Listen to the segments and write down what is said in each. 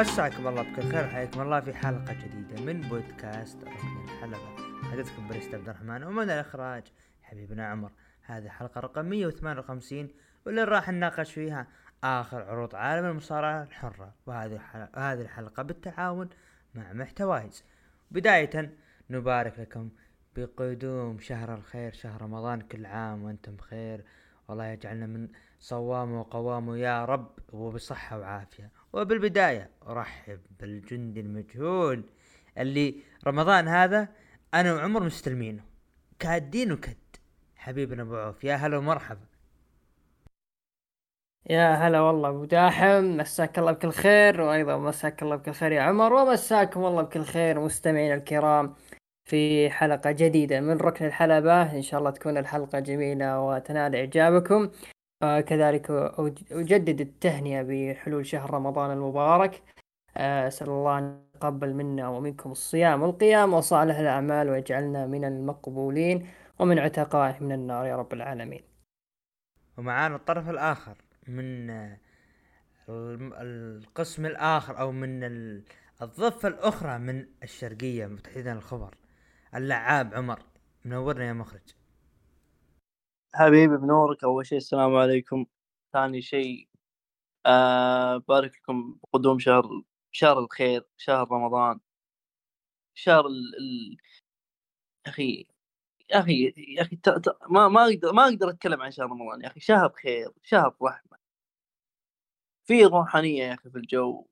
مساكم الله بكل خير حياكم الله في حلقة جديدة من بودكاست ركن الحلبة. حدثكم بريست عبد الرحمن ومن الإخراج حبيبنا عمر. هذه الحلقة رقم 158 واللي راح نناقش فيها آخر عروض عالم المصارعة الحرة وهذه هذه الحلقة بالتعاون مع محتوايز. بداية نبارك لكم بقدوم شهر الخير شهر رمضان كل عام وأنتم بخير. والله يجعلنا من صوام وقوام يا رب وبصحة وعافية. وبالبداية أرحب بالجندي المجهول اللي رمضان هذا أنا وعمر مستلمينه. كادين وكد. حبيبنا أبو عوف يا هلا ومرحبا. يا هلا والله أبو داحم مساك الله بكل خير وأيضا مساك الله بكل خير يا عمر ومساكم الله بكل خير مستمعينا الكرام في حلقة جديدة من ركن الحلبة. إن شاء الله تكون الحلقة جميلة وتنال إعجابكم. آه كذلك أجدد التهنئة بحلول شهر رمضان المبارك. آه أسأل الله أن يتقبل منا ومنكم الصيام والقيام وصالح الأعمال ويجعلنا من المقبولين ومن عتقائه من النار يا رب العالمين. ومعانا الطرف الآخر من القسم الآخر أو من الضفة الأخرى من الشرقية تحديدا الخبر اللعاب عمر منورنا يا مخرج. حبيبي بنورك أول شيء السلام عليكم. ثاني شيء آه بارك لكم بقدوم شهر شهر الخير شهر رمضان. شهر ال... ال... أخي يا أخي يا أخي ت... ت... ما ما أقدر ما أقدر أتكلم عن شهر رمضان يا أخي. شهر خير شهر رحمة. في روحانية يا أخي في الجو.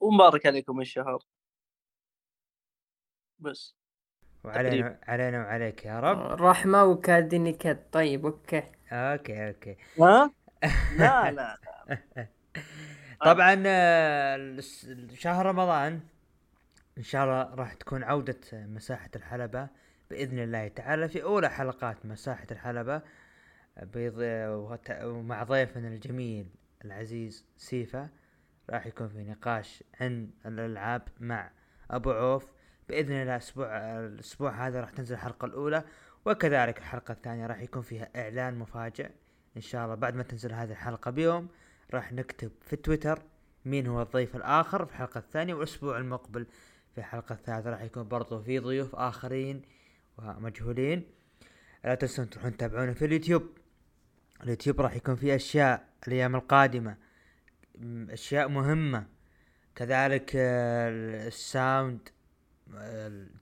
ومبارك عليكم الشهر. بس. وعلينا علينا وعليك يا رب. رحمة وكادني كد طيب okay. okay okay. ها؟ لا لا طبعا آه، شهر رمضان إن شاء الله راح تكون عودة مساحة الحلبة بإذن الله تعالى. في أولى حلقات مساحة الحلبة ومع ضيفنا الجميل العزيز سيفا راح يكون في نقاش عن الألعاب مع أبو عوف. بإذن الله الأسبوع الأسبوع هذا راح تنزل الحلقة الأولى وكذلك الحلقة الثانية راح يكون فيها إعلان مفاجئ. إن شاء الله بعد ما تنزل هذه الحلقة بيوم راح نكتب في تويتر مين هو الضيف الآخر في الحلقة الثانية والأسبوع المقبل في الحلقة الثالثة راح يكون برضو في ضيوف آخرين ومجهولين. لا تنسون تروحون تتابعونا في اليوتيوب. اليوتيوب راح يكون فيه أشياء الأيام القادمة أشياء مهمة. كذلك ال Sound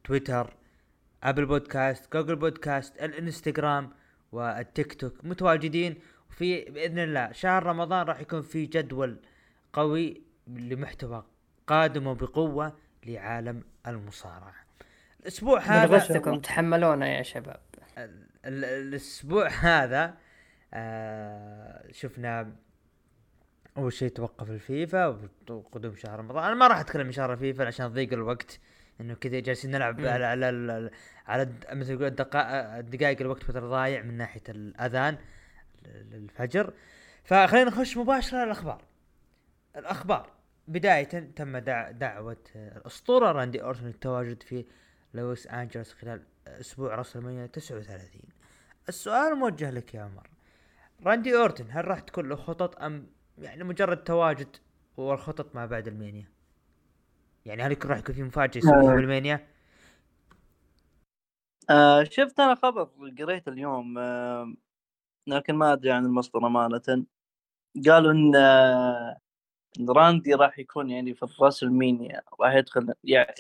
تويتر Apple Podcast Google Podcast الإنستغرام والتيك توك متواجدين. وفي بإذن الله شهر رمضان راح يكون في جدول قوي لمحتوى قادم وبقوة لعالم المصارعة. الأسبوع هذا غثكم تحملونا يا شباب. الأسبوع هذا آه شفنا أول شيء توقف الفيفا وقدوم شهر رمضان. أنا ما راح أتكلم عن شهر الفيفا عشان ضيق الوقت. إنه كذا جالسين نلعب مم. على على على مثل يقول الدقائق الوقت فتره ضايع من ناحية الأذان الفجر فخلينا نخش مباشرة الأخبار. الأخبار. بداية تم دع دعوة الأسطورة راندي اورتون للتواجد في لوس أنجلوس خلال أسبوع راسلمينيا 39 السؤال موجه لك يا عمر. راندي اورتون هل راح تكون له خطط أم يعني مجرد تواجد والخطط ما بعد المينيا يعني هل راح يكون في مفاجأة يسويها بالمينيا؟ آه. شفت أنا خبر قريت اليوم آه لكن ما أدري عن المصدر أمانة. قالوا إن آه راندي راح يكون يعني في الراسلمينيا راح يدخل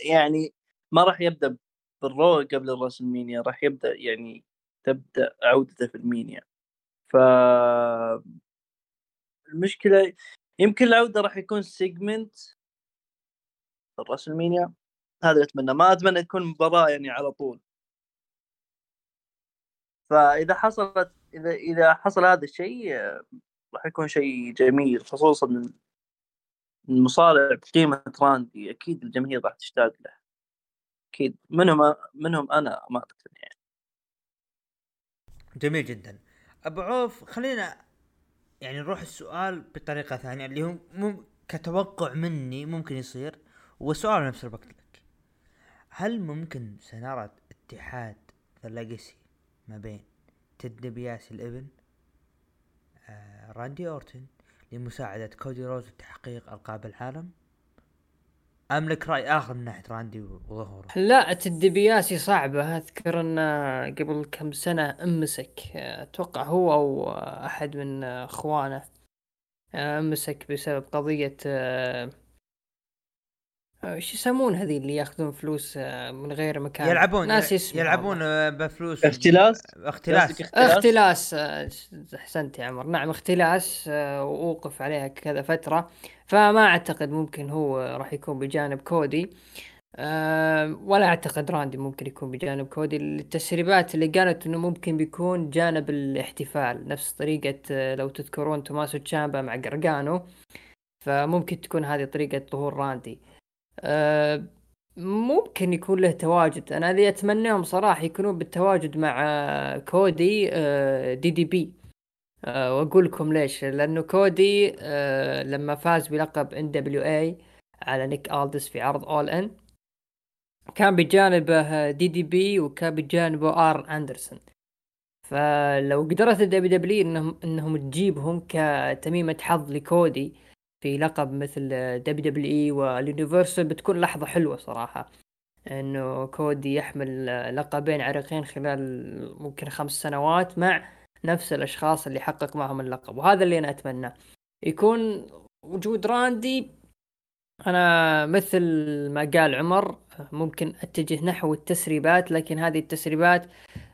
يعني ما راح يبدأ بالرو قبل الراسلمينيا راح يبدأ يعني تبدأ عودته في المينيا. ف المشكلة يمكن العودة راح يكون segment الراسلمينيا هذا اللي أتمنى. ما أتمنى تكون مباراة يعني على طول. فإذا حصلت إذا إذا حصل هذا الشيء راح يكون شيء جميل خصوصا المصارع بقيمة راندي أكيد الجماهير راح تشتاق له. أكيد. منهم منهم أنا امانه يعني. جميل جدا. أبو عوف خلينا يعني نروح السؤال بطريقة ثانية اللي هو كتوقع مني ممكن يصير. وسؤال نفس الوقت لك هل ممكن سنرى اتحاد ذا ما بين تد بياس الابن آه راندي أورتن لمساعدة كودي روز وتحقيق ألقاب العالم؟ أم لك رأي آخر من ناحية راندي وظهوره؟ لا تدبياسي صعبة أذكر أن قبل كم سنة أمسك أتوقع هو أو أحد من أخوانه أمسك بسبب قضية إيش يسمون هذي اللي ياخذون فلوس من غير مكان؟ يلعبون ناس اسمه يلعبون بفلوس. اختلاس؟ اختلاس. اختلاس؟ احسنت يا عمر. نعم اختلاس واوقف عليها كذا فترة. فما أعتقد ممكن هو راح يكون بجانب كودي. ولا أعتقد راندي ممكن يكون بجانب كودي. التسريبات اللي قالت إنه ممكن بيكون جانب الاحتفال نفس طريقة آه، لو تذكرون توماسو تشامبا مع قرقانو. فممكن تكون هذه طريقة ظهور راندي. أه ممكن يكون له تواجد. أنا اللي أتمناهم صراحة يكونون بالتواجد مع آه، كودي أه دي دي بي. أه وأقول لكم ليش. لأنه كودي لما فاز بلقب إن دبليو اي على نيك ألدس في عرض All In كان بجانبه دي دي بي وكان بجانبه آرن أندرسون. فلو قدرت الدبليو دبليو إي إنهم تجيبهم كتميمة حظ لكودي في لقب مثل دبليو دبليو إي وال Universal بتكون لحظة حلوة صراحة. إنه كودي يحمل لقبين عريقين خلال ممكن خمس سنوات مع نفس الأشخاص اللي حقق معهم اللقب وهذا اللي أنا اتمناه يكون وجود راندي أنا مثل ما قال عمر ممكن أتجه نحو التسريبات لكن هذه التسريبات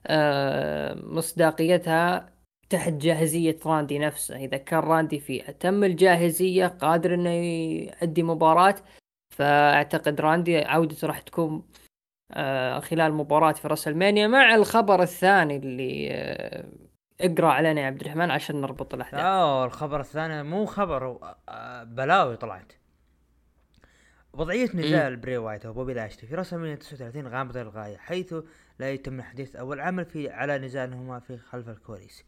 آه، مصداقيتها تحت جاهزية راندي نفسه إذا كان راندي في أتم الجاهزية قادر إنه يؤدي مباراة فأعتقد راندي عودته راح تكون آه، خلال مباراة في راسلمينيا مع الخبر الثاني اللي آه، اقرأ علينا يا عبد الرحمن عشان نربط الأحداث. آه الخبر الثاني مو خبر بلاوي طلعت. وضعية نزال بري وايت وبوبي لاشلي في راسل 39 غامضة للغاية حيث لا يتم الحديث أو العمل في على نزالهما في خلف الكواليس.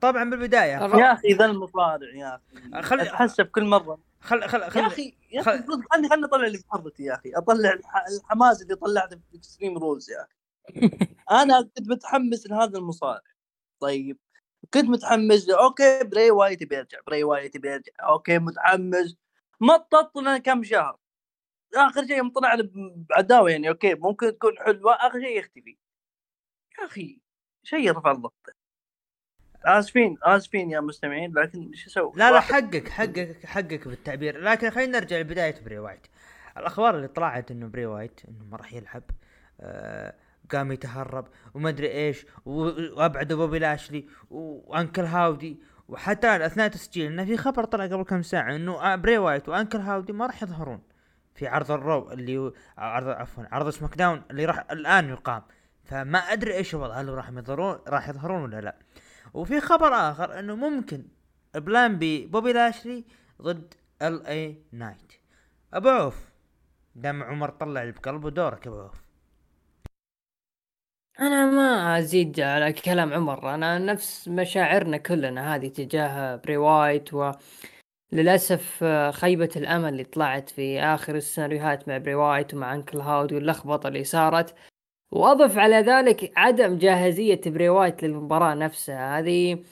طبعا بالبداية يا أخي ذا المصارع يا أخي. خل أتحسب كل مرة. خل خل خل يا أخي يا أخي خلني خلني أطلع اللي بحرتي يا أخي. أطلع الحماس اللي طلعته في Extreme Rules يا أخي. أنا كنت متحمس لهذا المصارع. طيب كنت متحمس okay بري وايت بيرجع بري وايت بيرجع. okay متحمس. مطط لنا كم شهر. آخر شيء يوم طلع بعداوة يعني okay ممكن تكون حلوة آخر شيء يختفي. يا أخي شيء يرفع الضغط. آسفين آسفين يا مستمعين لكن شو أسوي؟ لا لا حقك حقك حقك بالتعبير لكن خلينا نرجع لبداية بري وايت. الأخبار اللي طلعت إنه بري وايت إنه ما راح يلعب. آه قام يتهرب وما أدري إيش وأبعد بوبي لاشلي وأنكل هاودي وحتى أثناء تسجيل إنه في خبر طلع قبل كم ساعة إنه آه، بري وايت وأنكل هاودي ما راح يظهرون. في عرض الرو اللي عرض عفوا عرض سماك داون اللي راح الآن يقام. فما أدري إيش الوضع هل راح يظهرون راح يظهرون ولا لا. وفي خبر آخر إنه ممكن plan B بوبي لاشلي ضد ال اي نايت أبو عوف دام عمر طلع اللي بقلبه دورك أبو عوف. أنا ما أزيد على كلام عمر أنا نفس مشاعرنا كلنا هذه تجاه بري وايت و للأسف آه، خيبة الأمل اللي طلعت في آخر السيناريوهات مع بري وايت ومع أنكل هاودي واللخبطة اللي صارت. وأضف على ذلك عدم جاهزية بري وايت للمباراة نفسها. هذه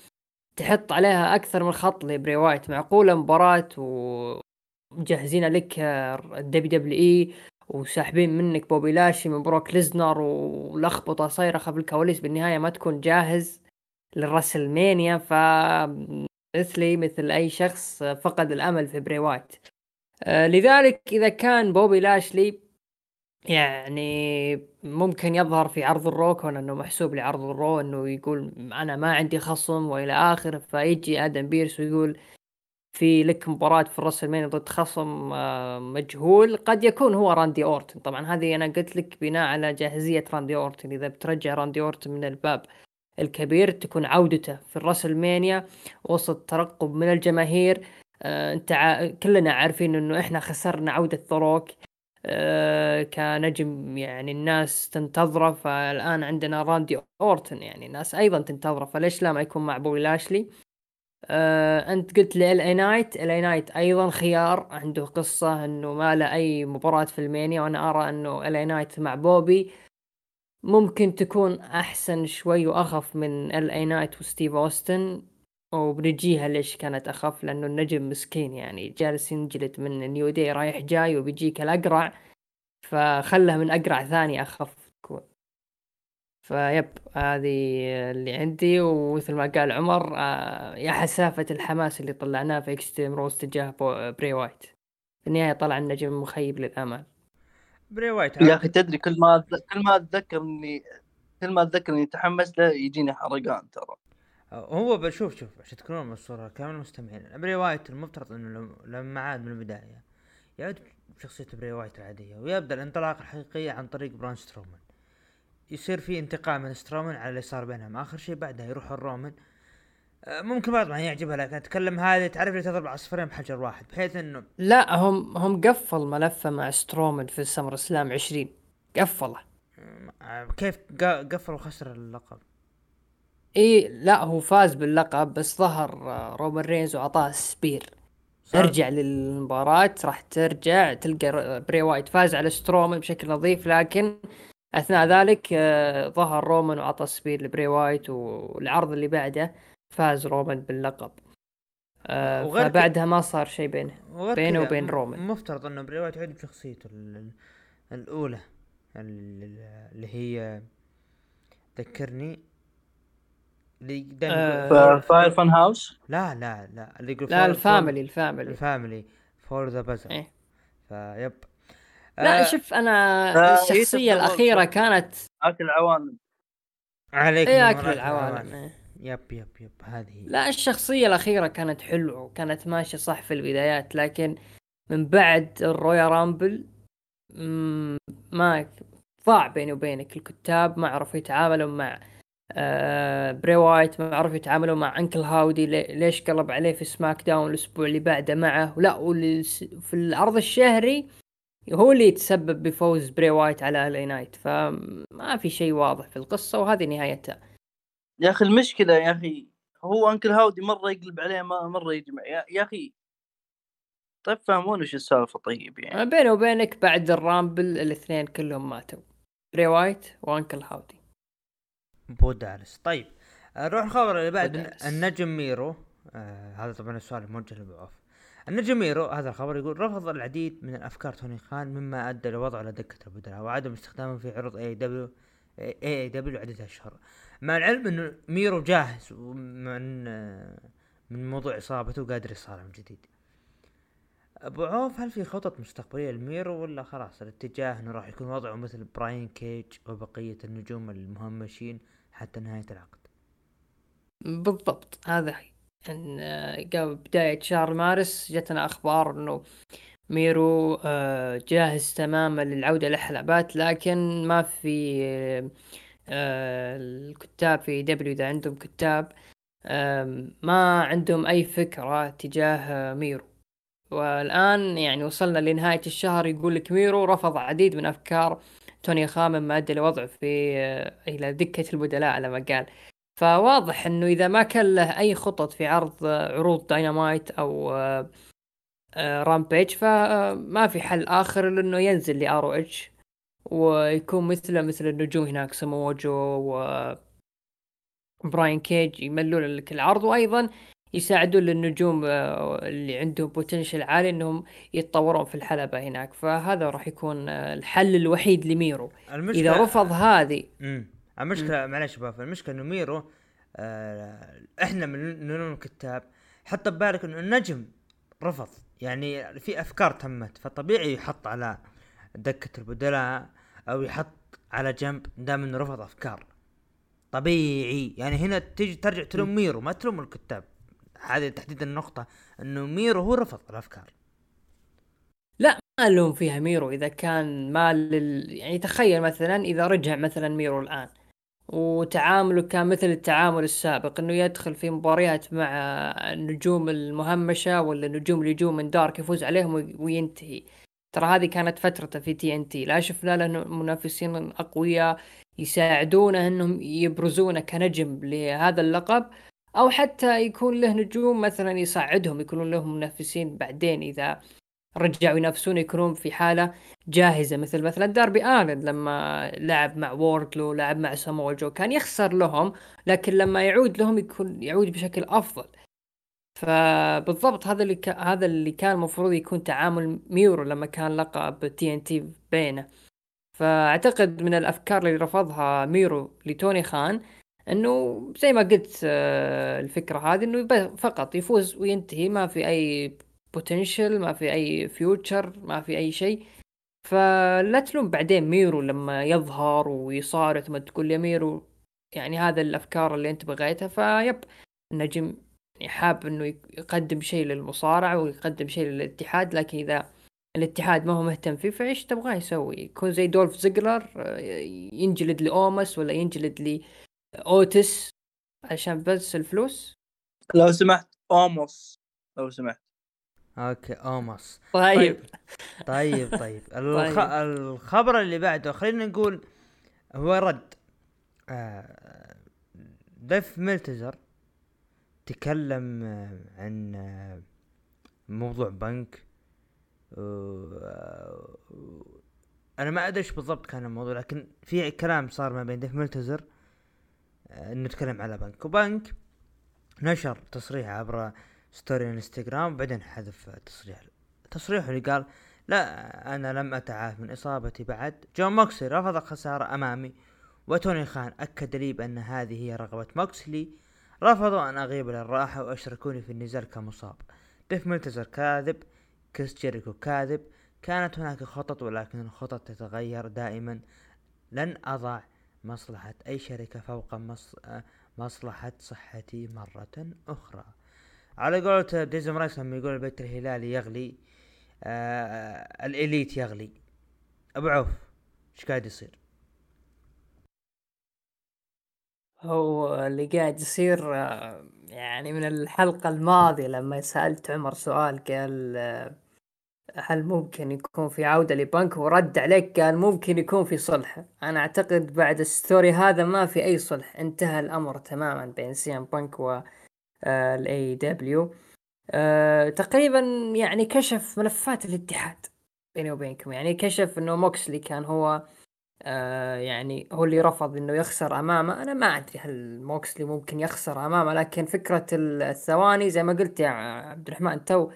تحط عليها أكثر من خط لبري وايت. معقولة مباراة ومجهزين لك الدبليو دبليو إي وساحبين منك بوبي لاشلي من بروك ليسنر ولخبطة صايرة خلف الكواليس بالنهاية ما تكون جاهز للراسلمينيا. ف مثلي مثل أي شخص فقد الأمل في بري وايت. آه لذلك إذا كان بوبي لاشلي يعني ممكن يظهر في عرض الرو كون إنه محسوب لعرض الرو إنه يقول أنا ما عندي خصم وإلى آخره فيجي آدم بيرس ويقول في لك مباراة في الراسل ضد خصم آه، مجهول. قد يكون هو راندي أورتن. طبعا هذه أنا قلت لك بناء على جاهزية راندي أورتن. إذا بترجع راندي أورتن من الباب الكبير تكون عودته في الراسلمينيا وسط ترقب من الجماهير. آه أنت. كلنا عارفين إنه إحنا خسرنا عودة ذا روك كنجم يعني الناس تنتظره. فالآن عندنا راندي أورتن يعني الناس أيضا تنتظره. فليش لا ما يكون مع بوبي لاشلي؟ آه أنت قلت لي الاي نايت الاي نايت أيضا خيار عنده قصة إنه ما له أي مباراة في المينيا وأنا أرى إنه الاي نايت مع بوبي ممكن تكون أحسن شوي وأخف من LA Knight وستيف أوستن. وبنجيها ليش كانت أخف؟ لأنه النجم مسكين يعني جالس ينجلد من نيو دي رايح جاي وبيجيك الأقرع فخله من أقرع ثاني أخف. تكون ف yep هذه اللي عندي. ومثل ما قال عمر آه، يا حسافة الحماس اللي طلعناه في Extreme Rules تجاه بري وايت. في النهاية طلع النجم مخيب للآمال. بري وايت يا أخي تدري كل ما كل ما أتذكر اني كل ما أتذكر إني اتحمس له يجيني حرقان ترى. هو بشوف شوف عشان تكونون بالصورة كامل المستمعين بري وايت المفترض إنه لم- لما عاد من البداية. يعود بشخصية بري وايت العادية ويبدأ الانطلاقة الحقيقية عن طريق براون سترومان. يصير في انتقام من سترومان على اللي صار بينهم. آخر شيء بعدها يروح لرومان آه، ممكن بعض ما يعجبها لكن أتكلم هذه تعرف اللي تضرب عصفورين بحجر واحد بحيث إنه لا هم هم قفل ملفه مع سترومان في SummerSlam 20 قفله. آه، كيف قفل وخسر اللقب؟ إي لا هو فاز باللقب بس ظهر آه، رومان رينز وعطاه spear. ارجع للمباراة راح ترجع تلقى بري وايت فاز على سترومان بشكل نظيف لكن أثناء ذلك آه، ظهر رومان وعطى spear لبري وايت والعرض اللي بعده فاز رومان باللقب. آه، وغير فبعدها ما صار شيء بينه بينه وبين رومان. مفترض إنه بري وايت يعود بشخصيته ال- ال- الأولى ال- اللي هي ذكرني اللي آه، فاير فان هاوس لا لا لا اللي يقول لا الفاميلي الفاميلي. الفاميلي فور ذا إيه. فيب لا آه، شوف أنا آه، الأخيرة دبل- كانت آكل العوالم عليك من آكل العوالم إيه. yep yep yep هذه. هي. لا الشخصية الأخيرة كانت حلوة وكانت ماشية صح في البدايات لكن من بعد الرويال رامبل ما ضاع بيني وبينك. الكتاب ما عرفوا يتعاملوا مع آه بري وايت ما عرفوا يتعاملوا مع أنكل هاودي لي- ليش قلب عليه في سماك داون الأسبوع اللي بعده معه؟ س- في العرض الشهري هو اللي يتسبب بفوز بري وايت على LA Knight فما في شيء واضح في القصة وهذه نهايتها. يا أخي المشكلة يا أخي هو أنكل هاودي مرة يقلب عليه ما- مرة يجمع. يا, أخي طيب فهموني وش السالفة طيب يعني؟ بيني وبينك بعد الرامبل الاثنين كلهم ماتوا. بري وايت وأنكل هاودي. بو دارس. طيب نروح الخبر اللي بعد. النجم ميرو. آه هذا طبعا السؤال الموجه لابو عوف النجم ميرو هذا الخبر يقول رفض العديد من الأفكار توني خان مما أدى لوضعه على دكة البدلاء وعدم استخدامه في عروض اي دبليو اي اي دبليو عدة أشهر. مع العلم انه ميرو جاهز من آه، من موضوع إصابته وقادر يصارع من جديد. أبو عوف هل في خطط مستقبلية لميرو ولا خلاص الاتجاه إنه راح يكون وضعه مثل براين كيج وبقية النجوم المهمشين؟ حتى نهاية العقد. بالضبط. هذا هي إن آه، قبل بداية شهر مارس جتنا أخبار إنه ميرو آه، جاهز تماما للعودة للحلبات لكن ما في آه، الكتاب في AEW إذا عندهم كتاب ما عندهم أي فكرة تجاه ميرو. والآن يعني وصلنا لنهاية الشهر يقول لك ميرو رفض عديد من أفكار توني خان مما أدى لوضعه في آه، إلى دكة البدلاء على ما قال. فواضح إنه إذا ما كان له أي خطط في عرض آه، عروض داينامايت أو آه، آه، رامبيج فما في حل آخر إلا إنه ينزل ل ROH ويكون مثله مثل النجوم هناك سمو جو و براين كيج يملون لك العرض. وأيضا يساعدون للنجوم آه، اللي عندهم potential عالي إنهم يتطورون في الحلبة هناك. فهذا راح يكون آه، الحل الوحيد لميرو. المشكلة إذا رفض هذه امم المشكلة معلش شباب المشكلة إنه ميرو آه إحنا من من الكتاب حط ببالك إنه النجم رفض. يعني في أفكار تمت فطبيعي يحط على دكة البدلاء أو يحط على جنب دام إنه رفض أفكار. طبيعي. يعني هنا تيجي ترجع تلوم ميرو ما تلوم الكتاب. هذه تحديد النقطة إنه ميرو هو رفض الأفكار. لا ما لهم فيها ميرو إذا كان ما لل... يعني تخيل مثلا إذا رجع مثلا ميرو الآن وتعامله كان مثل التعامل السابق إنه يدخل في مباريات مع النجوم المهمشة ولا النجوم اللي يجون من دارك يفوز عليهم وي- وينتهي. ترى هذه كانت فترته في TNT. لا شفنا له منافسين أقوياء يساعدونه إنهم يبرزونه كنجم لهذا اللقب. أو حتى يكون له نجوم مثلا يساعدهم يكونون لهم منافسين. بعدين إذا رجعوا ينافسون يكونون في حالة جاهزة. مثل مثلا داربي آلن لما لعب مع ووردلو لعب مع ساموا جو كان يخسر لهم لكن لما يعود لهم يكون يعود بشكل أفضل. فبالضبط هذا اللي. هذا اللي كان المفروض يكون تعامل ميرو لما كان لقب TNT بينه. فأعتقد من الأفكار اللي رفضها ميرو لتوني خان إنه زي ما قلت آه، الفكرة هذه إنه فقط يفوز وينتهي ما في أي potential ما في أي future ما في أي شيء فلا تلوم بعدين ميرو لما يظهر ويصارع ثم تقول يا ميرو يعني هذا الأفكار اللي أنت بغيتها فالنجم يعني حاب إنه يقدم شيء للمصارعة ويقدم شيء للاتحاد لكن إذا الاتحاد ما هو مهتم فيه فإيش تبغاه يسوي؟ يكون زي دولف زيجلر آه، ينجلد لأوموس ولا ينجلد لاوتس عشان بس الفلوس؟ لو سمحت أوموس. لو سمحت. أوكي أوموس. طيب. طيب. طيب, طيب. الخ... طيب. الخبر اللي بعده خلينا نقول هو رد. آه... ديف ميلتزر تكلم عن موضوع بنك. أنا ما أدري إيش بالضبط كان الموضوع لكن في كلام صار ما بين ديف ملتزر نتكلم على بنك. وبنك نشر تصريح عبر story انستغرام وبعدين حذف تصريح. تصريحه اللي قال لا أنا لم أتعافى من إصابتي بعد. جون موكسلي رفض الخسارة أمامي وتوني خان أكد لي بأن هذه هي رغبة موكسلي رفضوا أن أغيب للراحة وأشركوني في النزال كمصاب. ديف ملتزر كاذب كريس جيريكو كاذب. كانت هناك خطط ولكن الخطط تتغير دائما. لن أضع مصلحة أي شركة فوق مص... مصلحة صحتي مرة أخرى على قولة ديزم رايس لما يقول البيت الهلالي يغلي آه الإليت يغلي أبو عوف إيش قاعد يصير؟ هو اللي قاعد يصير آه، يعني من الحلقة الماضية لما سألت عمر سؤال قال آه، هل ممكن يكون في عودة لبنك؟ ورد عليك قال ممكن يكون في صلح. أنا أعتقد بعد ال story هذا ما في أي صلح. انتهى الأمر تماما بين سي إم بنك و ال AEW تقريبا يعني كشف ملفات الاتحاد بيني وبينكم. يعني كشف إنه موكسلي كان هو آه يعني هو اللي رفض إنه يخسر أمامه. أنا ما أدري هل موكسلي ممكن يخسر أمامه لكن فكرة الثواني زي ما قلت يا عبد الرحمن تو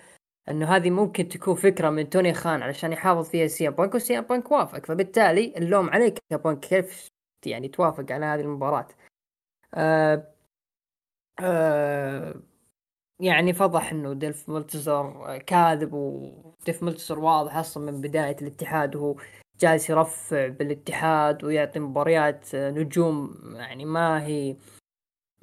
إنه هذه ممكن تكون فكرة من توني خان علشان يحافظ فيها سي بانك وسي بانك وافق. فبالتالي اللوم عليك يا بانك كيف يعني توافق على هذه المباراة؟ آه آه يعني فضح إنه ديف ملتزر كاذب وديف ملتزر واضح أصلا من بداية الاتحاد وهو جالس يرفع بالاتحاد ويعطي مباريات نجوم يعني ما هي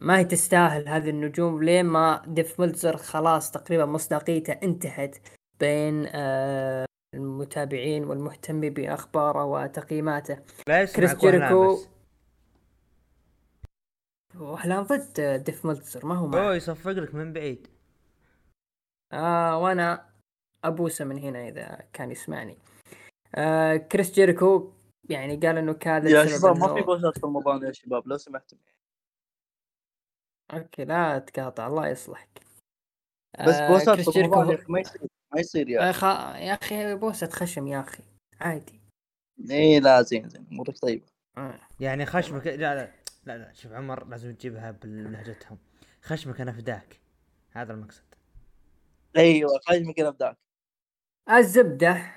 ما هي تستاهل هذه النجوم لين ما ديف ملتزر خلاص تقريبا مصداقيته انتهت بين آه، المتابعين والمهتمين بأخباره وتقييماته. كريس جيريكو وهلان ضد ديف ملتزر ما هو معه. هو يصفق لك من بعيد. آه وأنا أبوسه من هنا إذا كان يسمعني. آه كريس جيريكو يعني قال إنه كان يا شباب ما في بوسات في رمضان يا شباب لو سمحتم. أوكي لا تقاطع الله يصلحك. بس آه أخي ما يصير ما يصير يا أخي. يا أخي بوسة خشم يا أخي عادي. إيه لا زين زين أمورك طيبة. آه. يعني خشمك لا لا لا لا شوف عمر لازم تجيبها بلهجتهم. خشمك أنا فداك هذا المقصد. أيوه خشمك أنا فداك. الزبدة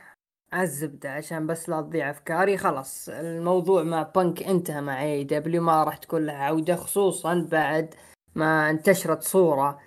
الزبدة عشان بس لا تضيع أفكاري خلاص الموضوع مع بنك انتهى مع اي دبليو ما راح تكون له عودة خصوصا بعد ما انتشرت صورة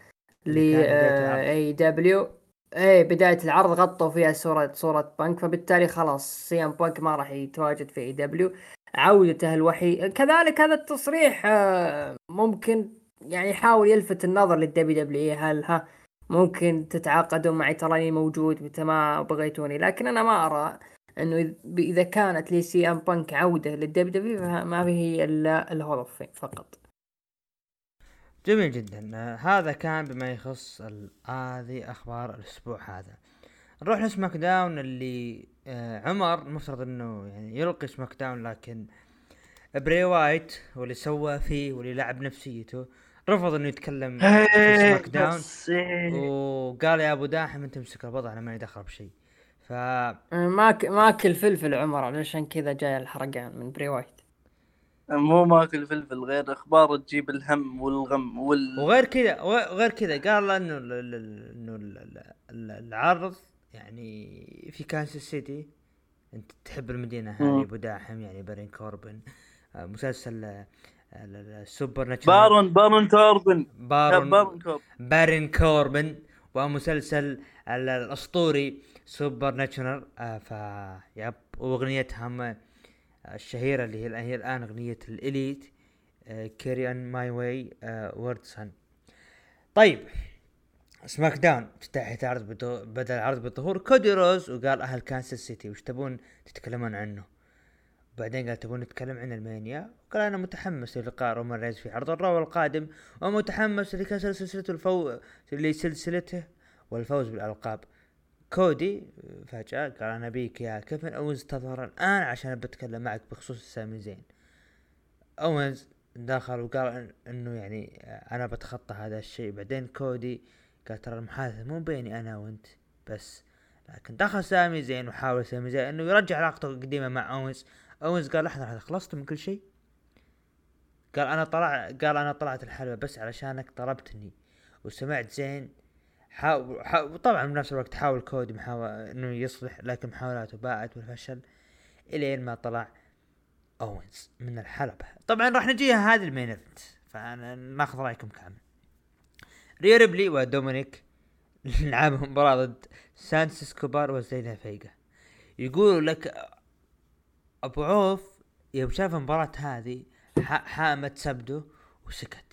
ل AEW بداية العرض غطوا فيها صورة صورة بنك فبالتالي خلاص سي إم بنك ما راح يتواجد في AEW عودته الوحيد كذلك هذا التصريح آه، ممكن يعني يحاول يلفت النظر لل WWE هل ها ممكن تتعاقدوا معي؟ تراني موجود متى ما بغيتوني. لكن أنا ما أرى إنه إذا كانت لي سي إم بانك عودة لل WWE ما هي إلا ال Hall فقط. جميل جدا. هذا كان بما يخص هذه أخبار الأسبوع هذا. نروح لسماك داون اللي آه عمر المفترض إنه يعني يلقي سماك داون لكن بري وايت واللي سوى فيه واللي لعب نفسيته رفض إنه يتكلم في سماك داون. وقال يا أبو داحم أنت امسك الوضع أنا ماني دخل بشيء ف ماك ماكل فلفل عمر علشان كذا جاي الحرقان من بري وايت. مو ماكل فلفل غير أخبار تجيب الهم والغم وال وغير كذا وغير كذا قال إنه إنه ال- ال- ال- العرض يعني في كانساس سيتي أنت تحب المدينة هذه. أبو داحم يعني بارين كوربن آه، مسلسل آه، ال- ال- ال Supernatural بارون بارون كوربن. بارون بارون كوربن. بارين كوربن ومسلسل ال- الأسطوري Supernatural آه ف yep وأغنيتهم الشهيرة اللي هي هي الآن أغنية الإليت Carry On My Wayward Son طيب سماك داون افتتحت عرض بدو بدأ العرض بظهور كودي رودز وقال أهل كانساس سيتي وش تبون تتكلمون عنه؟ بعدين قال تبون نتكلم عن ألمانيا؟ قال أنا متحمس للقاء رومان ريز في عرض الرو القادم ومتحمس لكسر سلسلته الفو لسلسلته والفوز بالألقاب. كودي فجأة قال أنا أبيك يا كيفن أوينز تظهر الآن عشان بتكلم معك بخصوص السامي زين. اوينز دخل وقال إنه يعني أنا بتخطى هذا الشيء. بعدين كودي قال ترى المحادثة مو بيني أنا وأنت بس. لكن دخل سامي زين وحاول سامي زين إنه يرجع علاقته القديمة مع اوينز اوينز قال لحظة لحظة خلصت من كل شيء؟ قال أنا طلع قال أنا طلعت الحلبة بس علشانك طلبتني. وسمعت زين حاول, طبعا بنفس الوقت حاول كودي محاول إنه يصلح لكن محاولاته باءت بالفشل إلين ما طلع اوينز من الحلبة. طبعا راح نجيها هذه ال main event. فأنا ناخذ رأيكم كامل. ريا ريبلي ودومينيك لعبهم مباراة ضد سانتوس إسكوبار وزيلينا فيغا يقولوا لك أبو عوف يوم شاف المباراة هذه حامت سبده وسكت.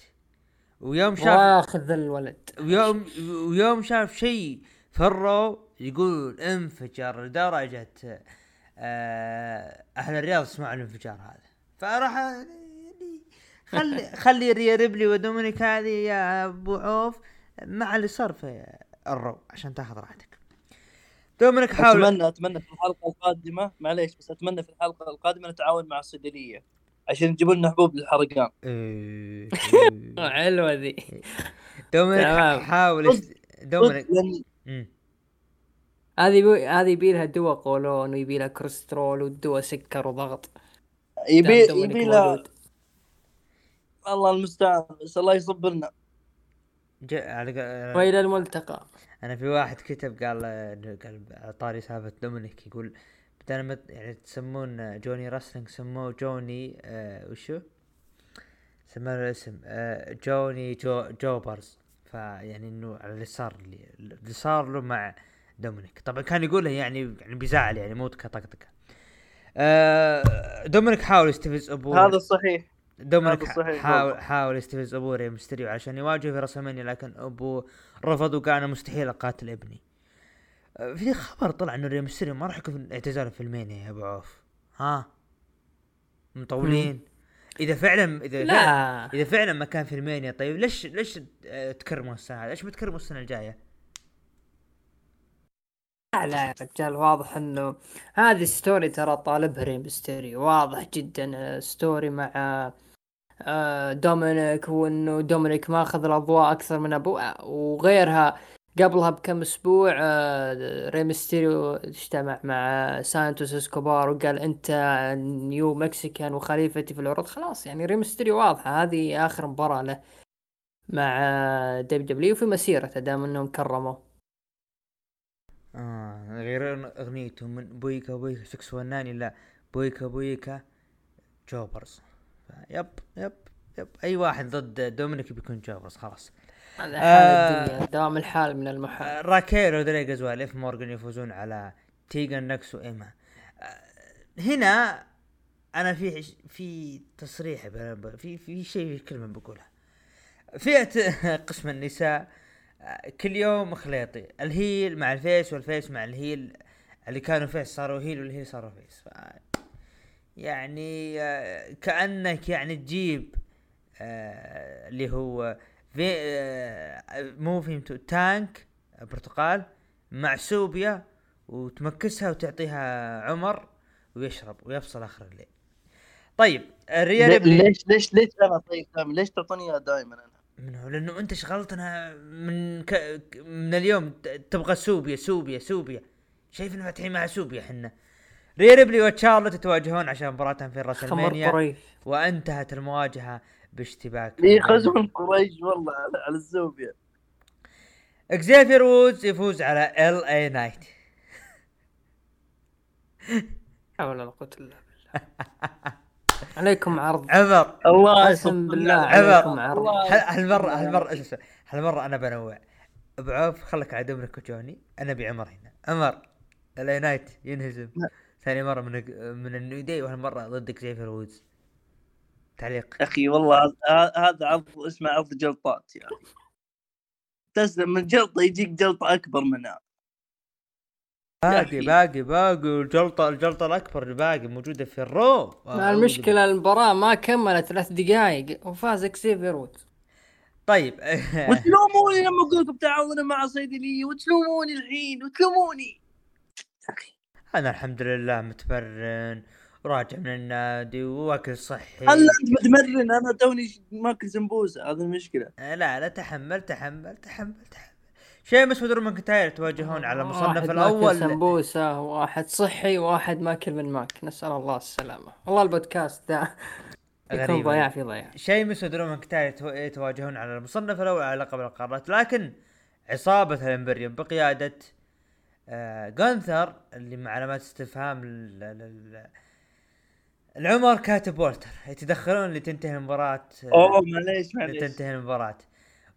ويوم شاف واخذ الولد. ويوم ويوم شاف شيء في ال Raw يقول انفجر لدرجة آه، أهل الرياض يسمعوا الانفجار هذا. فراح يعني خلي خلي ريا ريبلي ودومينيك هذه يا أبو عوف مع اللي صار في ال Raw عشان تاخذ راحتك. دومينيك حاول اتمنى أتمنى في الحلقة القادمة معليش بس أتمنى في الحلقة القادمة نتعاون مع الصيدلية. عشان يجيبوا لنا حبوب للحرقان إيه. حلوة ذي دومينيك. حاول. دومينيك مم. هذه بي... هذه يبي لها دواء قولون ويبي لها كوليسترول ودواء سكر وضغط يبي يبي له موجود. الله المستعان بس الله يصبرنا جاء على ق- وإلى الملتقى أنا في واحد كتب قال إنه قال على طاري سالفة دومينيك يقول بدل ما ت- يعني تسمون جوني Wrestling سموه جوني آه وشو؟ سماه له اسم آه جوني جو Jobbers فيعني إنه على اللي صار اللي, اللي صار له مع دومينيك طبعا كان يقولها يعني يعني بيزعل يعني مو كطقطقه آه دومينيك حاول يستفز أبوه هذا الصحيح دومينيك حاول. حاول يستفز أبوه ري ميستيريو عشان يواجهه في WrestleMania لكن أبوه رفض وقال أنا مستحيل أقاتل ابني. في خبر طلع انه ري ميستيريو ما راح يكون اعتزاله في ال Mania يا أبو عوف. ها؟ مطولين؟ إذا فعلا إذا فعلا لا إذا فعلا ما كان في ال Mania طيب ليش ليش تكرموا السنة؟ ليش بتكرموا السنة الجاية؟ لا لا يا رجال واضح إنه هذه story ترى طالبها ري ميستيريو واضح جدا آه، story مع آه، دومينيك وإنه دومينيك ماخذ الأضواء أكثر من ابوه آه، وغيرها قبلها بكم أسبوع آه، ري ميستيريو اجتمع مع سانتوس إسكوبار وقال أنت new Mexican وخليفتي في العروض. خلاص يعني ري ميستيريو واضحه هذه آخر مباراة له مع WWE في مسيرته دام أنهم كرموه. آه غير أغنيته من Booyaka Booyaka 619 لا Booyaka Booyaka Jobbers. يب يب يب. أي واحد ضد دومينيك بيكون jobbers خلاص. هذا حال آه. الدنيا دوام الحال من المحال. آه، راكيل رودريغيز وليف مورغان يفوزون على تيجان نوكس وإيما آه، هنا أنا في في تصريح في في شيء في كلمة بقولها. فئة قسم النساء كل يوم خليطي. الهيل مع الفيس والفيس مع الهيل. اللي كانوا face صاروا heel وال heel صاروا face. ف يعني كأنك يعني تجيب اللي هو في آه، مو فهمتوا تانج برتقال مع سوبيا وتمكسها وتعطيها عمر ويشرب ويفصل آخر الليل. طيب الريال ليش ليش ليش أنا طيب؟ دائما ليش تعطوني إياه دائما أنا؟ منه لأنه أنت شغلتنا من ك... من اليوم ت- تبغى سوبيا سوبيا سوبيا. شايف انه فاتحين محسوب يا حنا ري ريبلي وتشارلوت يتواجهون عشان مباراتهم في راس خمر المانيا قريش وانتهت المواجهة. باشتباك ليه خزون قريش والله على, على الزوبيا إكزيفير وودز يفوز على إل إي نايت. حول ولا قوة إلا بالله. عليكم عرض. عمر. الله قسم بالله عمر. عليكم عرض. الله. ه- هالمره هالمره إيش اسمه؟ هالمرة أنا بنوع. أبو عوف خلك على دومينيك وجوني. أنا أبي عمر هنا. عمر LA Knight ينهزم. ثاني مرة من من ال New Day وهالمرة ضد إكزيفير وودز. تعليق أخي والله هذا- هذا عرض اسمه عرض جلطات يعني. تسلم من جلطة يجيك جلطة أكبر منها باقي. باقي باقي. الجلطه الجلطة الأكبر اللي باقي موجودة في ال Raw مع المشكلة المباراة ما كملت ثلاث دقائق وفاز اكسيفير وودز طيب. وتلوموني لما أقول لكم تعاونوا مع صيدليه وتلوموني الحين وتلوموني. أخي. أنا الحمد لله متمرن وراجع من النادي وأكل صحي. هلا أنت متمرن؟ أنا توني ماكل سمبوسة هذه المشكلة. آه، لا لا تحمل تحمل تحمل تحمل. شيمس ودرو ماكنتاير يتواجهون على واحد المصنف الأول؟ سمبوسة واحد صحي واحد ماكل من ماك. نسأل الله السلامة. والله البودكاست ذا يكون. ضياع في ضياع. شيمس ودرو ماكنتاير يتو- يتواجهون على المصنف الأول على لقب القارات. لكن عصابة ال Imperium بقيادة آه جونثر اللي مع علامات استفهام ال- ال- ال- العمر كاتب والتر يتدخلون لتنتهي المباراة آه، أوه معليش معليش. لتنتهي المباراة.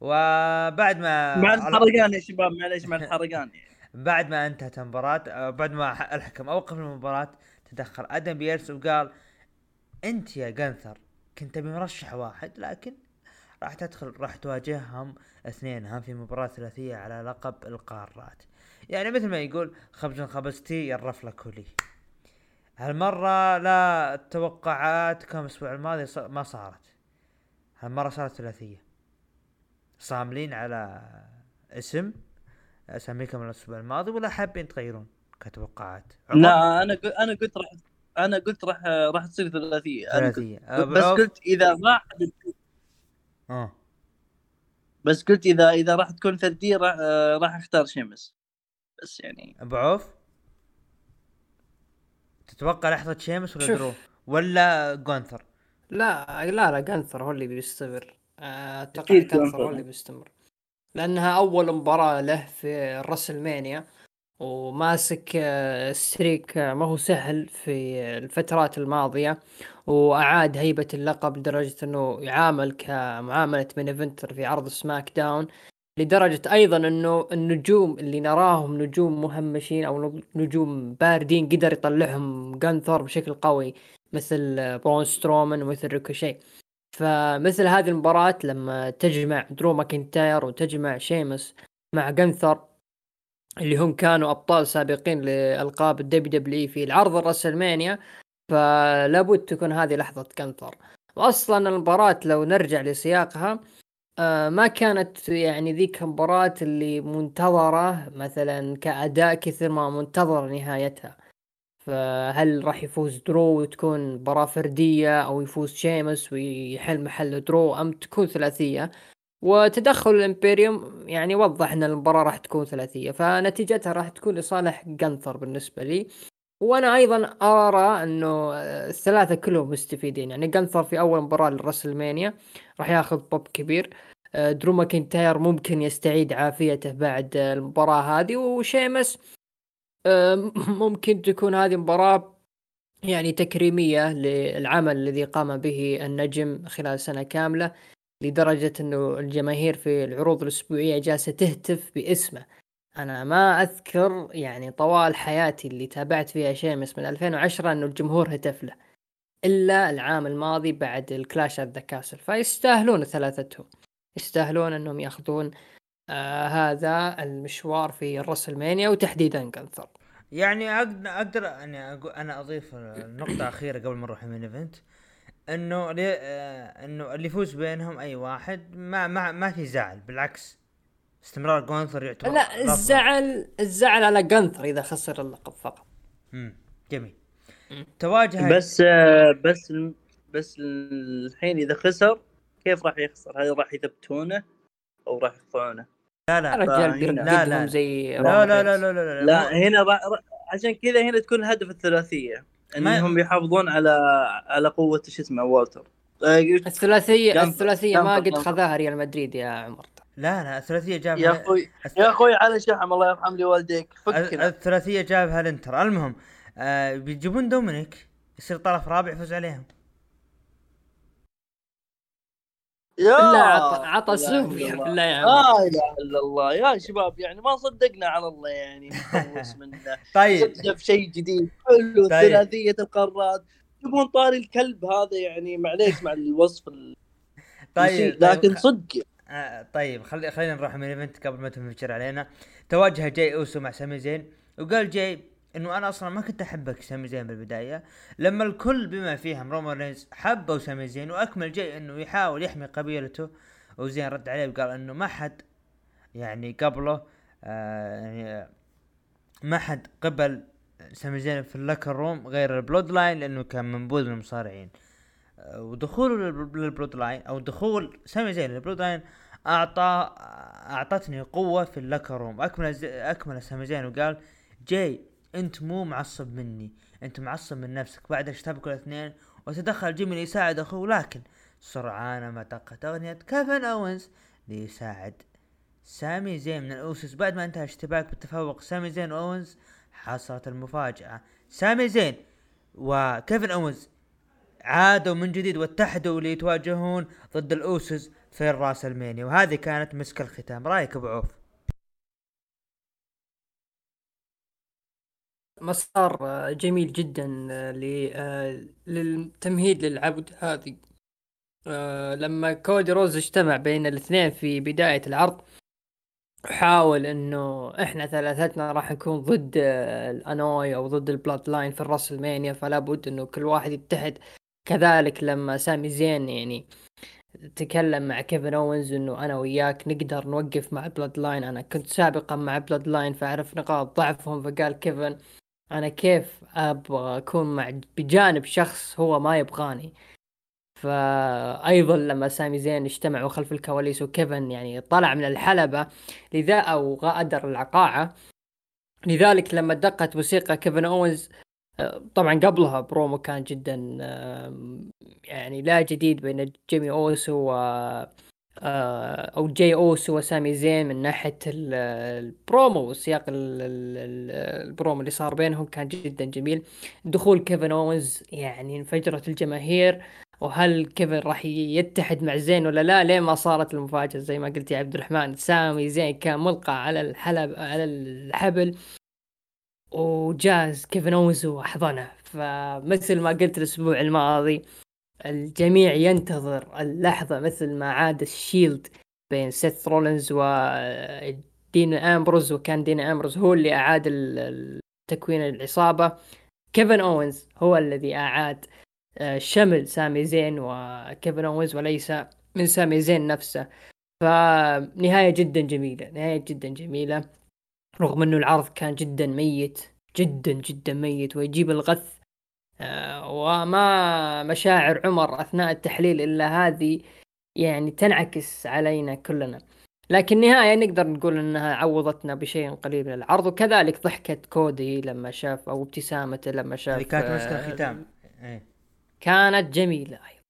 وبعد ما مع الحرقان يا شباب معليش مع الحرقان. بعد ما انتهت المباراة آه، بعد ما الحكم أوقف المباراة تدخل أدم بيرس وقال أنت يا جنثر كنت أبي مرشح واحد لكن راح تدخل راح تواجههم اثنينهم في مباراة ثلاثية على لقب القارات. يعني مثل ما يقول خبز خبزتي يرف لك ولي هالمرة لا توقعاتكم الأسبوع الماضي ما صارت. هالمرة صارت ثلاثية. صاملين على اسم أساميكم الأسبوع الماضي ولا حابين تغيرون كتوقعات؟ لا أنا قلت أنا قلت راح أنا قلت راح راح تصير ثلاثية. ثلاثية. أبو بس؟ قلت إذا راح آه. بس قلت إذا إذا راح تكون فرديه راح آه، راح أختار شمس بس يعني أبو عوف؟ تتوقع لحظة شيمس ولا شوف. درو ولا جونثر لا لا لا جانثر هو اللي بيستمر. آه، أتوقع جانثر جانثر. هو اللي بيستمر. لأنها أول مباراة له في ال WrestleMania وماسك آه، streak آه، ما هو سهل في الفترات الماضية وأعاد هيبة اللقب لدرجة إنه يعامل كمعاملة main eventer في عرض SmackDown لدرجة أيضا أنه النجوم اللي نراهم نجوم مهمشين أو نجوم باردين قدر يطلعهم جانثر بشكل قوي مثل برون سترومان ومثل ريكوشي فمثل هذه المباراة لما تجمع درو ماكنتاير وتجمع شيمس مع جنثر اللي هم كانوا أبطال سابقين لألقاب الدبليو دبليو في العرض الرسلمانيا فلابد تكون هذه لحظة جنثر واصلا المباراة لو نرجع لسياقها آه، ما كانت يعني ذيك المباراة اللي منتظرة مثلا كأداء كثر ما منتظر نهايتها. فهل راح يفوز درو وتكون مباراة فردية أو يفوز شيمس ويحل محل درو أم تكون ثلاثية؟ وتدخل الإمبيريوم يعني وضح أن المباراة راح تكون ثلاثية فنتيجتها راح تكون لصالح جنثر بالنسبة لي. وأنا أيضا أرى أنه آه، الثلاثة كلهم مستفيدين. يعني جنثر في أول مباراة للرسلمانيا راح ياخذ بوب كبير. آه، درو ماكنتاير ممكن يستعيد عافيته بعد المباراة هذه وشيمس آه، ممكن تكون هذه مباراة يعني تكريمية للعمل الذي قام به النجم خلال سنة كاملة لدرجة إنه الجماهير في العروض الأسبوعية جالسة تهتف باسمه. أنا ما أذكر يعني طوال حياتي اللي تابعت فيها شيمس من 2010 إنه الجمهور هتف له. إلا العام الماضي بعد الكلاش ذا كاسل فيستاهلون ثلاثتهم يستاهلون إنهم يأخذون آه هذا المشوار في الرسلمانيا وتحديدا جنثر يعني أقدر أقول أنا أضيف نقطة اخيرة قبل ما نروح من ايفنت إنه آه إنه اللي يفوز بينهم أي واحد ما ما ما في زعل بالعكس استمرار جونثر يعتبر لا. الزعل الزعل على جنثر إذا خسر اللقب فقط مم. جميل تواجه بس آه، بس بس الحين إذا خسر كيف راح يخسر؟ هل راح يثبتونه أو راح يقطعونه؟ لا لا. لا، لا. زي لا لا لا لا لا, لا هنا را... عشان كذا هنا تكون هدف الثلاثية انهم يحافظون على على قوة شو اسمه والتر. آه، الثلاثية جنب- الثلاثية ما قد. خذاها ريال مدريد يا عمر. لا لا الثلاثية جابها يا أخوي يا أخوي على شحم الله يرحم لي والديك فكنا الثلاثية جابها الانتر المهم آه بيجيبون دومينيك يصير طرف رابع يفوز عليهم. يا بالله عطى عطى لا سوبر. بالله يا لا إله إلا الله. يا شباب يعني ما صدقنا على الله يعني نخوس منه طيب. في شيء جديد. حلو طيب. ثلاثية القارات. تبون طاري الكلب هذا يعني معليش مع الوصف ال- طيب لكن طيب, صدق. آه طيب خلي خلينا نروح من الايفنت قبل ما تنفجر علينا. تواجه جاي أوسو مع سامي زين وقال جاي إنه أنا أصلا ما كنت أحبك سامي زين بالبداية. لما الكل بما فيهم رومان رينز حبوا سامي زين وأكمل جاي إنه يحاول يحمي قبيلته. وزين رد عليه وقال إنه ما حد يعني قبله آه يعني ما حد قبل سامي زين في ال locker room غير البلود لاين لأنه كان منبوذ من المصارعين آه، ودخوله للب- للبلود لاين أو دخول سامي زين للبلود لاين أعطى أعطتني قوة في ال locker room. أكمل أكمل سامي زين وقال جاي انت مو معصب مني. انت معصب من نفسك. بعد اشتبكوا الاثنين؟ وتدخل جيمي ليساعد اخوه لكن سرعان ما دقت اغنية كيفن اوينز ليساعد سامي زين من الأوسس. بعد ما انتهى اشتباك بالتفوق سامي زين وأوينز حصلت المفاجأة. سامي زين وكيفن اوينز عادوا من جديد واتحدوا ليتواجهون ضد الأوسس في الراس المانيا وهذه كانت مسك الختام. رأيك أبو عوف؟ مسار آه، جميل جدا آه، آه، للتمهيد للعبد هذه. لما كودي روز اجتمع بين الاثنين في بداية العرض حاول إنه إحنا ثلاثتنا راح نكون ضد الأنوي أو ضد البلاد لاين في الراسلمانيا فلا بد إنه كل واحد يتحد. كذلك لما سامي زين يعني تكلم مع كيفن أوينز إنه أنا وياك نقدر نوقف مع بلود لاين أنا كنت سابقا مع بلود لاين فاعرف نقاط ضعفهم فقال كيفن أنا كيف أبغى أكون مع بجانب شخص هو ما يبغاني. فايضا لما سامي زين اجتمعوا خلف الكواليس وكيفن يعني طلع من الحلبة لذا أو غادر القاعة لذلك لما دقت موسيقى كيفن أوينز آه، طبعا قبلها برومو كان جدا يعني لا جديد بين جيمي اوسو و أو جي اوسو وسامي زين من ناحية ال- البرومو وسياق ال- ال- ال- البرومو اللي صار بينهم كان جدا جميل. دخول كيفن اونز يعني انفجرت الجماهير وهل كيفن راح يتحد مع زين ولا لا؟ لين ما صارت المفاجأة؟ زي ما قلت يا عبد الرحمن سامي زين كان ملقى على الحلب على الحبل وجا كيفن اونز وحضنه. فمثل ما قلت الأسبوع الماضي الجميع ينتظر اللحظة مثل ما عاد الشيلد بين سيث رولينز ودين أمبروز وكان دين أمبروز هو اللي أعاد تكوين العصابة. كيفن أوينز هو الذي أعاد آه، شمل سامي زين وكيفن أوينز وليس من سامي زين نفسه. فنهاية جدا جميلة نهاية جدا جميلة. رغم إنه العرض كان جدا ميت جدا جدا ميت ويجيب الغث آه، وما مشاعر عمر أثناء التحليل إلا هذه يعني تنعكس علينا كلنا. لكن نهاية نقدر نقول إنها عوضتنا بشيء قليل من العرض وكذلك ضحكة كودي لما شاف أو ابتسامته لما شاف هذه كانت مسك آه، الختام. إيه. كانت جميلة أيضا.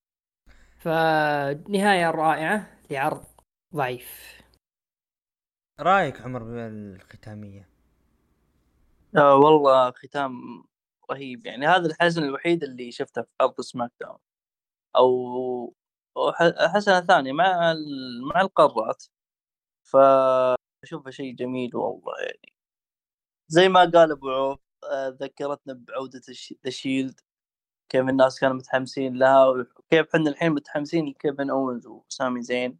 فنهاية رائعة لعرض ضعيف. رأيك عمر بالختامية؟ آه والله ختام رهيب. يعني هذا الحسن الوحيد اللي شفته في عرض سماك داون. أو حسنه ثانية مع مع القارات. فاشوفه شيء جميل والله يعني. زي ما قال أبو عوف آه، ذكرتنا بعودة ذا شيلد كيف الناس كانوا متحمسين لها وكيف إحنا الحين متحمسين لكيفن اونز وسامي زين.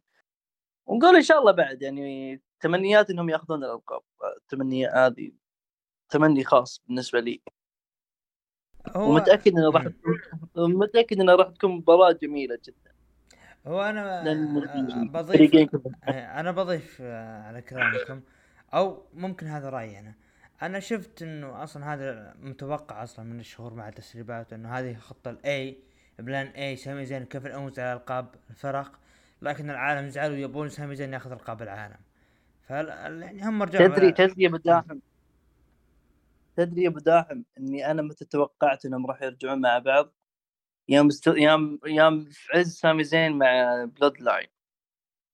ونقول إن شاء الله بعد يعني تمنيات إنهم يأخذون الألقاب. التمني هذه تمني خاص بالنسبة لي. هو ومتأكد إنه راح. تكون متأكد انها راح تكون مباراة جميلة جدا. هو أنا آه، بضيف آه، أنا بضيف آه، على كلامكم. أو ممكن هذا رأيي أنا. أنا شفت إنه أصلا هذا متوقع أصلا من الشهور مع التسريبات إنه هذه خطة الاي plan A سامي زين كيفن اونز على ألقاب الفرق. لكن العالم زعلوا يبون سامي زين ياخذ ألقاب العالم. فال يعني هم رجعوا تدري تدري داحم تدري يا أبو داحم إني أنا متى توقعت إنهم راح يرجعون مع بعض؟ يوم است... يوم يوم في عز سامي زين مع بلود لاين.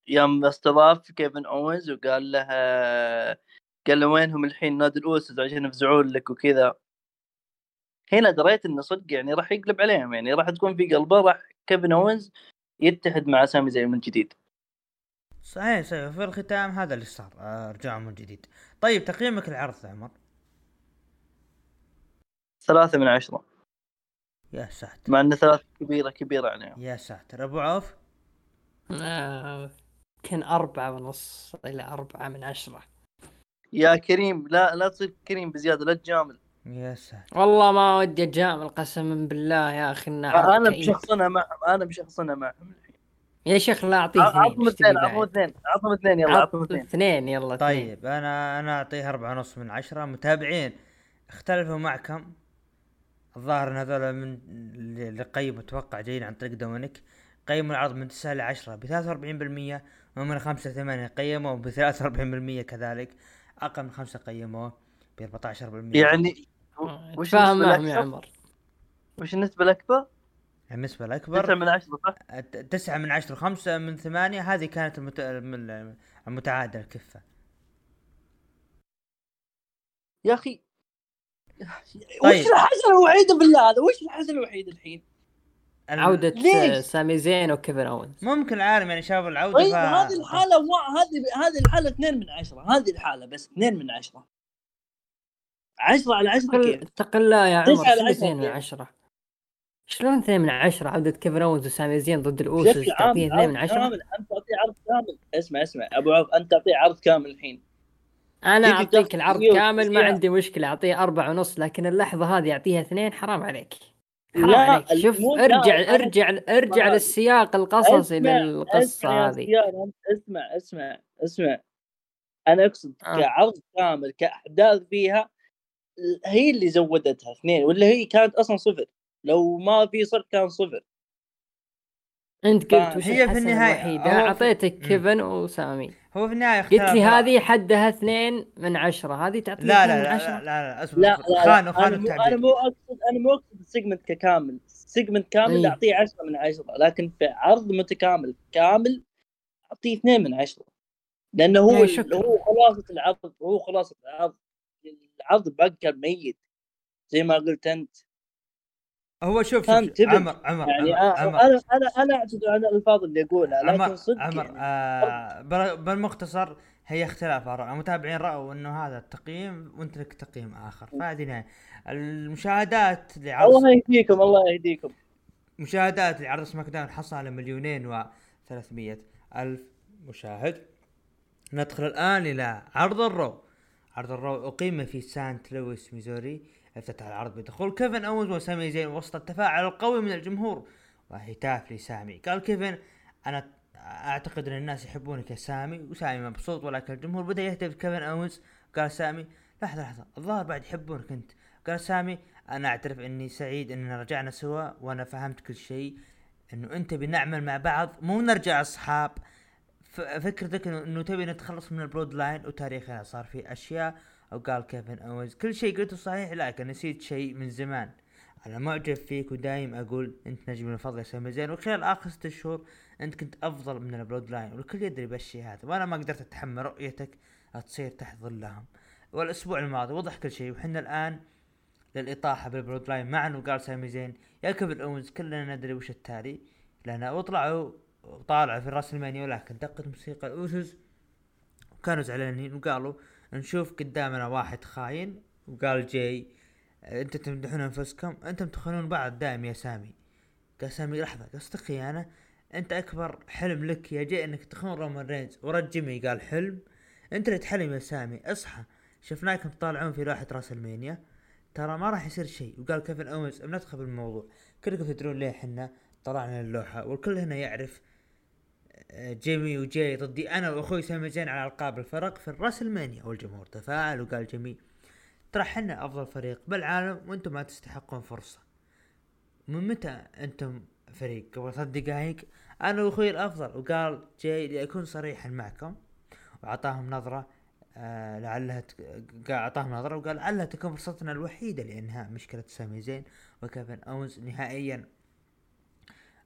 يوم استضاف كيفن اوينز وقال له قال له وينهم الحين نادي الأوسس عشان يفزعون لك وكذا. هنا دريت إنه صدق يعني راح يقلب عليهم يعني راح تكون في قلبه راح كيفن اوينز يتحد مع سامي زين من جديد. صحيح صحيح في الختام هذا اللي صار آه، رجعوا من جديد. طيب تقييمك العرض عمر. ثلاثة من عشرة. يا ساتر. مع إنه ثلاثة كبيرة كبيرة عليهم يا ساتر. أبو عوف؟ آه، يمكن أربعة ونص إلى أربعة من عشرة. يا كريم لا لا تصير كريم بزيادة لا تجامل. يا ساتر. والله ما ودي أجامل قسما بالله يا أخي إنه كئيب. بشخصنها معهم أنا بشخصنها معهم يا شيخ لا أعطيه عطهم اثنين اثنين عطهم اثنين عطهم اثنين يلا عطهم اثنين. اثنين يلا اثنين. طيب أنا أنا أعطيه أربعة ونص من عشرة. متابعين اختلفوا معكم. الظاهر إن هذول من اللي قيموا أتوقع جايين عن طريق دومينيك قيموا العرض من 9 ل 10 ب 43% ومن 5 ل 8 قيموا ب 43% كذلك أقل من 5 قيموه ب 14% يعني آه، وش النسبة معهم يا؟ عمر وش النسبة الأكبر؟ بالنسبة تسعة الأكبر من عشرة صح؟ ت- تسعة من عشرة خمسة من ثمانية هذه كانت المت... الم- المتعادل الكفة يا أخي طيب. وش الحسنة الوحيدة بالله هذا؟ وش الحسنة الوحيدة الحين؟ عودة ليش؟ آه، سامي زين وكيفن أوينز ممكن العالم يعني شافوا العودة طيب ف... هذه الحالة وا- هذه هذه الحالة اثنين من عشرة هذه الحالة بس اثنين من عشرة عشرة على عشرة تقل كيف؟ تقل لا يا عمر اثنين من؟ عشرة شلون اثنين من عشرة عودة كيفن أوينز وسامي زين ضد عام تعطيه اثنين من عرض عشرة كامل أنت تعطيه عرض كامل اسمع اسمع أبو عوف أنت تعطيه عرض كامل الحين أعطيك تاخذ العرض كامل ما. عندي مشكلة أعطيه أربعة ونص لكن اللحظة هذه أعطيها اثنين حرام عليك حرام لا، عليك شوف مو- لا، ارجع ارجع ارجع. للسياق القصصي يا هذه اسمع اسمع اسمع أنا أقصد آه. كعرض كامل كأحداث فيها هي اللي زودتها اثنين ولا هي كانت أصلا صفر لو ما في صفر كان صفر أنت قلت وش هي في هو في- أعطيتك. كيفن وسامي هو في النهاية قلت لي. هذه حدها اثنين من عشرة هذه تعطيها لا اثنين لا لا, لا لا لا أصبر لا أصبر. لا خانوا لا خانوا أنا مو أنا التعبير مو اقصد أنا مو أقصد السيجمنت ككامل السيجمنت كامل. اعطيه 10 من 10 لكن في عرض متكامل كامل اعطيه 2 من 10 لأنه هو. هو خلاصة العرض هو خلاصة العرض العرض بقى ميت زي ما قلت أنت هو شوف, شوف. عمر عمر يعني عمر, أنا- عمر, أنا أنا أنا اعتذر عن الألفاظ اللي اقولها لكن عمر, صدق عمر يعني. آه بال- بالمختصر هي اختلاف آراء. المتابعين رأوا إنه هذا التقييم وأنت لك تقييم آخر. فهذه نهاية. المشاهدات لعرض الله يهديكم الله يهديكم. مشاهدات لعرض سماك داون حصل على مليونين و 300 ألف مشاهد. ندخل الآن إلى عرض الرو. عرض الرو اقيم في سانت لويس ميزوري. افتتح العرض بدخول كيفن اونز وسامي زين وسط التفاعل القوي من الجمهور وهتاف لسامي. قال كيفن أنا أعتقد أن الناس يحبونك يا سامي وسامي مبسوط ولكن الجمهور بدأ يهتف كيفن اونز قال سامي لحظة لحظة الظاهر بعد يحبونك أنت. قال سامي أنا أعترف أني سعيد أننا رجعنا سوا وأنا فهمت كل شيء أنه أنت تبي نعمل مع بعض مو نرجع أصحاب. فكرتك إنه تبي نتخلص من البلود لاين وتاريخنا صار في أشياء أو قال كيفن اونز كل شيء قلته صحيح لكن نسيت شيء من زمان. أنا معجب فيك ودايم أقول أنت نجم المفضل يا سامي زين وخلال آخر ست شهور أنت كنت أفضل من البلود لاين والكل يدري بالشيء هذا وأنا ما قدرت أتحمل رؤيتك تصير تحت ظلهم والأسبوع الماضي وضح كل شيء وحنا الآن للإطاحة بالبلود لاين معا وقال سامي زين يا كيفن اونز كلنا ندري وش التالي. لأن وطلعوا وطالعوا في راسلمانيا ولكن دقت موسيقى الاوسوس وكانوا زعلانين وقالوا نشوف قدامنا واحد خاين وقال جاي أنت تمدحون أنفسكم؟ أنتم تخونون بعض دائم يا سامي. قال سامي لحظة قصدك خيانه أنت أكبر حلم لك يا جاي إنك تخون رومان رينز. ورد جيمي قال حلم؟ أنت اللي تحلم يا سامي اصحى. شفناكم تطالعون في لوحة راس المانيا. ترى ما راح يصير شيء. وقال كيفن اوز بندخل بالموضوع كلكم تدرون ليه حنا طلعنا اللوحة والكل هنا يعرف جيمي وجاي ضدي أنا وأخوي سامي زين على ألقاب الفرق في الراس المانيا والجمهور تفاعل وقال جيمي ترى حنا أفضل فريق بالعالم وأنتم ما تستحقون فرصة. من متى أنتم فريق؟ قبل ثلاث دقائق أنا وأخوي الأفضل. وقال جاي لأكون صريحا معكم وأعطاهم نظرة آه لعلها أعطاهم نظرة وقال لعلها تكون فرصتنا الوحيدة لإنهاء مشكلة سامي زين وكيفن أونز نهائيا.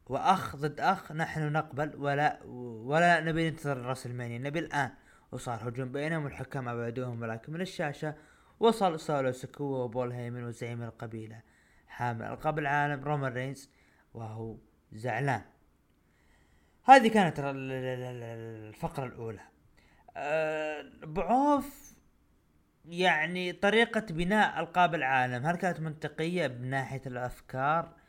وأخ ضد أخ نحن نقبل ولا ولا نبي ننتظر راس المانيا نبي الآن. وصار هجوم بينهم والحكام أبعدوهم ولكن من الشاشة وصل سولو سكوا وبول هيمن وزعيم القبيلة. حامل القاب العالم رومان رينز وهو زعلان. هذه كانت ال- ال- ال- الفقرة الأولى. أه، بعوف يعني طريقة بناء ألقاب العالم. هل كانت منطقية بناحية الأفكار؟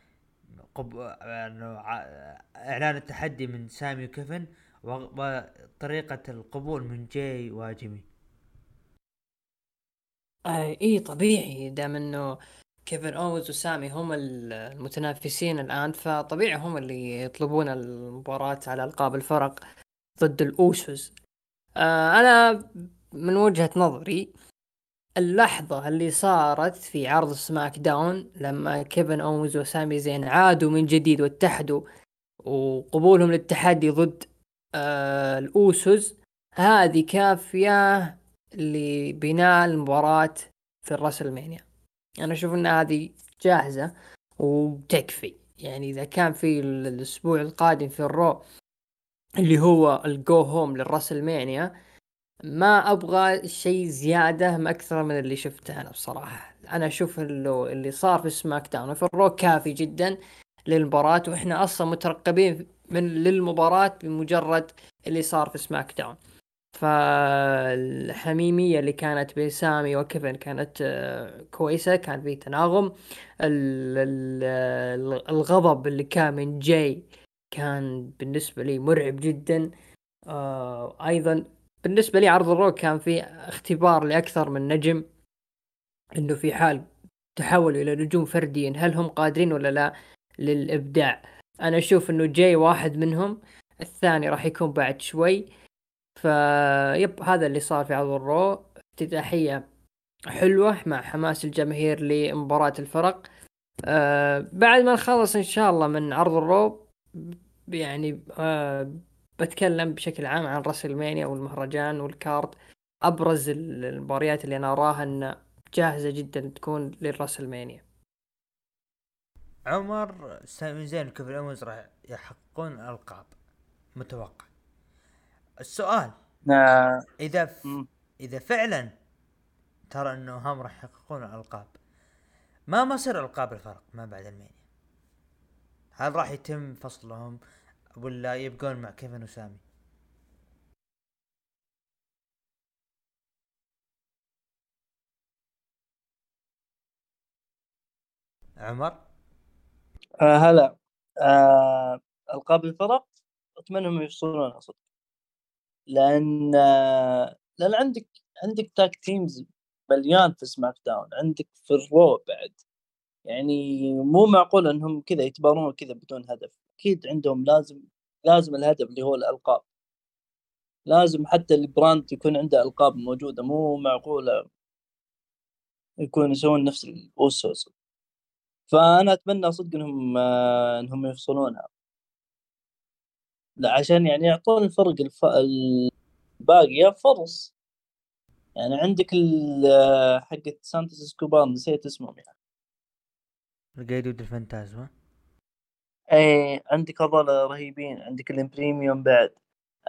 قب... ع- إعلان التحدي من سامي وكيفن وطريقة القبول من جاي وجيمي آه إي طبيعي. دام إنه كيفن أونز وسامي هم ال- المتنافسين الآن فطبيعي هم اللي يطلبون المباراة على ألقاب الفرق ضد الاوسوس آه أنا من وجهة نظري اللحظة اللي صارت في عرض سماك داون لما كيفن اونز وسامي زين عادوا من جديد واتحدوا وقبولهم للتحدي ضد آه الاوسوس هذه كافية لبناء المباراة في الراسلمانيا. أنا أشوف إن هذه جاهزة وتكفي. يعني إذا كان في ال- الأسبوع القادم في الرو اللي هو ال go home للراسلمانيا ما أبغى شيء زيادة ما أكثر من اللي شفته أنا بصراحة. أنا أشوف اللي, صار في سماك داون وفي الرو كافي جدا للمباراة وإحنا أصلا مترقبين من للمباراة بمجرد اللي صار في سماك داون. فالحميمية اللي كانت بين سامي وكيفن كانت آه، كويسة كان في تناغم. ال- ال- الغضب اللي كان من جاي كان بالنسبة لي مرعب جدا. آه، أيضا بالنسبة لي عرض الرو كان في اختبار لأكثر من نجم إنه في حال تحولوا إلى نجوم فرديا هل هم قادرين ولا لا للإبداع؟ أنا أشوف إنه جاي واحد منهم الثاني راح يكون بعد شوي. فهذا اللي صار في عرض الرو افتتاحية حلوة مع حماس الجماهير لمباراة الفرق. آه بعد ما نخلص إن شاء الله من عرض الرو يعني آه بتكلم بشكل عام عن راسلمانيا والمهرجان وال card. أبرز ال- المباريات اللي أنا أراها إن جاهزة جدا تكون للراسلمانيا عمر سامي زين وكيفن اونز راح يحققون الألقاب متوقع؟ السؤال. آه، إذا ف... إذا فعلا ترى انه هم راح يحققون الالقاب ما مصير ألقاب الفرق ما بعد المانيا؟ هل راح يتم فصلهم؟ ولا يبقون مع كيفن وسامي؟ عمر؟ آه هلا. آه ألقاب الفرق؟ أتمنى انهم يفصلونها صدق. لأن آه لأن عندك عندك tag teams مليان في سماك داون. عندك في الرو بعد. يعني مو معقول إنهم كذا يتبارون كذا بدون هدف. أكيد عندهم لازم لازم الهدف اللي هو الألقاب. لازم حتى ال brand يكون عنده ألقاب موجودة مو معقولة يكون يسوون نفس الاوسوس فأنا أتمنى صدق إنهم آه، إنهم يفصلونها عشان يعني يعطون الفرق الف... الباقيه فرص. يعني عندك آه، حقت سانتوس إسكوبار نسيت اسمهم يعني. القيدود الفانتازما إي عندك هذول رهيبين عندك الإمبريميوم بعد.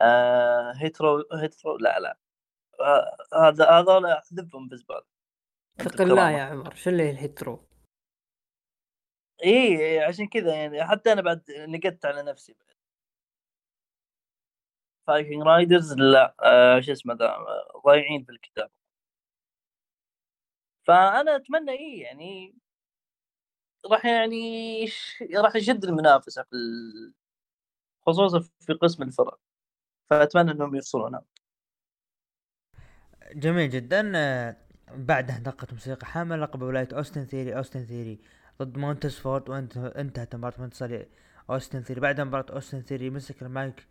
آه هيترو هيترو لا لا. آه، هذا هذول احذفهم في الزباله اتق الله يا عمر شو اللي الهيترو؟ إي عشان كذا يعني حتى أنا بعد نقدت على نفسي. فايكنج رايدرز لا. آه شو اسمه ذا؟ آه، ضايعين في الكتاب. فأنا أتمنى إيه يعني راح يعني راح يشد المنافسة في ال... خصوصا في قسم الفرق. فأتمنى إنهم يفصلونها جميل جدا. بعدها دقت موسيقى حامل لقب ولاية أوستن ثيري. أوستن ثيري ضد مونتيز فورد وانت انتهت مباراة منتصر أوستن ثيري. بعد مباراة أوستن ثيري مسك المايك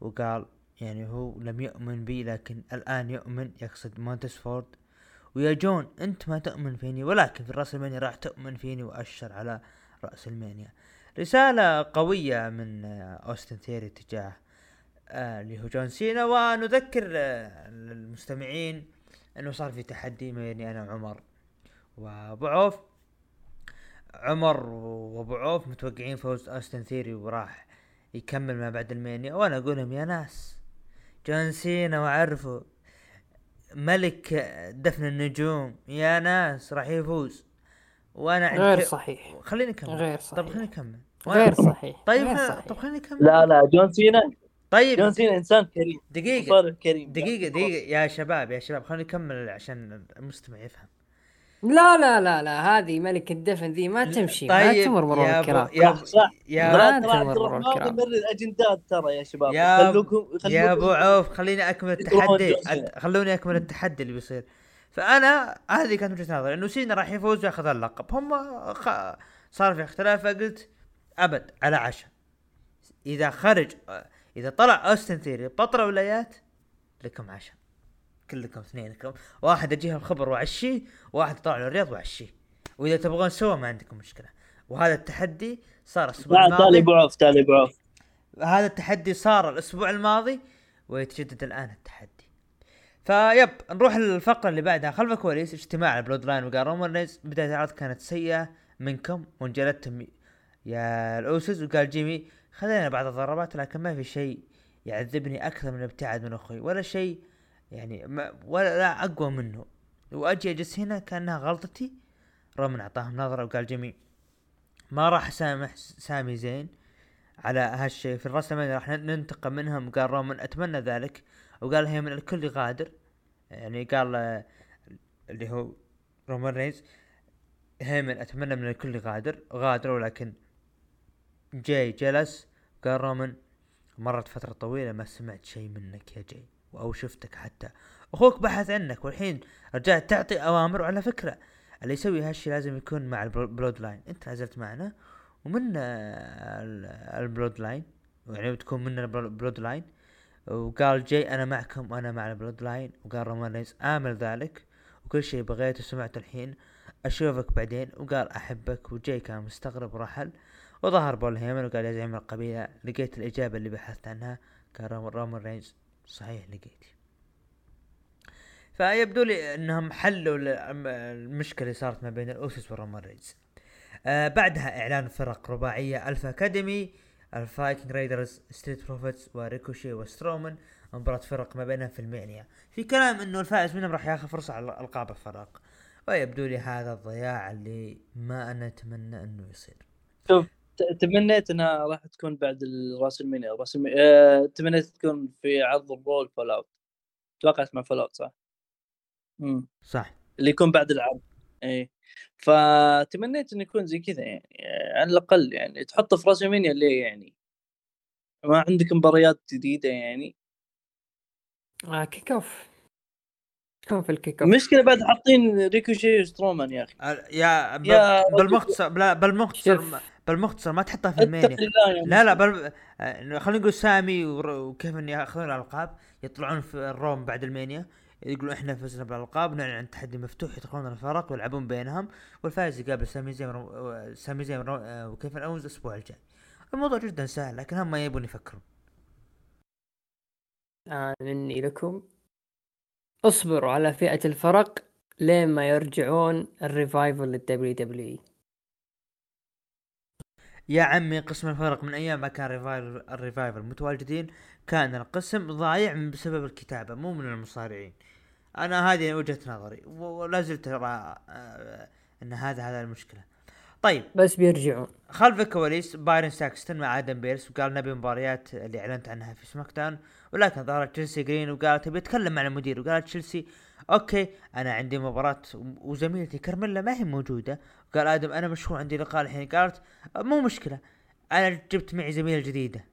وقال يعني هو لم يؤمن بي لكن الآن يؤمن يقصد مونتيز فورد ويا جون أنت ما تؤمن فيني ولكن في راسلمانيا راح تؤمن فيني وأشر على راسلمينيا رسالة قوية من آه، أوستن ثيري تجاه آه، اللي هو جون سينا. ونذكر آه، المستمعين إنه صار في تحدي ما بيني أنا وعمر وأبو عوف. عمر وأبو عوف متوقعين فوز أوستن ثيري وراح يكمل ما بعد المانيا وأنا أقول لهم يا ناس جون سينا واعرفه ملك دفن النجوم. يا ناس راح يفوز. وأنا عند غير صحيح. خليني أكمل. غير طب صحيح خليني أكمل. غير صحيح. طيب غير. صحيح. طب خليني أكمل. لا لا جون سينا. جون طيب سينا إنسان كريم. دقيقة. كريم. دقيقة دقيقة. يا شباب يا شباب خليني أكمل عشان المستمع يفهم. لا لا لا لا هذه ملك الدفن ذي ما تمشي ما طيب تمر مرور يا الكرام يا صح. يا ما تمر الكرام. الأجندات ترى يا شباب؟ يا خلوكم يا أبو عوف خليني أكمل التحدي. خلوني أكمل التحدي اللي بيصير. فأنا هذه كانت وجهة نظري. إنه سينا راح يفوز ويأخذ اللقب. هم خ... صار في اختلاف فقلت أبد على عشاء إذا خرج إذا طلع أوستن ثيري بطل ولايات لكم عشاء كلكم اثنينكم. واحد اجيه الخبر وعشيه واحد طلع له الرياض وعشيه وإذا تبغون سوا ما عندكم مشكلة. وهذا التحدي صار الأسبوع الماضي ابو عوف تعال ابو عوف هذا التحدي صار الأسبوع الماضي ويتجدد الآن التحدي. ف يب نروح للفقرة اللي بعدها. خلف الكواليس اجتماع ال Bloodline وقال بداية العرض كانت سيئة منكم وانجلدتم يا الاوسس وقال جيمي خذينا بعض الضربات لكن ما في شيء يعذبني أكثر من الابتعاد من أخوي ولا شيء يعني ما ولا لا أقوى منه. وأجي أجلس هنا كأنها غلطتي رومان أعطاهم نظرة وقال جيمي ما راح أسامح سامي زين على هالشيء. في المانيا راح ننتقم منهم وقال رومان أتمنى ذلك. وقال هي من الكل غادر يعني قال آه، اللي هو رومان رينز هيمن أتمنى من الكل غادر غادر ولكن جاي جلس قال رومان مرت فترة طويلة ما سمعت شيء منك يا جاي. أو شفتك حتى. أخوك بحث عنك والحين رجعت تعطي أوامر وعلى فكرة. اللي يسوي هالشي لازم يكون مع ال Bloodline أنت نزلت معنا ومن ال- ال Bloodline يعني بتكون من ال Bloodline وقال جاي أنا معكم وأنا مع ال Bloodline وقال رومان رينز امل ذلك. وكل شيء بغيته سمعته الحين. أشوفك بعدين. وقال أحبك وجاي كان مستغرب ورحل. وظهر بول هيمن وقال يا زعيم القبيلة لقيت الإجابة اللي بحثت عنها. رومان- رومان رينز صحيح لقيت. فيبدو لي إنهم حلوا ال- المشكلة اللي صارت ما بين الاوسس ورومان رينز آه بعدها إعلان فرق رباعية Alpha Academy ال Viking Raiders Street Profits وريكوشي وسترومان مباراة فرق ما بينها في المانيا في كلام إنه الفائز منهم راح ياخذ فرصة على ألقاب الفرق. ويبدو لي هذا الضياع اللي ما أنا أتمنى إنه يصير. شوف تمنيت إنها راح تكون بعد الراس المينيا راس المي... آه، تمنيت تكون في عرض ال Raw fallout. أتوقع اسمه fallout صح؟ امم صح. اللي يكون بعد العرض إيه فتمنيت إنه يكون زي كذا يعني على الأقل يعني تحطه في رأس المينيا ليه يعني؟ ما عندك مباريات جديدة يعني. آه kickoff في ال kickoff المشكلة بعد حاطين ريكوشي وسترومان يا أخي. ال- يا, ب... يا. بالمختصر بلا بالمختصر. بالمختصر ما تحطها في المانيا لا لا بل آه، خلينا نقول سامي وكيفن ياخذون الألقاب يطلعون في الرو بعد المانيا يقولون إحنا فزنا بالألقاب نعلن عن تحدي مفتوح يدخلون الفرق ويلعبون بينهم والفائز يقابل سامي زين ورو- سامي زين آه، وكيفن اونز الأسبوع الجاي. الموضوع جدا سهل لكن هم ما يبون يفكرون. آه مني لكم اصبروا على فئة الفرق لين ما يرجعون الريفايفل للدبليو دبليو يا عمي قسم الفرق من أيام ما كان Revival ال Revival متواجدين كان القسم ضايع من بسبب الكتابة مو من المصارعين. أنا هذه وجهة نظري ولا زلت أرى آه، إن هذا هذا المشكلة. طيب. بس بيرجعون. خلف الكواليس بايرن ساكستون مع آدم بيرس وقال نبي مباريات اللي أعلنت عنها في سماك داون. ولكن ظهرت تشيلسي جرين وقالت أتكلم مع المدير وقالت تشيلسي okay أنا عندي مباراة وزميلتي كارميلا ما هي موجودة. قال آدم أنا مشغول عندي لقاء الحين. قالت مو مشكلة أنا جبت معي زميلة جديدة.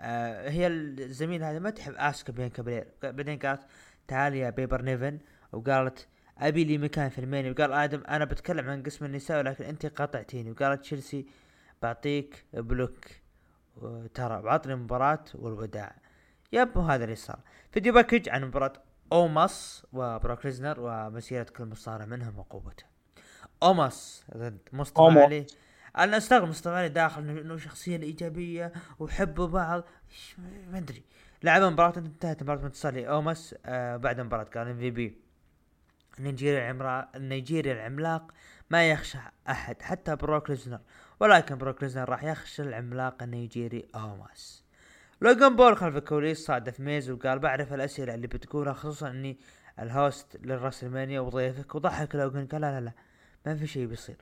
آه هي الزميلة هذه ما تحب آسكا بين كابرير. بعدين قالت تعال يا بيبر نيفن وقالت أبي لي مكان في الميني وقال آدم أنا بتكلم عن قسم النساء ولكن أنت قاطعتيني. وقالت تشيلسي بعطيك block ترى بعطني مباراة والوداع. yep وهذا اللي صار. video package عن مباراة أوماس وبروك ليزنر ومسيرة كل مصارع منهم وقوته. أوماس ضد مصطفى أومو. علي. أنا أستغرب مصطفى علي داخل انه إنه شخصية إيجابية وحبوا بعض إيش- ما أدري. لعب مباراة انتهت مباراة انتصار لاومس آه بعد مباراة قال MVP. النيجيري العملاق النيجيري العملاق ما يخشى أحد حتى بروك ليزنر ولكن بروك ليزنر راح يخشى العملاق النيجيري أوماس. لوجان بول خلف الكواليس صادف ميز وقال بعرف الأسئلة اللي بتقولها خصوصا إني ال host للرسلمانيا وضيفك وضحك لوجان قال لا لا لا ما في شيء بيصير.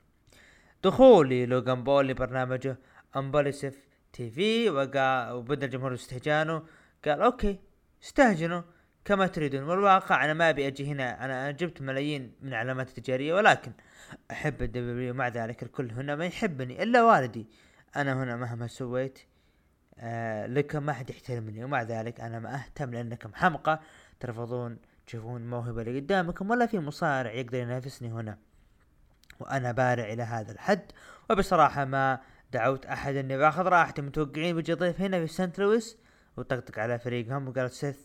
دخولي لوجان بول لبرنامجه Impaulsive TV وبدأ الجمهور استهجانه قال okay استهجنوا. كما تريدون. والواقع أنا ما أبي أجي هنا أنا جبت ملايين من علامات تجارية ولكن أحب ال W مع ذلك الكل هنا ما يحبني إلا والدي. أنا هنا مهما سويت آه لكم ما حد يحترمني ومع ذلك أنا ما أهتم لأنكم حمقى. ترفضون تشوفون الموهبة اللي قدامكم ولا في مصارع يقدر ينافسني هنا. وأنا بارع إلى هذا الحد. وبصراحة ما دعوت أحد أني باخذ راحتي. متوقعين بيجي ضيف هنا في سانت لويس؟ وطقطق على فريقهم وقال سيث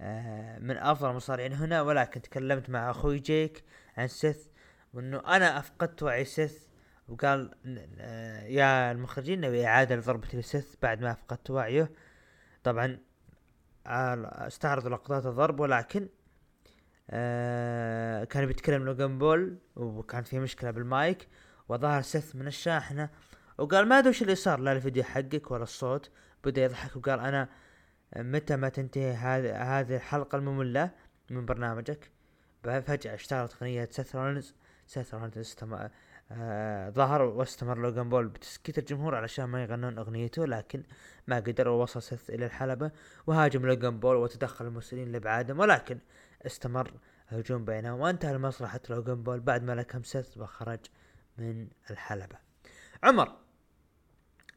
آه من أفضل المصارعين هنا. ولكن تكلمت مع أخوي جيك عن سيث وأنه أنا أفقدت وعي سيث. وقال آه يا المخرجين نبي إعادة لضربة السيث بعد ما فقدت وعيه. طبعا استعرض لقطات الضرب ولكن آه كان بيتكلم لوجان بول وكان في مشكلة بالمايك وظهر سيث من الشاحنة وقال ما أدري وش اللي صار لا الفيديو حقك ولا الصوت. بدأ يضحك وقال أنا متى ما تنتهي هذه الحلقة المملة من برنامجك؟ فجأة اشتغلت أغنية سيث رولنز سيث استمع آه ظهر واستمر لوغان بول بتسكيت الجمهور علشان ما يغنون أغنيته لكن ما قدر ووصل سيث إلى الحلبة وهاجم لوغان بول وتدخل المرسلين لابعادهم ولكن استمر الهجوم بينهم وانتهى لمصلحة لوغان بول بعد ما لكم سيث وخرج من الحلبة. عمر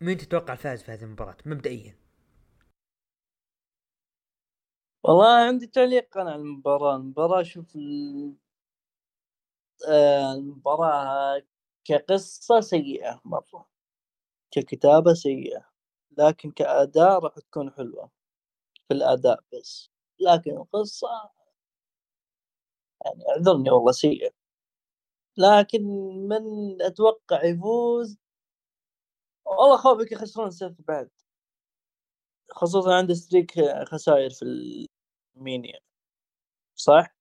مين تتوقع الفائز في هذه المباراة مبدئيا؟ والله عندي تعليق أنا على المباراة المباراة شوف آه، المباراة كقصة سيئة مرة ككتابة سيئة لكن كأداء راح تكون حلوة في الأداء بس. لكن القصة يعني أعذرني والله سيئة. لكن من أتوقع يفوز والله خوفي يخسرون سيث بعد. خصوصا عنده streak خسائر في ال Mania صح؟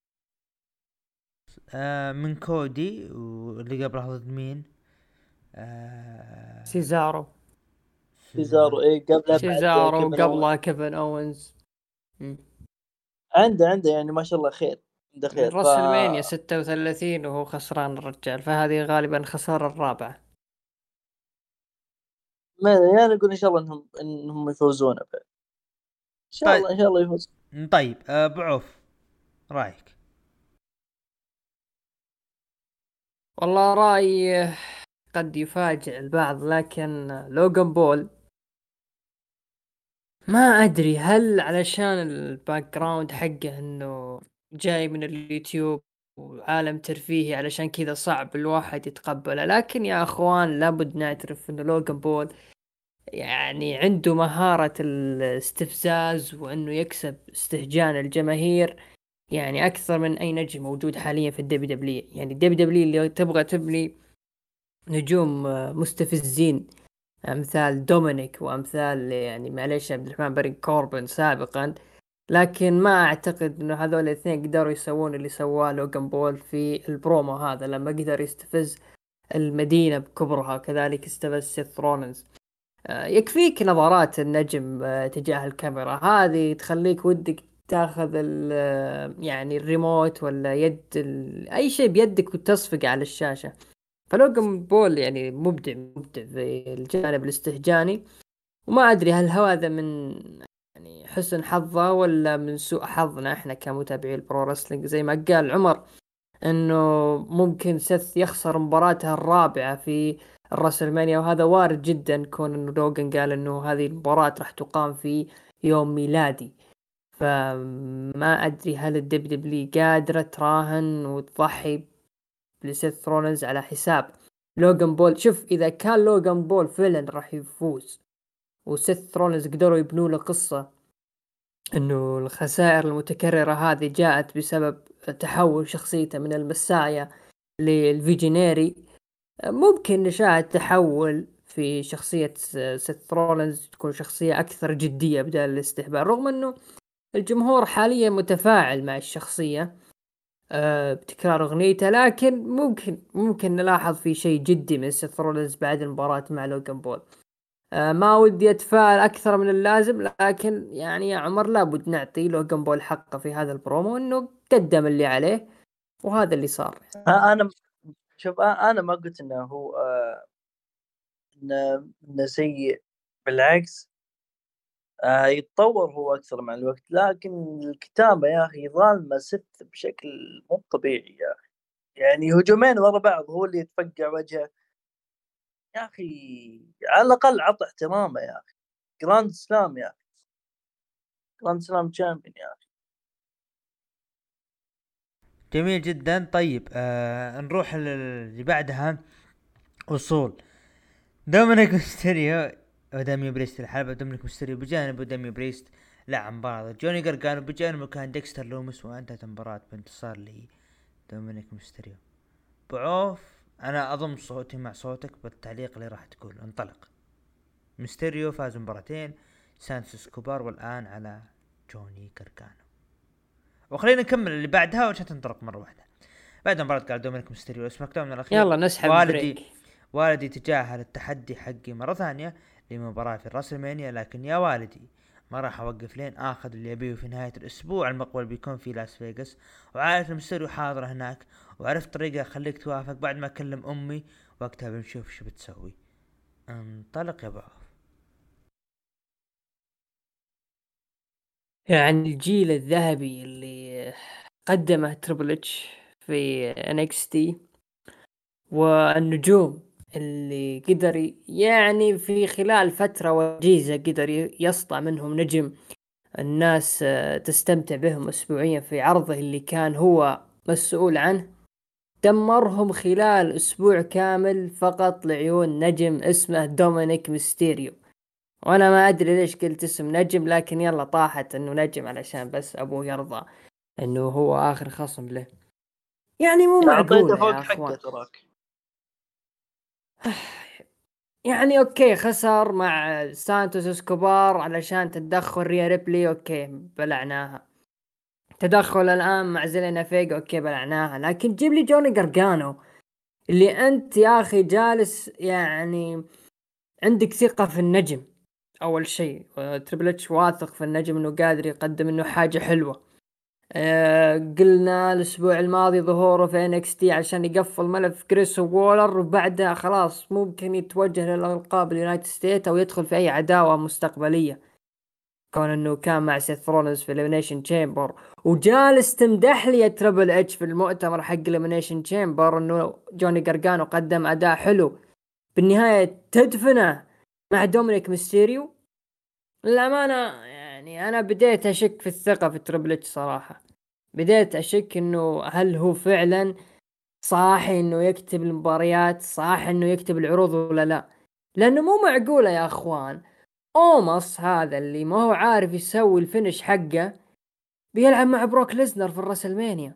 آه من كودي واللي قبله ضد مين؟ آه سيزارو. سيزارو اي قبله سيزارو وقبله كيفن أوينز. عنده عنده يعني ما شاء الله خير عنده خير. WrestleMania ف... 36 وهو خسران الرجال فهذه غالبا خسارة الرابعة. ما يعني نقول إن شاء الله إنهم إنهم يفوزون إن شاء طيب. الله إن شاء الله يفوز. طيب ابو عوف رايك؟ والله رأيي قد يفاجئ البعض لكن لوغان بول. ما أدري هل علشان ال background حقه إنه جاي من اليوتيوب وعالم ترفيهي علشان كذا صعب الواحد يتقبله لكن يا أخوان لابد نعترف إنه لوغان بول يعني عنده مهارة الاستفزاز وإنه يكسب استهجان الجماهير. يعني أكثر من أي نجم موجود حاليا في ال WWE. يعني ال WWE اللي تبغى تبني نجوم مستفزين. أمثال دومينيك وأمثال يعني معليش عبد الرحمن بارون كوربن سابقا. لكن ما أعتقد إنه هذول الاثنين قدروا يسوون اللي سواه لوغان بول في البرومو هذا لما قدر يستفز المدينة بكبرها. كذلك استفز سيث رولنز آه، يكفيك نظرات النجم آه، تجاه الكاميرا. هذه تخليك ودك تاخذ يعني الريموت ولا يد أي شيء بيدك وتصفق على الشاشة. فلوجان بول يعني مبدع مبدع في الجانب الاستهجاني. وما أدري هل هذا من يعني حسن حظه ولا من سوء حظنا إحنا كمتابعي ال pro wrestling. زي ما قال عمر إنه ممكن سيث يخسر مباراته الرابعة في ال WrestleMania. وهذا وارد جدا كون انه لوجان قال إنه هذه المباراة راح تقام في يوم ميلادي. فما أدري هل ال WWE قادرة تراهن وتضحي لسيث رولنز على حساب لوجان بول. شوف إذا كان لوجان بول فعلا راح يفوز وسيث رولنز قدروا يبنوا له قصة إنه الخسائر المتكررة هذه جاءت بسبب تحول شخصيته من ال Messiah لل Visionary ممكن نشاهد تحول في شخصية سيث رولنز تكون شخصية أكثر جدية بدل الاستهبال رغم إنه الجمهور حاليا متفاعل مع الشخصية آه، بتكرار أغنيته لكن ممكن ممكن نلاحظ في شيء جدي من سيث بعد المباراة مع لوجان بول. آه، ما ودي أتفائل أكثر من اللازم لكن يعني يا عمر لابد نعطي لوجان بول حقه في هذا البرومو إنه قدم اللي عليه وهذا اللي صار. أنا شوف أنا ما قلت إنه هو آه، إنه سيء بالعكس آه يتطور هو أكثر مع الوقت لكن الكتابة يا أخي ظالمة ست بشكل مو طبيعي يا أخي. يعني هجومين ورا بعض هو اللي يتفقع وجهه. يا أخي على الأقل عط احترامه يا أخي. grand slam يا أخي. grand slam champion يا أخي. جميل جدا. طيب آه نروح اللي بعدها. وصول دومينيك ميستيريو وداميان بريست الحلبة دومينيك ميستيريو بجانب وداميان بريست لعب مباراة جوني قرقانو بجانبه كان ديكستر لومس وأنتهت المباراة بانتصار لدومينيك ميستيريو. أبو عوف أنا أضم صوتي مع صوتك بالتعليق اللي راح تقول. انطلق. ميستيريو فاز مباراتين. سانتوس إسكوبار والآن على جوني قرقانو وخلينا نكمل اللي بعدها وعشان تنطلق مرة واحدة. بعد مباراة قال دومينيك ميستيريو SmackDown الأخير. يلا نسحب والدي بريك. والدي تجاهل التحدي حقي مرة ثانية. لمباراة في ال WrestleMania لكن يا والدي ما راح أوقف لين آخذ اللي أبيه في نهاية الأسبوع المقبل بيكون في لاس فيغاس. وعارف الميستيريو حاضر هناك وعرفت طريقة أخليك توافق بعد ما أكلم أمي. وقتها بنشوف شو بتسوي. انطلق يا عوف. يعني الجيل الذهبي اللي قدمه تربل اتش في NXT والنجوم اللي قدر يعني في خلال فترة وجيزة قدر يسطع منهم نجم الناس آه، تستمتع بهم اسبوعيا في عرضه اللي كان هو مسؤول عنه. دمرهم خلال أسبوع كامل فقط لعيون نجم اسمه دومينيك ميستيريو. وأنا ما أدري ليش قلت اسم نجم لكن يلا طاحت إنه نجم علشان بس أبوه يرضى إنه هو آخر خصم له. يعني مو معقول يا تراك. يعني okay خسر مع سانتوس إسكوبار علشان تدخل ريا ريبلي okay بلعناها. تدخل الآن مع زيلينا فيغا okay بلعناها. لكن جيب لي جوني قرقانو اللي أنت يا أخي جالس يعني عندك ثقة في النجم أول شيء. تريبل إتش واثق في النجم إنه قادر يقدم إنه حاجة حلوة. آه قلنا الأسبوع الماضي ظهوره في NXT عشان يقفل ملف جريسون وولر وبعدها خلاص ممكن يتوجه للألقاب ال United States أو يدخل في أي عداوة مستقبلية. كون إنه كان مع سيث رولنز في Elimination Chamber وجالس تمدح لي تربل اتش في المؤتمر حق Elimination Chamber إنه جوني قرقانو قدم أداء حلو. بالنهاية تدفنه مع دومينيك ميستيريو. للأمانة يعني. أنا بديت أشك في الثقة في تربل إتش صراحة. بديت أشك إنه هل هو فعلا صاحي إنه يكتب المباريات صح إنه يكتب العروض ولا لا؟ لأنه مو معقولة يا أخوان. أوموس هذا اللي ما هو عارف يسوي ال finish حقه بيلعب مع بروك ليزنر في ال WrestleMania.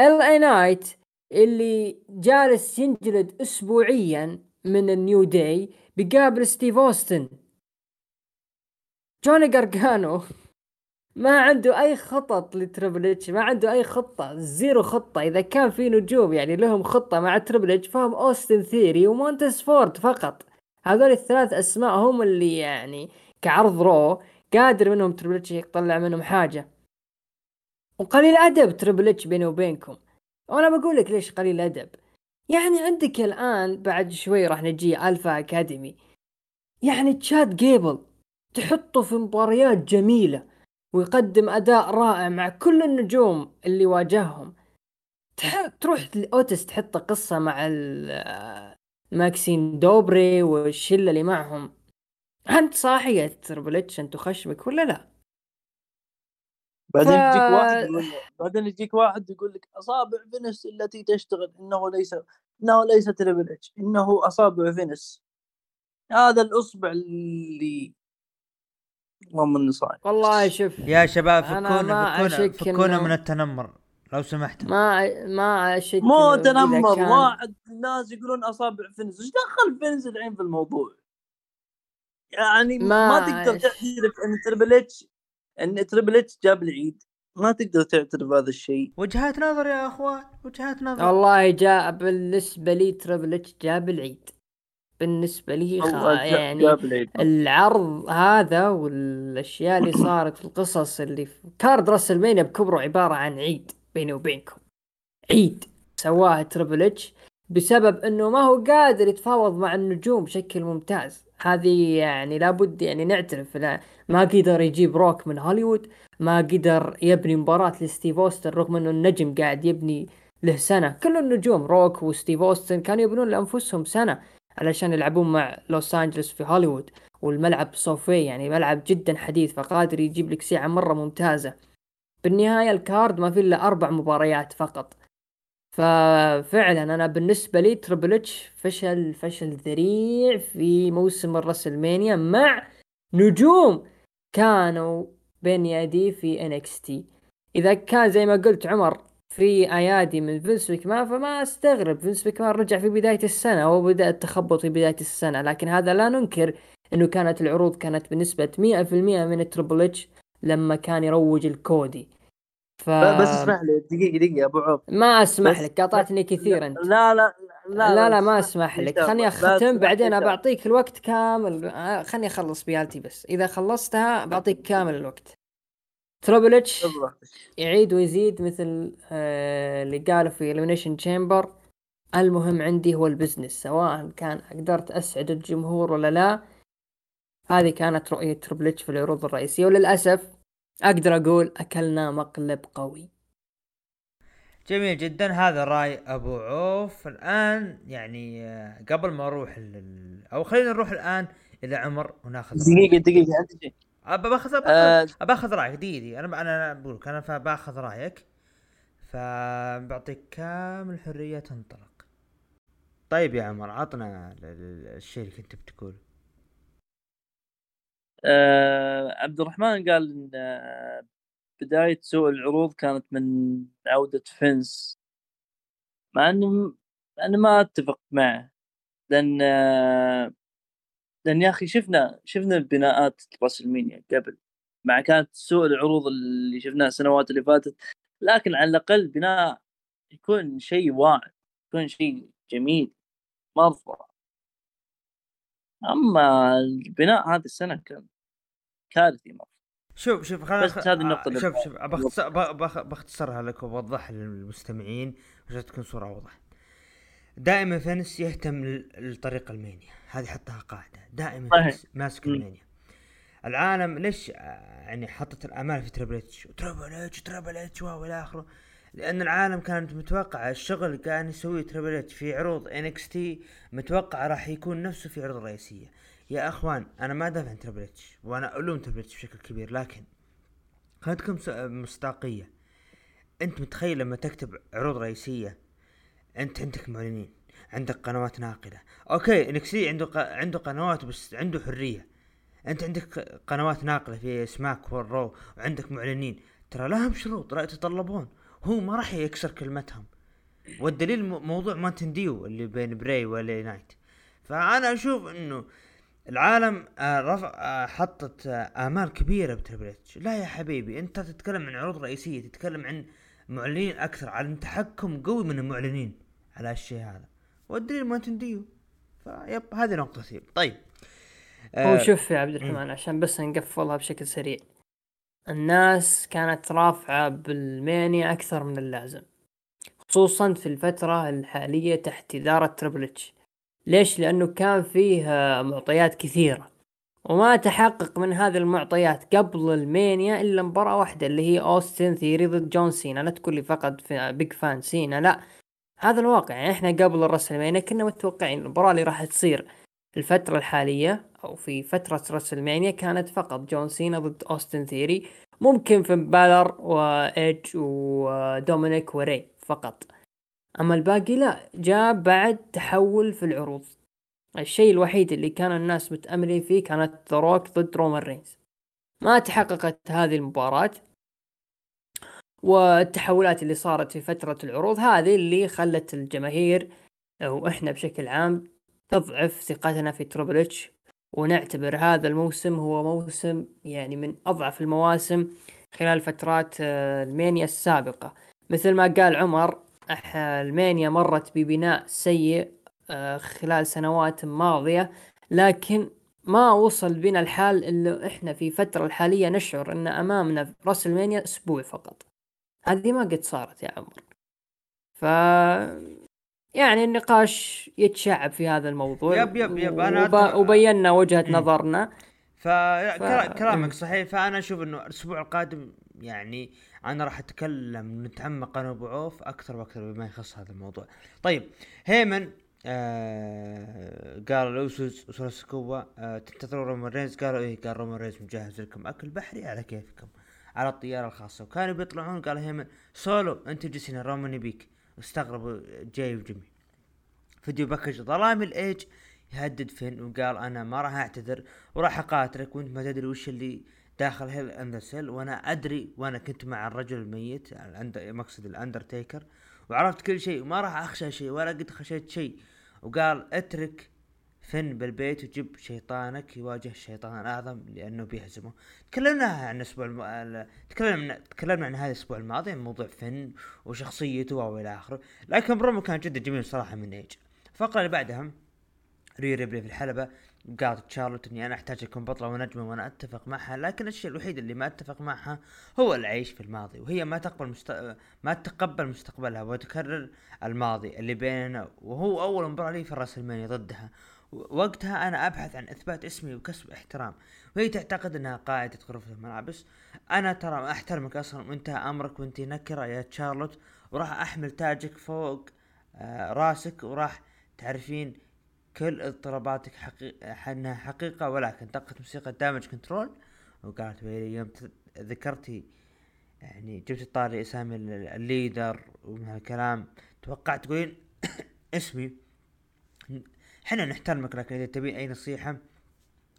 LA Knight اللي جالس ينجلد اسبوعيا من ال New Day بيقابل ستيف أوستن. جوني قرقانو ما عنده أي خطط لتربل إتش ما عنده أي خطة zero خطة. إذا كان في نجوم يعني لهم خطة مع تربل إتش فهم أوستن ثيري ومونتيز فورد فقط. هذول الثلاث أسماء هم اللي يعني كعرض Raw قادر منهم تربل إتش يطلع منهم حاجة. وقليل أدب تربل إتش بيني وبينكم. وأنا بقول لك ليش قليل أدب. يعني عندك الآن بعد شوي راح نجي Alpha Academy. يعني تشاد جيبل. تحطه في مباريات جميلة ويقدم أداء رائع مع كل النجوم اللي واجههم. تح... تروح لأوتيس تحط قصة مع ماكسين دوبري والشلة اللي معهم. انت صاحي يا تربل اتش انت خشمك ولا لا؟ بعدين يجيك واحد بعدين يجيك واحد يقول لك أصابع فينس التي تشتغل إنه ليس إنه ليس تريبل إتش إنه أصابع فينس هذا الأصبع اللي اللهم اني صايم. والله شوف يا شباب فكونا فكونا فكونا من التنمر لو سمحت ما ما أشك مو تنمر كان- واحد الناس يقولون أصابع فينس إيش دخل فينس الحين في الموضوع؟ يعني ما, ما تقدر تعترف إن تربل إتش إن تربل إتش جاب العيد. ما تقدر تعترف بهذا الشيء. وجهات نظر يا أخوان وجهات نظر. والله جاء بالنسبة لي تربل إتش جاب العيد. بالنسبة لي خ... يعني العرض هذا والأشياء اللي صارت في القصص اللي في card WrestleMania بكبره عبارة عن عيد بيني وبينكم. عيد. سواه تربل اتش بسبب إنه ما هو قادر يتفاوض مع النجوم بشكل ممتاز. هذه يعني لابد يعني نعترف لا ما قدر يجيب روك من هوليوود ما قدر يبني مباراة لستيف أوستن رغم إنه النجم قاعد يبني له سنة. كل النجوم روك وستيف أوستن كانوا يبنون لأنفسهم سنة. علشان يلعبون مع لوس انجلوس في هوليوود والملعب صوفي يعني ملعب جدا حديث فقادر يجيب لك سعة مرة ممتازة. بالنهاية ال card ما في إلا أربع مباريات فقط. ففعلا أنا بالنسبة لي تربل اتش فشل فشل ذريع في موسم ال WrestleMania مع نجوم كانوا بين يديه في NXT إذا كان زي ما قلت عمر في أيادي من فينس ماكمان فما أستغرب. فينس ماكمان رجع في بداية السنة وبدأ التخبط في بداية السنة لكن هذا لا ننكر إنه كانت العروض كانت بنسبة 100% من التربل اتش لما كان يروج لكودي. ف... بس اسمح لي دقيقة دقيقة أبو عوف. ما أسمح لك قاطعتني كثير انت لا لا لا لا, لا ما أسمح لك. خلني أختم بعدين. بعطيك الوقت كامل. آه، خلني أخلص بيالتي بس. إذا خلصتها بعطيك كامل الوقت. تربل اتش بالضبط. يعيد ويزيد مثل آه، اللي قاله في Elimination Chamber المهم عندي هو ال business سواء كان قدرت أسعد الجمهور ولا لا. هذه كانت رؤية تربل اتش في العروض الرئيسية وللأسف أقدر أقول أكلنا مقلب قوي. جميل جدا. هذا رأي أبو عوف. الآن يعني آه، قبل ما أروح لل... أو خلينا نروح الآن إلى عمر وناخذ دقيقة دقيقة ابى باخذ باخذ, آه، باخذ رأيك دقيقة دقيقة. أنا أنا بقول لك أنا باخذ رأيك فبعطيك كامل حرية تنطلق. طيب يا عمر عطنا ال- ال- الشيء اللي كنت بتقول. آه عبد الرحمن قال إن آه، بداية سوء العروض كانت من عودة فينس. مع إنه أنا ما أتفق معه لأن آه، لأن يا أخي شفنا شفنا بناءات راسلمينيا قبل مع كانت سوء العروض اللي شفناها السنوات اللي فاتت. لكن على الأقل بناء يكون شيء واعد يكون شيء جميل مرضي أما البناء هذه السنة كان كارثي مرة شوف شوف خلينا بس هذه النقطة اللي شوف شوف بختصرها لك وبوضحها للمستمعين عشان تكون صورة أوضح. دائما فينس يهتم لطريق ال Mania، هذه حطها قاعدة، دائما. فينس ماسك. ال Mania. العالم ليش آه، يعني حطت الأمال في تربل إتش تربل إتش تربل إتش والى آخره لأن العالم كانت متوقعة الشغل كان يسويه تربل إتش في عروض NXT متوقع راح يكون نفسه في عروض رئيسية يا أخوان أنا ما دافع عن تربل إتش وأنا ألوم تربل إتش بشكل كبير لكن خلينا س- مصداقية أنت متخيل لما تكتب عروض رئيسية انت عندك معلنين عندك قنوات ناقله أوكي NXT عنده. عنده قنوات بس عنده حرية. انت عندك قنوات ناقله في Smack وال Raw وعندك معلنين. ترى لهم شروط لا يتطلبون. هو ما راح يكسر كلمتهم. والدليل مو- موضوع Mountain Dew اللي بين براي و LA Knight. فأنا أشوف إنه العالم آه، رفع آه، حطت آه، آمال كبيرة بتربل اتش لا يا حبيبي أنت تتكلم عن عروض رئيسية تتكلم عن معلنين أكثر عن تحكم قوي من المعلنين على الشيء هذا. والدليل Mountain Dew. فيب هذه نقطتي طيب. هو آه، شوف يا عبد الرحمن عشان بس نقفلها بشكل سريع. الناس كانت رافعة بال Mania أكثر من اللازم خصوصا في الفترة الحالية تحت إدارة تربل ليش؟ لأنه كان فيه معطيات كثيرة. وما تحقق من هذه المعطيات قبل ال Mania إلا مباراة واحدة اللي هي أوستن ثيري ضد جون سينا لا تقول لي فقط في big fan سينا لا. هذا الواقع. يعني إحنا قبل الرسلمانيا كنا متوقعين المباراة اللي راح تصير الفترة الحالية أو في فترة رسلمانيا كانت فقط جون سينا ضد أوستن ثيري ممكن فين بالر وإيدج ودومينيك وري فقط. أما الباقي لا جاء بعد تحول في العروض. الشيء الوحيد اللي كان الناس متأملين فيه كانت ذا روك ضد رومان رينز ما تحققت هذه المباراة والتحولات اللي صارت في فترة العروض هذه اللي خلت الجماهير وإحنا بشكل عام تضعف ثقتنا في تربل اتش ونعتبر هذا الموسم هو موسم يعني من أضعف المواسم خلال فترات آه، المانيا السابقة. مثل ما قال عمر المانيا مرت ببناء سيء خلال سنوات ماضية لكن ما وصل بنا الحال اللي إحنا في فترة الحالية نشعر إن أمامنا في راس المانيا أسبوع فقط. هذه ما قد صارت يا عمر. ف يعني النقاش يتشعب في هذا الموضوع yep yep yep. أنا وب... وبينا وجهة نظرنا. فكلامك صحيح. فأنا أشوف إنه الأسبوع القادم يعني أنا راح أتكلم نتعمق أنا ابو عوف أكثر وأكثر بما يخص هذا الموضوع. طيب هيمن آه قال الاوسوس وسولو سيكوا آه تنتظرون رومان رينز؟ قالوا إيه قال رومان رينز مجهز لكم أكل بحري على كيفكم على الطيارة الخاصة. وكانوا بيطلعون قال هيمن سولو انت اجلس هنا رومان يبيك واستغربوا جاي وجيمي video package ظلام الإيج يهدد فين؟ وقال أنا ما راح أعتذر وراح أقاتلك وأنت ما تدري وش اللي داخل Hell in a Cell. وأنا أدري وأنا كنت مع الرجل الميت مقصد الأندرتيكر وعرفت كل شيء وما راح أخشى شيء ولا قد خشيت شيء. وقال اترك فن بالبيت وجيب شيطانك يواجه الشيطان الاعظم لأنه بيهزمه. تكلمنا عن الأسبوع الم... تكلمنا تكلمنا عن هذا الأسبوع الماضي عن موضوع فن وشخصيته وإلى آخره. لكن برومو كان جدا جميل صراحة من إيج. الفقره اللي بعدها ريا ريبلي في الحلبة. قالت شارلوت إني أنا أحتاج أكون بطلة ونجمة وأنا أتفق معها لكن الشيء الوحيد اللي ما أتفق معها هو العيش في الماضي وهي ما تقبل مست... ما تتقبل مستقبلها وتكرر الماضي اللي بيننا وهو أول مباراة لي في الراسلمانيا ضدها. وقتها أنا أبحث عن إثبات اسمي وكسب احترام وهي تعتقد إنها قائدة غرفة الملابس. أنا ترى أحترمك أصلا وانتهى أمرك وأنت نكرة يا شارلوت وراح أحمل تاجك فوق آه رأسك وراح تعرفين كل اضطراباتك حقيقة انها حقيقة ولكن دقة موسيقى دامج كنترول وقالت بيلي يوم ذكرتي يعني جبت طاري أسامي ال leader ومن هالكلام توقعت تقولين اسمي. إحنا نحترمك لكن إذا تبين أي نصيحة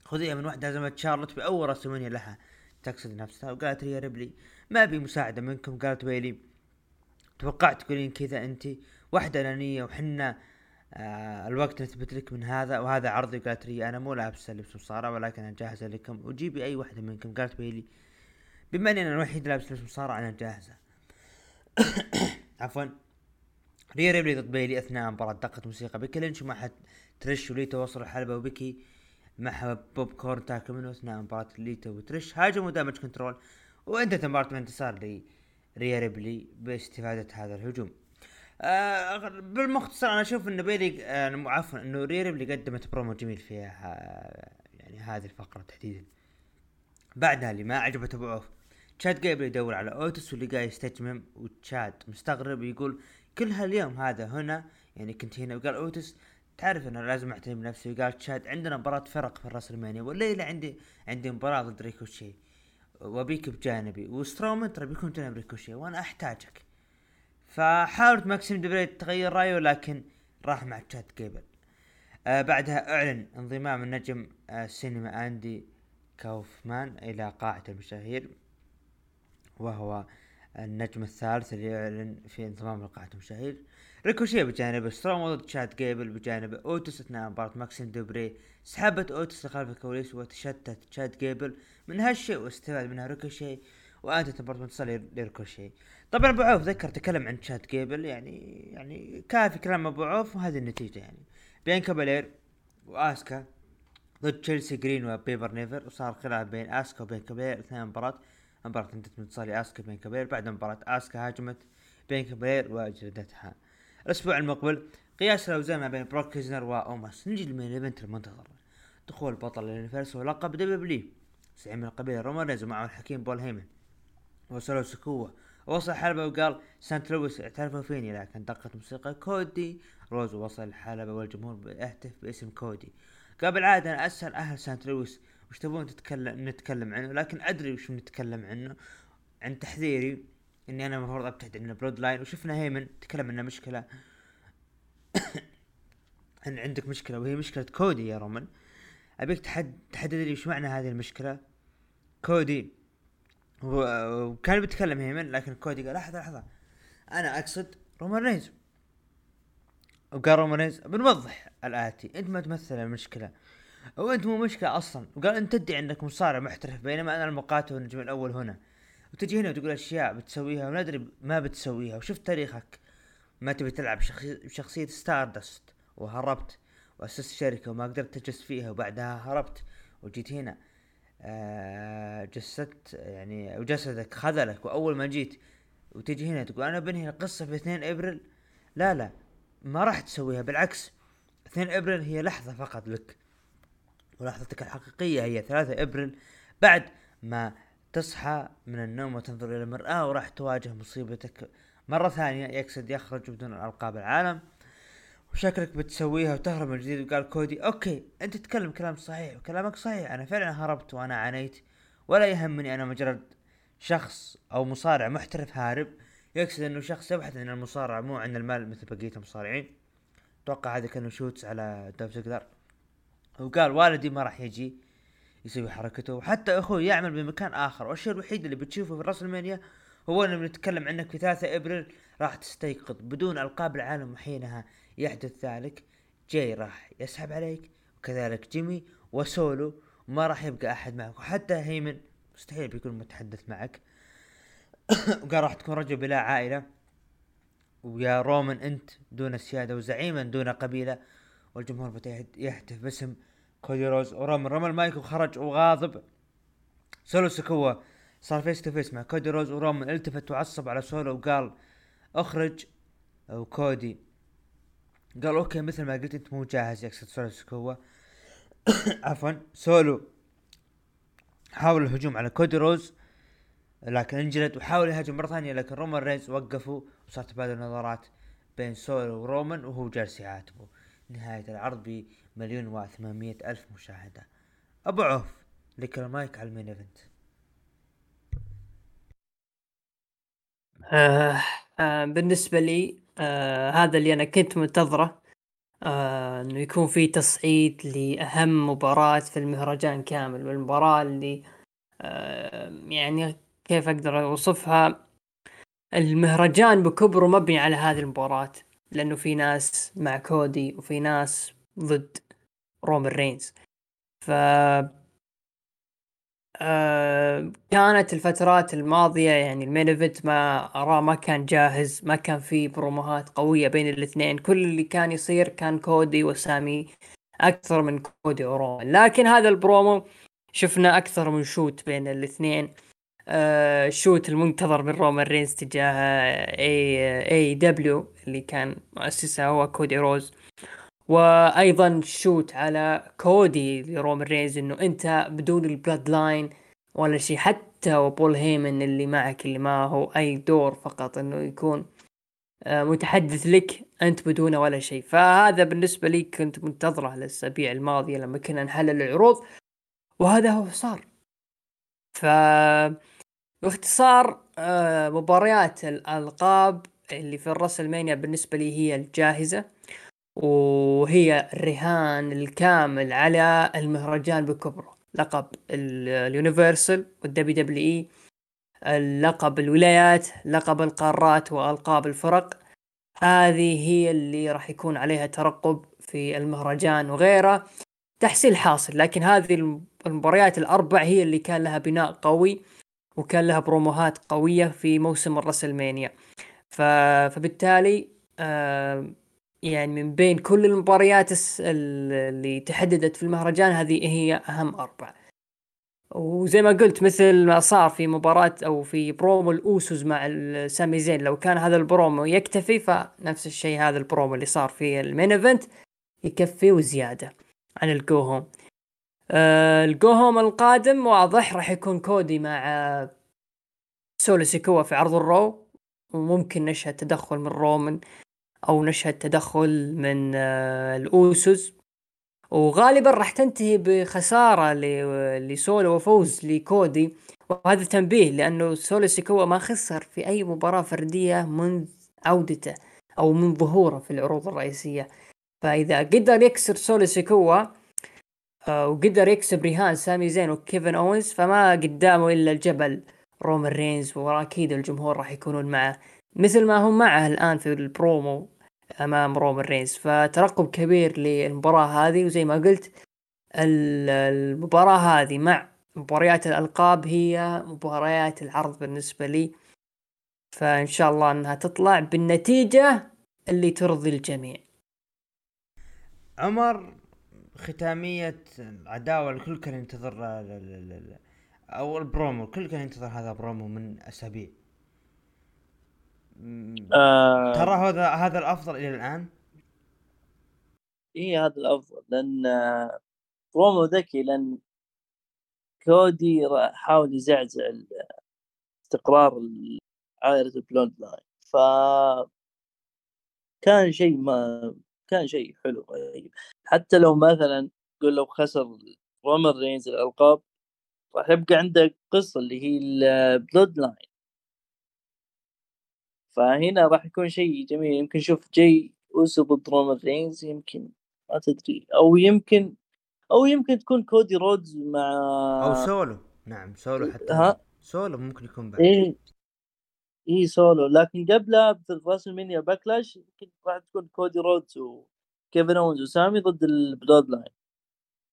خذيها من واحدة هزمت شارلوت بأول رسمونيا لها تقصد نفسها. وقالت ريا ريبلي ما ابي مساعدة منكم. قالت بيلي توقعت تقولين كذا انت واحدة أنانية وحنا آه الوقت نثبت لك من هذا وهذا عرضي قالت لي أنا مو لابس لبس مصارعة ولكن أنا جاهزة لكم. وجيبي أي واحدة منكم؟ قالت بيلي بما إني أنا الوحيد لابس لبس مصارعة أنا جاهزة. عفوا. ريا ريبلي ضد بيلي أثناء مباراة دقة موسيقى بيكي لينش ومع تريش وليتا وصلوا الحلبة وبيكي مع بوب كورن تاكل منه أثناء مباراة ليتا وتريش هاجموا دامج كنترول. وانتهت المباراة بانتصار لريا ريبلي باستفادة هذا الهجوم. آه بالمختصر أنا أشوف إنه بيلي آه عفوا إنه ريا ريبلي قدمت برومو جميل فيها آه يعني هذه الفقرة تحديدا. بعدها اللي ما عجبته ابو عوف تشاد جايبل يدور على اوتس واللي قاعد يستجمم وتشاد مستغرب يقول كل هاليوم هذا هنا يعني كنت هنا وقال اوتس تعرف أنا لازم أعتني بنفسي وقال تشاد عندنا مباراة فرق في الراس المانيا والليلة عندي عندي مباراة ضد ريكوشي وأبيك بجانبي وسترومان ترى بيكون جانب ريكوشي وأنا أحتاجك. فحاولت ماكسين دوبري تغير رأيه لكن راح مع تشاد جيبل آه بعدها أعلن انضمام النجم آه سينما أندي كاوفمان إلى قاعة المشاهير وهو النجم الثالث اللي يعلن في انضمام لقاعة المشاهير. ريكوشي بجانب سترومان ضد تشاد جيبل بجانب اوتس اثناء مباراة ماكسين دوبري سحبت اوتس لخلف الكواليس وتشتت تشاد جيبل من هالشيء واستفاد منها ريكوشي وانتهت مباراة بانتصار لريكوشي طبعا أبو عوف ذكر تكلم عن تشاد جيبل يعني يعني كافي كلام أبو عوف وهذه النتيجة يعني. بيانكا بلير وآسكا ضد تشيلسي جرين وبايبر نيفن وصار خلاف بين آسكا وبيانكا بلير اثناء مباراة. مباراة انتهت بانتصار آسكا وبيانكا بلير بعد مباراة آسكا هاجمت بيانكا بلير وجلدتها الأسبوع المقبل قياس الاوزان ما بين بروك ليزنر وأوماس. نجي لل main event المنتظر. دخول بطل اليونيفرس ولقب دبليو زعيم القبيلة رومان رينز ومعه الحكيم بول هيمن. وسولو سيكوا. وصل الحلبة وقال سانت لويس اعترفوا فيني لكن دقت موسيقى كودي. رودز وصل الحلبة والجمهور يهتف باسم كودي. قبل بالعادة أنا اسأل أهل سانت لويس. وش تبون تتكلم نتكلم عنه؟ لكن أدري وش نتكلم عنه. عن تحذيري إني أنا المفروض أبتعد عن البلود لاين. وشفنا هيمن تكلم انه مشكلة. إن عندك مشكلة وهي مشكلة كودي يا رومان أبيك تحد تحدد لي وش معنى هذه المشكلة. كودي. وكان بيتكلم هيمن لكن كودي قال لحظة لحظة. أنا أقصد رومان رينز. وقال رومان رينز بنوضح الاتي أنت ما تمثل المشكلة. وانت مو مشكلة أصلا. وقال أنت تدعي أنك مصارع محترف بينما أنا المقاتل والنجم الأول هنا. وتجي هنا وتقول أشياء بتسويها وندري ما بتسويها. وشفت تاريخك ما تبي تلعب شخصي- بشخصية ستاردست وهربت. وأسست شركة وما قدرت تجلس فيها. وبعدها هربت. وجيت هنا. جسدت يعني وجسدك خذلك وأول ما جيت وتجي هنا تقول أنا بنهي القصة في 2 إبريل. لا لا ما راح تسويها بالعكس 2 إبريل هي لحظة فقط لك. ولحظتك الحقيقية هي 3 إبريل بعد ما تصحى من النوم وتنظر إلى المرآة وراح تواجه مصيبتك مرة ثانية يقصد يخرج بدون ألقاب العالم. وشكلك بتسويها وتهرب من جديد وقال كودي أوكي أنت تتكلم كلام صحيح وكلامك صحيح. أنا فعلا هربت وأنا عانيت. ولا يهمني أنا مجرد شخص أو مصارع محترف هارب. يقصد إنه شخص يبحث عن المصارعة مو عن المال مثل بقية المصارعين. أتوقع هذا كانوا shoots على دولف زيجلر وقال والدي ما راح يجي يسوي حركته. وحتى أخوي يعمل بمكان آخر. والشيء الوحيد اللي بتشوفه في WrestleMania هو إنه بنتكلم عنك في 3 إبريل راح تستيقظ بدون ألقاب العالم وحينها. يحدث ذلك جاي راح يسحب عليك وكذلك جيمي وسولو وما راح يبقى أحد معك. وحتى هيمن مستحيل بيكون متحدث معك. وقال راح تكون رجل بلا عائلة. ويا رومان أنت دون سيادة وزعيما دون قبيلة. والجمهور بدا يهتف باسم كودي روز ورومان رمى المايك وخرج وغاضب. سولو سكوا صار face to face مع كودي روز ورومان التفت وعصب على سولو وقال أخرج. وكودي قال okay مثل ما قلت أنت مو جاهز يقصد سولو سكوا عفوا سولو. حاول الهجوم على كودي روز لكن انجلد وحاول يهاجم مرة ثانية لكن رومان رينز وقفوا وصار تبادل نظرات بين سولو ورومان وهو جالس يعاتبه نهاية العرض بمليون وثمانمية ألف مشاهدة. أبو عوف لك المايك على ال main event. آه آه بالنسبة لي آه هذا اللي أنا كنت منتظره آه إنه يكون في تصعيد لأهم مباراة في المهرجان كامل والمباراة اللي آه يعني كيف أقدر أوصفها؟ المهرجان بكبره مبني على هذه المباراة لأنه في ناس مع كودي وفي ناس ضد رومان رينز. ف آه، كانت الفترات الماضية يعني ال main event ما أراه ما كان جاهز ما كان في بروموهات قوية بين الاثنين. كل اللي كان يصير كان كودي وسامي أكثر من كودي ورومان لكن هذا البرومو شفنا أكثر من shoot بين الاثنين. آه shoot المنتظر من رومان رينز تجاه AEW اللي كان مؤسسها هو كودي روز. وأيضا shoot على كودي لرومان رينز إنه أنت بدون ال Bloodline ولا شيء حتى وبول هيمن اللي معك اللي ما هو أي دور فقط إنه يكون آه، متحدث لك أنت بدونه ولا شيء. فهذا بالنسبة لي كنت منتظره الأسابيع الماضية لما كنا نحلل العروض وهذا هو صار. ف باختصار آه، مباريات الألقاب اللي في الرسلمانيا بالنسبة لي هي الجاهزة وهي الرهان الكامل على المهرجان بكبره. لقب ال- ال Universal وال WWE اللقب الولايات لقب القارات وألقاب الفرق. هذه هي اللي راح يكون عليها ترقب في المهرجان وغيره. تحصيل حاصل لكن هذه الم- المباريات الأربع هي اللي كان لها بناء قوي وكان لها بروموهات قوية في موسم ال WrestleMania. فبالتالي آه يعني من بين كل المباريات اللي تحددت في المهرجان هذه هي أهم أربع وزي ما قلت مثل ما صار في مباراة أو في promo ال Usos مع سامي زين لو كان هذا البرومو يكتفي فنفس الشيء هذا البرومو اللي صار في ال main event يكفي وزيادة عن ال go home. آه ال go home القادم واضح راح يكون كودي مع سولو سيكوا في عرض ال Raw وممكن نشهد تدخل من رومان أو نشهد تدخل من آه، ال Usos. وغالبا راح تنتهي بخسارة ل- لسولو وفوز لكودي. وهذا تنبيه لأنه سولو سيكوا ما خسر في أي مباراة فردية منذ عودته أو من ظهوره في العروض الرئيسية. فإذا قدر يكسر سولو سيكوا آه، وقدر يكسب رهان سامي زين وكيفن اونز فما قدامه إلا الجبل رومان رينز واكيد الجمهور راح يكونون معه. مثل ما هم معه الآن في البرومو أمام رومان رينز فترقب كبير للمباراة هذه وزي ما قلت المباراة هذه مع مباريات الألقاب هي مباريات العرض بالنسبة لي. فإن شاء الله إنها تطلع بالنتيجة اللي ترضي الجميع. عمر ختامية العداوة الكل كان ينتظر أو البرومو الكل كان ينتظر هذا برومو من أسابيع. آه ترى هذا هذا الأفضل إلى الآن؟ إيه هذا الأفضل لأن برومو ذكي لأن كودي حاول يزعزع استقرار عائلة ال Bloodline. ف كان شيء ما كان شيء حلو رهيب حتى لو مثلا قول لو خسر رومان رينز الألقاب راح يبقى عندك قصة اللي هي ال Bloodline. فهنا راح يكون شيء جميل. يمكن نشوف جاي أوسو ضد رومان رينز يمكن ما تدري. أو يمكن أو يمكن تكون كودي رودز مع أو سولو. نعم سولو حتى ها؟ سولو ممكن يكون بعد. اي سولو. لكن قبلها في WrestleMania Backlash يمكن راح تكون كودي رودز وكيفن اونز وسامي ضد ال Bloodline.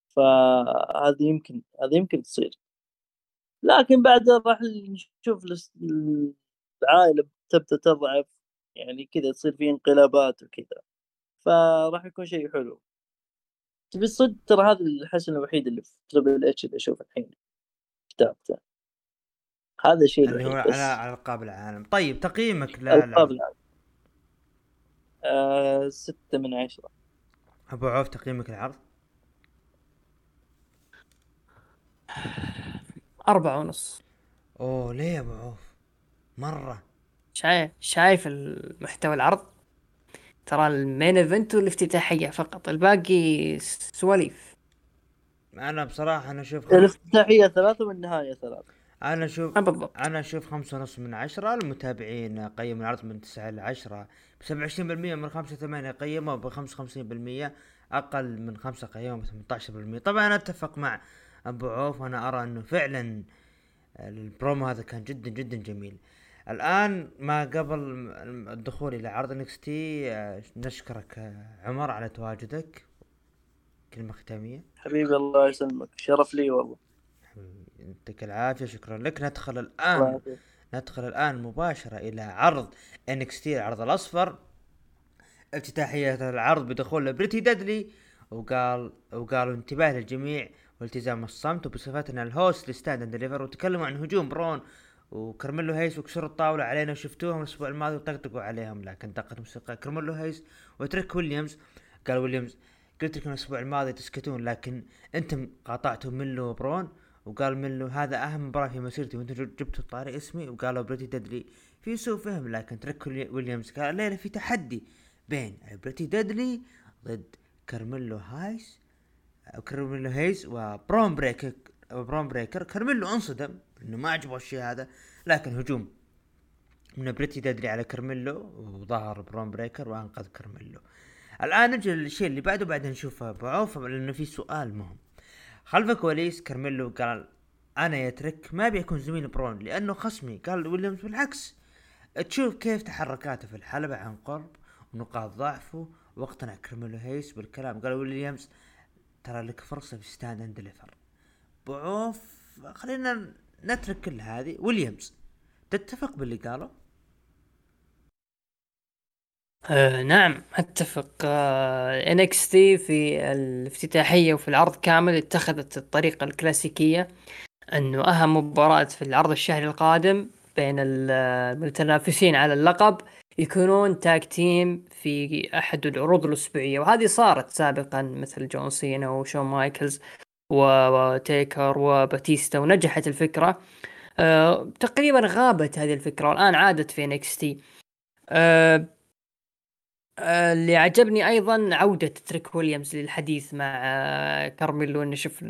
فهذه يمكن هذه يمكن تصير. لكن بعد راح نشوف العائلة تبدأ تضعف يعني كذا تصير في انقلابات وكذا. فراح يكون شيء حلو. بالصدق ترى هذا الحسن الوحيد اللي في تربل اتش اللي أشوفه الحين كتابته. هذا الشيء اللي هو على على القاب العالم. طيب تقييمك القاب العالم. آه ستة من عشرة. أبو عوف تقييمك العرض؟ أربعة ونص. أوه ليه يا أبو عوف؟ مرة. شايف شايف المحتوى العرض؟ ترى ال main event والافتتاحية فقط الباقي سواليف. أنا بصراحة أنا أشوف الافتتاحية ثلاثة والنهاية ثلاثة. أنا أشوف آه، بالضبط. أنا أشوف خمسة ونص من عشرة المتابعين قيموا العرض من تسعة إلى عشرة. بسبعة وعشرين بالمية من خمسة ثمانية قيموا بخمسة وخمسين بالمية أقل من خمسة قيموا بثمانية عشر بالمية. طبعا أنا أتفق مع أبو عوف وأنا أرى أنه فعلا البرومو هذا كان جدا جدا جميل. الآن ما قبل الدخول إلى عرض NXT آه، نشكرك عمر على تواجدك. كلمة ختامية. حبيبي الله يسلمك. شرف لي والله. يعطيك العافية شكرا لك. ندخل الآن ندخل الآن مباشرة إلى عرض NXT العرض الأصفر. افتتاحية العرض بدخول Pretty Deadly. وقال وقالوا انتباه للجميع والتزام الصمت. وبصفتنا ال host ل Stand and Deliver وتكلموا عن هجوم برون وكرميلو هيس وكسروا الطاولة علينا وشفتوهم الأسبوع الماضي وطقطقوا عليهم لكن دقت موسيقى كرميلو هيس وتريك ويليامز قال ويليامز قلت لكم الأسبوع الماضي تسكتون لكن أنتم قاطعتم ميلو وبرون وقال منو له هذا أهم مباراة في مسيرتي وأنتم جبتوا طاري اسمي. وقالوا بريتي ديدلي في سوء فهم لكن تريك ويليامز قال الليلة في تحدي بين بريتي ديدلي ضد كارميلو هايس كارميلو هيز وبرون بريكر برون بريكر. كارميلو انصدم إنه ما عجبه الشيء هذا لكن هجوم. من بريتي ديدلي على كارميلو وظهر برون بريكر وأنقذ كارميلو الآن نجي للشيء اللي بعده بعدين نشوفه بعوف لأنه في سؤال مهم. خلف الكواليس كارميلو قال أنا يا تريك ما ابي اكون زميل برون لأنه خصمي. قال ويليامز بالعكس. تشوف كيف تحركاته في الحلبة عن قرب ونقاط ضعفه واقتنع كارميلو هيز بالكلام. قال ويليامز ترى لك فرصة في Stand and Deliver بعوف خلينا نترك كل هذه. ويليامز تتفق باللي قاله؟ آه نعم أتفق. آه NXT في الافتتاحية وفي العرض كامل اتخذت الطريقة الكلاسيكية أنه أهم مباراة في العرض الشهري القادم بين المتنافسين على اللقب يكونون tag team في أحد العروض الأسبوعية. وهذه صارت سابقا مثل جون سينا وشون مايكلز. وتيكر وباتيستا ونجحت الفكرة. آه تقريبا غابت هذه الفكرة والآن عادت في NXT آه آه، اللي عجبني أيضا عودة تريك ويليامز للحديث مع كارميلو إنه شوف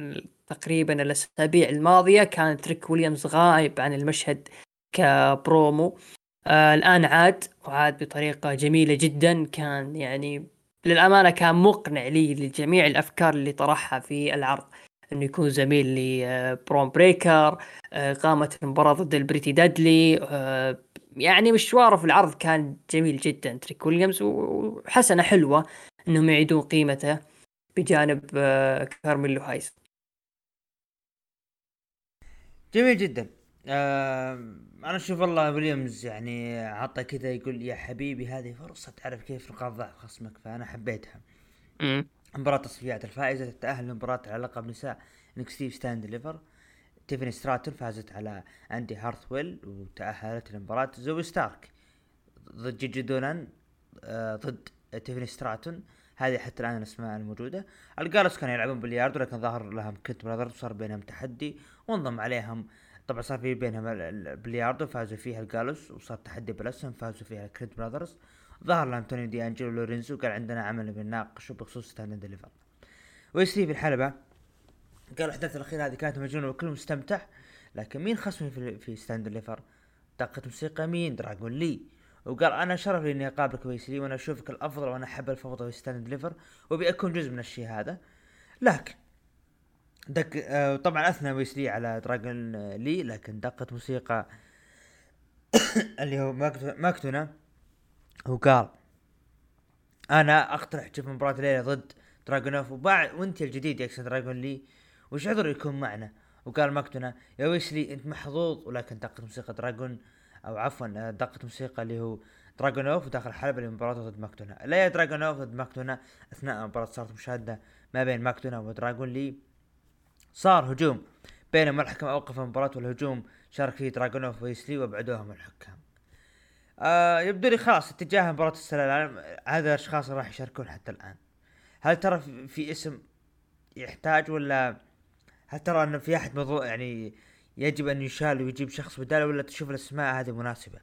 تقريبا الأسابيع الماضية كان تريك ويليامز غايب عن المشهد كبرومو. الآن عاد وعاد بطريقة جميلة جدا. كان يعني للأمانة كان مقنع لي لجميع الأفكار اللي طرحها في العرض. إنه يكون زميل لبرون بريكر آه، قامت المباراة ضد البريتي ديدلي آه، يعني مشواره في العرض كان جميل جدا. تريك ويليامز وحسنة حلوة إنهم يعيدون قيمته بجانب آه، كارميلو هايز جميل جدا. آه أنا أشوف والله ويليامز يعني عطى كذا يقول يا حبيبي هذه فرصة تعرف كيف نقاط ضعف خصمك؟ فأنا حبيتها. مباراة تصفيات الفائزة تتأهل لمباراة على لقب نساء NXT Stand & Deliver تيفني ستراتون فازت على أندي هارثويل وتأهلت لمباراة زوي ستارك. ضد جيجي دولان آه ضد تيفني ستراتون. هذه حتى الآن الأسماء الموجودة. الجالوس كانوا يلعبون بلياردو لكن ظهر لهم كريد براذرز وصار بينهم تحدي وانضم عليهم. طبعا صار في بينهم البلياردو فازوا فيها الجالوس وصار تحدي بالسهم فازوا فيها كريد براذرز. ظهر لهم توني دي انجلو لورينزو قال عندنا عمل بنناقشه بخصوص Stand & Deliver ويسلي في الحلبة قال الأحداث الأخيرة هذه كانت مجنونة وكل مستمتع لكن مين خصمي في, في Stand & Deliver دقة موسيقى مين؟ دراجون لي. وقال أنا شرف لي إني أقابلك ويسلي وأنا أشوفك الأفضل وأنا أحب الفوضى في Stand & Deliver وأبي أكون جزء من الشيء هذا. لكن دق آه طبعا أثنى ويسلي على دراجون لي لكن دقة موسيقى اللي هو ماكدونا وقال أنا أقترح تشوف مباراة الليلة ضد دراجونوف وبعد وأنت الجديد يا دراجون لي وش عذر يكون معنا؟ وقال ماكدونا يا ويسلي أنت محظوظ ولكن دقة موسيقى دراجون أو عفوا دقة موسيقى اللي هو دراجونوف وداخل الحلبة لمباراة ضد ماكدونا. لا يا دراجونوف ضد ماكدونا أثناء المباراة صارت مشاهدة ما بين ماكدونا ودراجون لي صار هجوم بينما الحكم اوقف المباراة والهجوم شارك فيه دراجونوف ويسلي وأبعدوهم الحكام. آه يبدو لي خلاص اتجاه مباراة السلام هذا الأشخاص اللي راح يشاركون حتى الآن. هل ترى في اسم يحتاج ولا هل ترى إنه في أحد موضوع يعني يجب أن يشال ويجيب شخص بداله ولا تشوف الأسماء هذه مناسبة؟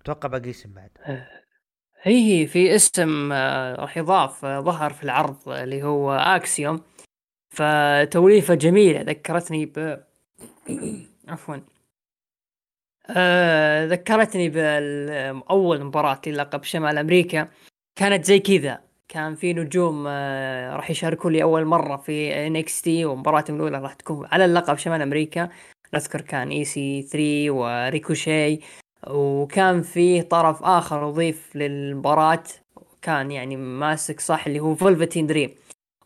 أتوقع باقي اسم بعد. هي هي في اسم آه، راح يضاف آه، ظهر في العرض اللي هو اكسيوم فتوليفة جميلة ذكرتني ب عفوا. آه ذكرتني بأول مباراة للقب شمال أمريكا كانت زي كذا. كان في نجوم آه راح يشاركوا لي أول مرة في NXT ومباراتهم الأولى راح تكون على اللقب شمال أمريكا. نذكر كان إي سي 3 وريكوشيه. وكان في طرف آخر أضيف للمباراة كان يعني ماسك صح اللي هو فيلفتين دريم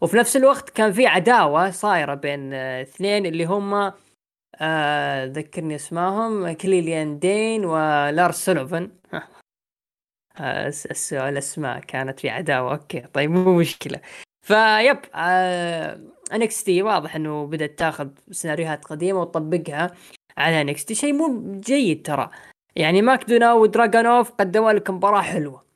وفي نفس الوقت كان في عداوة صايرة بين آه، اثنين اللي هم آه ذكرني اسمائهم كيليان دين ولارس سوليفان. آه الأسماء كانت في عداوة. okay طيب مو مشكلة. فيب آه NXT واضح إنه بدأت تاخذ سيناريوهات قديمة وتطبقها على NXT. شيء مو جيد ترى. يعني ماكدونا ودراجونوف قدموا لك مباراة حلوة.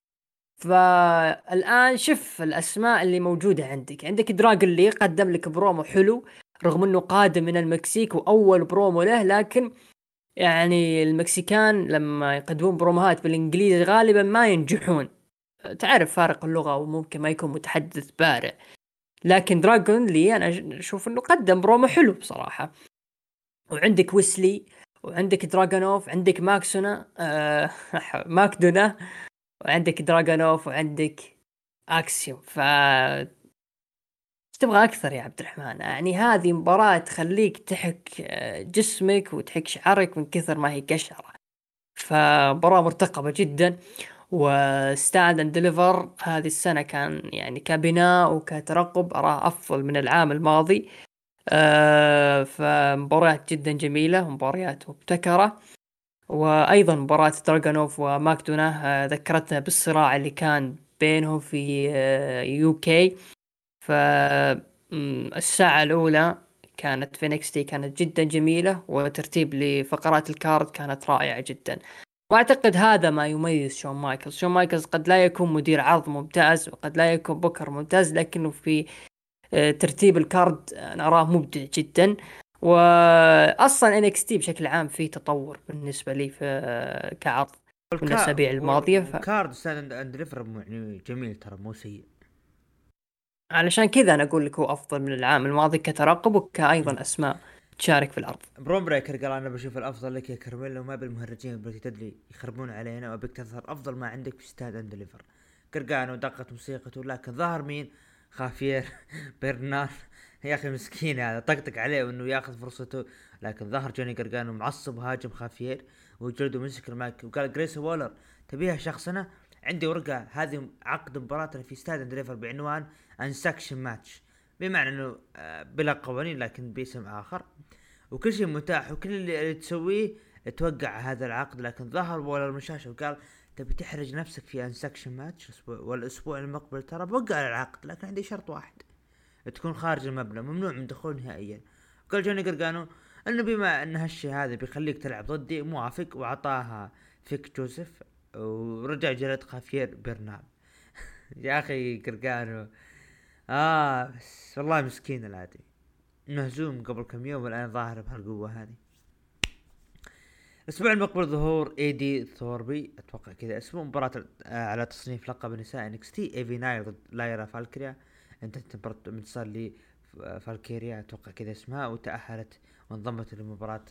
فالآن شوف الأسماء اللي موجودة عندك. عندك دراجون لي قدم لك برومو حلو. رغم إنه قادم من المكسيك وأول برومو له لكن يعني المكسيكان لما يقدمون بروموهات بالإنجليزي غالبا ما ينجحون. تعرف فارق اللغة وممكن ما يكون متحدث بارع لكن دراجون لي أنا أشوف إنه قدم برومو حلو بصراحة. وعندك ويسلي وعندك دراجونوف عندك ماكدونا آه ماكدونا وعندك دراجونوف وعندك اكسيوم ف تبغى أكثر يا عبد الرحمن؟ يعني هذه مباراة تخليك تحك آه، جسمك وتحك شعرك من كثر ما هي قشرة فمباراة مرتقبة جدا و Stand and Deliver هذه السنة كان يعني كبناء وكترقب أراه أفضل من العام الماضي. آه فمباريات جدا جميلة ومباريات مبتكرة. وأيضا مباراة دراجونوف وماكدونا آه ذكرتنا بالصراع اللي كان بينهم في آه UK. فالساعة الأولى كانت في NXT كانت جدا جميلة وترتيب لفقرات ال card كانت رائعة جدا. وأعتقد هذا ما يميز شون مايكلز. شون مايكلز قد لا يكون مدير عرض ممتاز وقد لا يكون بوكر ممتاز لكنه في آه، ترتيب ال card نراه مبدع جدا. واصلا NXT بشكل عام في تطور بالنسبة لي في آه، كعرض في الاسابيع الماضية. ف... ال card Stand and يعني جميل ترى مو سيء. علشان كذا أنا أقول لك هو أفضل من العام الماضي كترقب وكايضا أسماء تشارك في العرض برون بريكر قال أنا بشوف الأفضل لك يا كارميلو وما بالمهرجين اللي تدري يخربون علينا وأبيك تظهر أفضل ما عندك في Stand and Deliver قرقانو دقة موسيقته لكن ظهر مين؟ خافير برنال. يا أخي مسكين هذا طقطق عليه وإنه ياخذ فرصته. لكن ظهر جوني قرقانو معصب هاجم خافير وجلده مسك المايك وقال جريس وولر تبيها شخصنة عندي ورقة هذه عقد مباراتنا في Stand and Deliver بعنوان unsanctioned match بمعنى إنه آه، بلا قوانين لكن باسم آخر. وكل شيء متاح وكل اللي تسويه توقع هذا العقد. لكن ظهر وولر من الشاشة وقال تبي تحرج نفسك في unsanctioned match والأسبوع المقبل. ترى بوقع العقد لكن عندي شرط واحد. تكون خارج المبنى ممنوع من دخول نهائيا. قال جوني قرقانو إنه بما إن هالشي هذا بيخليك تلعب ضدي موافق. واعطاها فيك جوزيف ورجع جلد خافير برنال. يا أخي قرقانو آه بس والله مسكين العادي. مهزوم قبل كم يوم والآن ظاهر بهالقوة هذه. الأسبوع المقبل ظهور ايدي ثوربي أتوقع كذا اسمه مباراة آه، على تصنيف لقب نساء NXT ايفي نايل ضد لايرا فالكريا انتهت مباراة انتصار لي فالكيريا أتوقع كذا اسمها. وتأهلت وانضمت لمباراة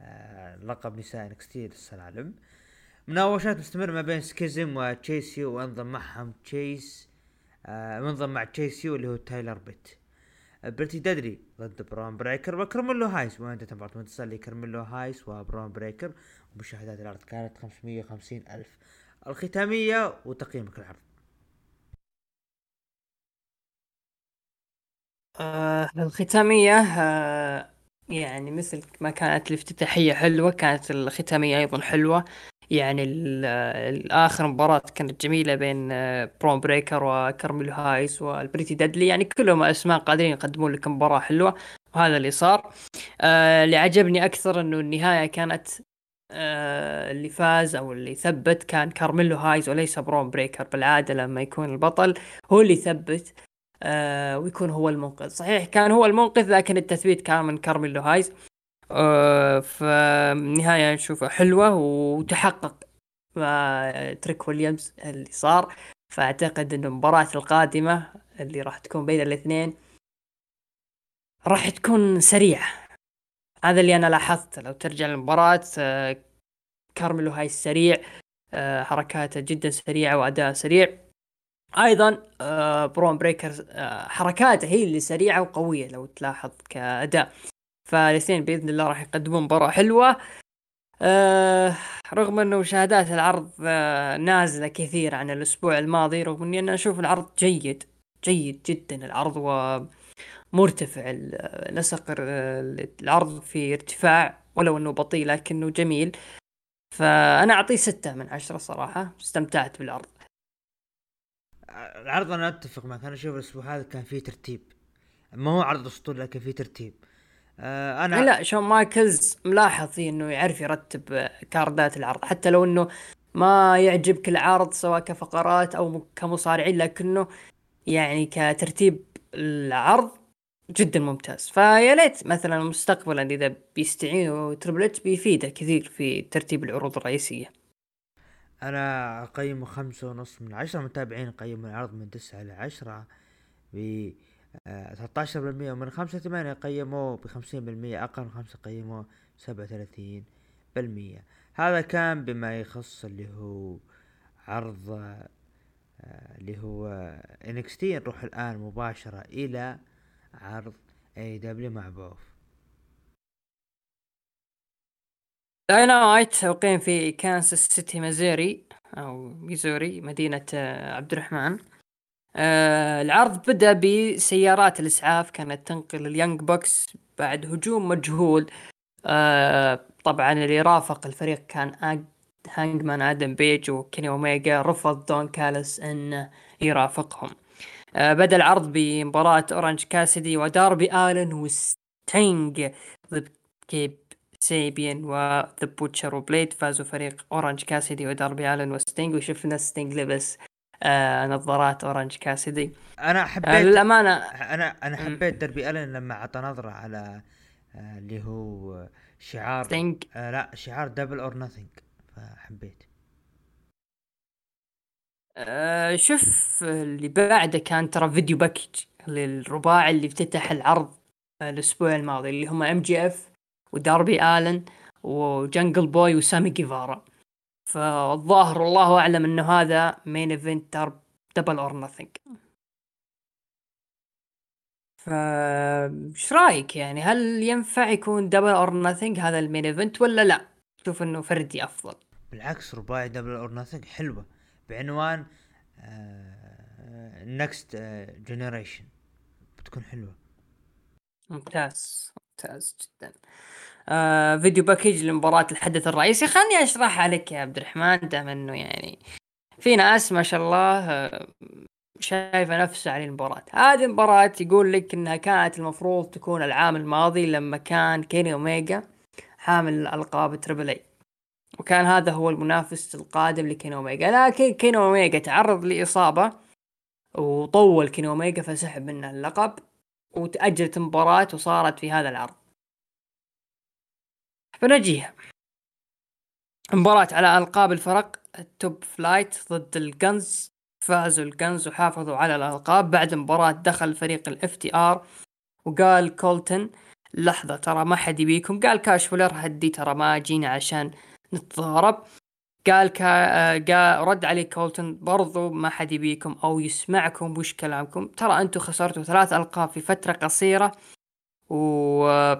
آه، لقب نساء NXT للسلالم. مناوشات مستمرة ما بين Schism و Chase U وانضم معهم تشيس آه منضم مع Chase U اللي هو تايلر بيت. بريتي دادلي ضد برون بريكر وكرميلو هايس. وانتهت مباراة منتصر لكرميلو هايس وبرون بريكر؟ ومشاهدات العرض كانت 550 ألف. الختامية وتقييمك العرض آه الختامية آه يعني مثل ما كانت الافتتاحية حلوة كانت الختامية أيضا حلوة. يعني الآخر مباراة كانت جميلة بين آه، برون بريكر وكارميلو هايس والبريتي دادلي. يعني كلهم أسماء قادرين يقدمون لك مباراة حلوة وهذا اللي صار. آه اللي عجبني أكثر أنه النهاية كانت آه اللي فاز أو اللي ثبت كان كارميلو هايز وليس برون بريكر بالعادة لما يكون البطل هو اللي يثبت آه ويكون هو المنقذ. صحيح كان هو المنقذ لكن التثبيت كان من كارميلو هايز آه فالنهاية نشوفها حلوة وتحقق تريك ويليامز اللي صار. فأعتقد انه المباراة القادمة اللي راح تكون بين الاثنين راح تكون سريعة. هذا اللي أنا لاحظته. لو ترجع للمباراة آه، كارميلو هايز سريع آه، حركاته جدا سريعة وأداء سريع. أيضا آه، برون بريكر حركاته هي اللي سريعة وقوية لو تلاحظ كأداء. فالاثنين بإذن الله راح يقدمون مباراة حلوة. آه رغم إنه مشاهدات العرض آه نازلة كثير عن الأسبوع الماضي رغم إني أنا أشوف العرض جيد جيد جدا العرض ومرتفع نسق العرض في ارتفاع ولو إنه بطيء لكنه جميل. فأنا أعطيه ستة من عشرة صراحة استمتعت بالعرض. العرض أنا أتفق معك أنا أشوف الأسبوع هذا كان فيه ترتيب. ما هو عرض أسطوري لكن فيه ترتيب. آه أنا لا شون مايكلز ملاحظ فيه إنه يعرف يرتب card ات العرض حتى لو إنه ما يعجبك العرض سواء كفقرات أو كمصارعين لكنه يعني كترتيب العرض جدا ممتاز. فيا ليت مثلا مستقبلا إذا بيستعينوا تربل إتش بيفيده كثير في ترتيب العروض الرئيسية. أنا أقيمه خمسة ونص من عشرة متابعين قيموا العرض من تسعة لعشرة ب 13% ومن خمسة ثمانية قيموه بخمسين بالمية أقل من خمسة قيموه سبعة وثلاثين بالمية. هذا كان بما يخص اللي هو عرض آه، اللي هو NXT نروح الآن مباشرة إلى عرض AEW مع بوف داينامايت أقيم في كانساس سيتي مازيري أو ميزوري مدينة آه، عبد الرحمن آه العرض بدأ بسيارات الإسعاف كانت تنقل ال Young Bucks بعد هجوم مجهول. آه طبعا اللي رافق الفريق كان هانجمان آدم بيج وكيني اوميجا رفض دون كالس انه يرافقهم. آه بدأ العرض بمباراة أورانج كاسدي وداربي آلن وستينج ضد كيب سيبيان وذا بوتشر وبليد. فازوا فريق أورانج كاسدي وداربي آلن وستينج وشفنا ستينج لبس آه نظارات أورنج كاسدي أنا حبيت آه للامانه أنا أنا حبيت دربي ألن لما اعطى نظرة على آه اللي هو شعار ستينج آه لا شعار Double or Nothing فحبيت. آه شوف اللي بعده كان ترى video package للرباعي اللي افتتح العرض الأسبوع الماضي اللي هم MJF وداربي آلن وجنجل بوي وسامي جيفارا. فالظاهر والله أعلم إنه هذا main event Double or Nothing ف إيش رأيك يعني؟ هل ينفع يكون Double or Nothing هذا ال main event ولا لا؟ تشوف إنه فردي أفضل. بالعكس رباعي Double or Nothing حلوة. بعنوان next generation بتكون حلوة. ممتاز ممتاز جدا. آه video package لمباراة الحدث الرئيسي. خلني أشرح عليك يا عبد الرحمن دام إنه يعني في ناس ما شاء الله آه، شايفة نفسها على المباراة. هذه المباراة يقول لك إنها كانت المفروض تكون العام الماضي لما كان كيني اوميجا حامل ألقاب Triple A وكان هذا هو المنافس القادم لكيني اوميجا لكن كيني اوميجا تعرض لإصابة وطول كيني اوميجا فسحب منه اللقب وتأجلت المباراة وصارت في هذا العرض. فنجيها. مباراة على ألقاب الفرق ال Top Flight ضد ال Gunns فازوا ال Gunns وحافظوا على الألقاب. بعد المباراة دخل فريق ال FTR وقال كولتن لحظة ترى ما حد يبيكم. قال كاش ويلر هدي ترى ما جينا عشان نتضارب. قال كا قال رد عليه كولتن برضو ما حد يبيكم أو يسمعكم وش كلامكم. ترى أنتم خسرتوا ثلاث ألقاب في فترة قصيرة و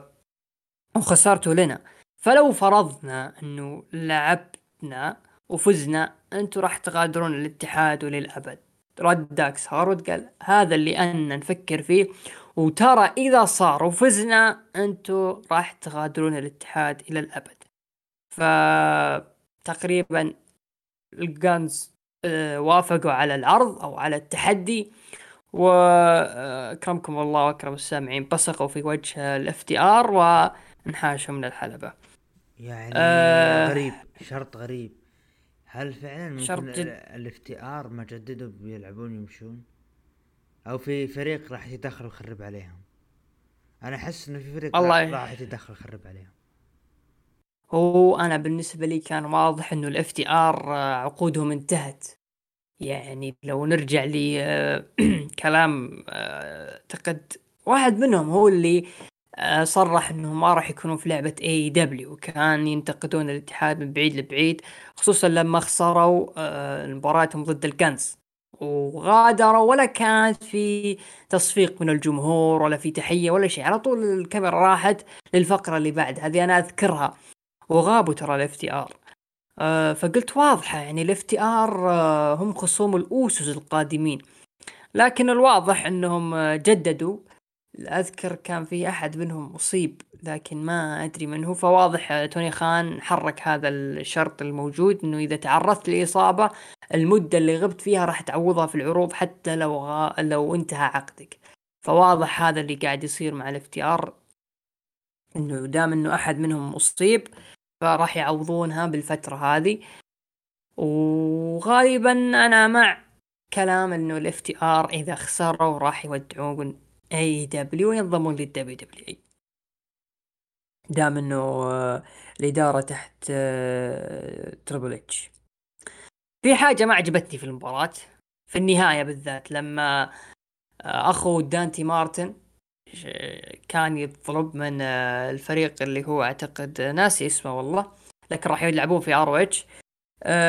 وخسرتوا لنا. فلو فرضنا أنه لعبنا وفزنا أنتم راح تغادرون الاتحاد وللأبد. رد داكس هارود قال هذا اللي أنا نفكر فيه. وترى إذا صار وفزنا أنتم راح تغادرون الاتحاد إلى الأبد. فتقريبا ال Gunns آه، وافقوا على العرض أو على التحدي. واكرمكم الله وأكرم السامعين بصقوا في وجه ال FTR وانحاشوا من الحلبة. يعني آه. غريب شرط غريب. هل فعلا شرط ممكن جد. ال FTR ما جددوا بيلعبون يمشون؟ أو في فريق راح يتدخل ويخرب عليهم؟ أنا أحس إنه في فريق الله راح, يتدخل ويخرب عليهم. هو أنا بالنسبة لي كان واضح إنه ال FTR عقودهم انتهت. يعني لو نرجع لكلام اعتقد واحد منهم هو اللي آه، صرح إنهم ما راح يكونوا في لعبة AEW كان ينتقدون الاتحاد من بعيد لبعيد خصوصا لما خسروا آه، مباراتهم ضد ال Gunns وغادروا ولا كانت في تصفيق من الجمهور ولا في تحية ولا شيء. على طول الكاميرا راحت للفقرة اللي بعد هذه أنا أذكرها. وغابوا ترى ال FTR. فقلت واضحة يعني ال FTR هم خصوم الأوسوس القادمين. لكن الواضح إنهم آه، جددوا أذكر كان في أحد منهم مصيب لكن ما أدري من هو فواضح توني خان حرك هذا الشرط الموجود إنه إذا تعرضت لإصابة المدة اللي غبت فيها راح تعوضها في العروض حتى لو غا... لو انتهى عقدك. فواضح هذا اللي قاعد يصير مع ال FTR إنه دام إنه أحد منهم مصيب فراح يعوضونها بالفترة هذه. وغالبا أنا مع كلام إنه ال FTR إذا خسروا راح يودعون AEW وينضمون لل WWE دام إنه آه، الإدارة تحت آه، Triple H في حاجة ما عجبتني في المباراة في النهاية بالذات لما آه، أخو دانتي مارتن كان يطلب من آه، الفريق اللي هو أعتقد آه، ناسي اسمه والله لكن راح يلعبون في ROH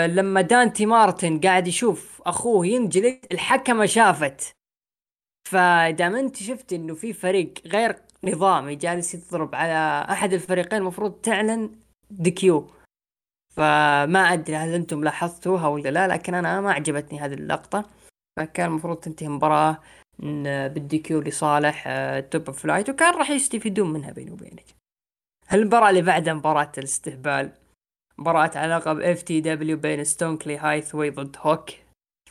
لما دانتي مارتن قاعد يشوف أخوه ينجلد الحكمة شافت. فدام انت شفت انه في فريق غير نظامي جالس يضرب على أحد الفريقين المفروض تعلن DQ فما أدري هل أنتم لاحظتوها ولا لا لكن أنا ما عجبتني هذه اللقطة. فكان المفروض تنتهي المباراه بال DQ لصالح آه، Top Flight وكان راح يستفيدون منها بيني وبينك. المباراة اللي بعدها مباراة الاستهبال. مباراة على لقب FTW بين ستوكلي هاثاواي ضد هوك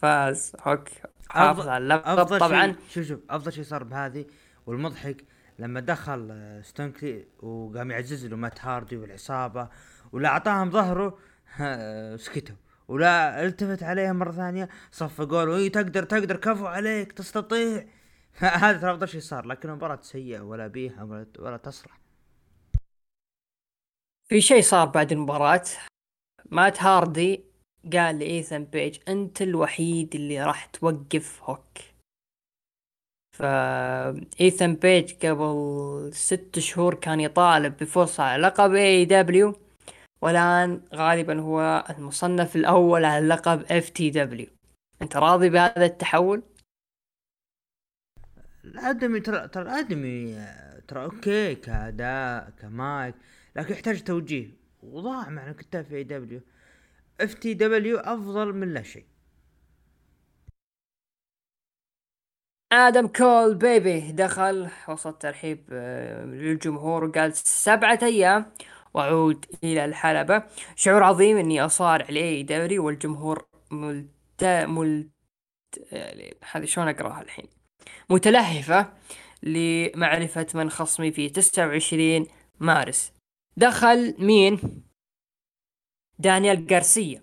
فاز هوك حافظ أفضل- على اللقب أفضل طبعا. شوف شوف أفضل شيء صار بهذه والمضحك لما دخل آه، ستوكلي وقام يعزز له مات هاردي والعصابة ولا أعطاهم ظهره آه، سكتوا ولا التفت عليهم مرة ثانية صفقوا له إي تقدر تقدر كفو عليك تستطيع. هذا ترى أفضل شيء صار لكن المباراه سيئة ولا بيها ولا, ولا تصلح. في شيء صار بعد المباراة؟ مات هاردي قال لإيثن بيج أنت الوحيد اللي راح توقف هوك فإيثن بيج قبل ست شهور كان يطالب بفرصة على لقب AEW والآن غالبا هو المصنف الأول على لقب FTW أنت راضي بهذا التحول؟ الأدمي ترى ترى الأدمي ترى okay كأداء كمايك لكن يحتاج توجيه. وضاع مع الكتاب في اي دبليو اف تي دبليو أفضل من لا شيء. آدم كول Bay Bay دخل وسط ترحيب آه، للجمهور وقال سبعة أيام وأعود إلى الحلبة. شعور عظيم إني اصارع لاي دوري والجمهور ملت ملت يعني هذه شلون أقرأها الحين؟ متلهفة لمعرفة من خصمي في 29 مارس. دخل مين؟ دانيال غارسيا.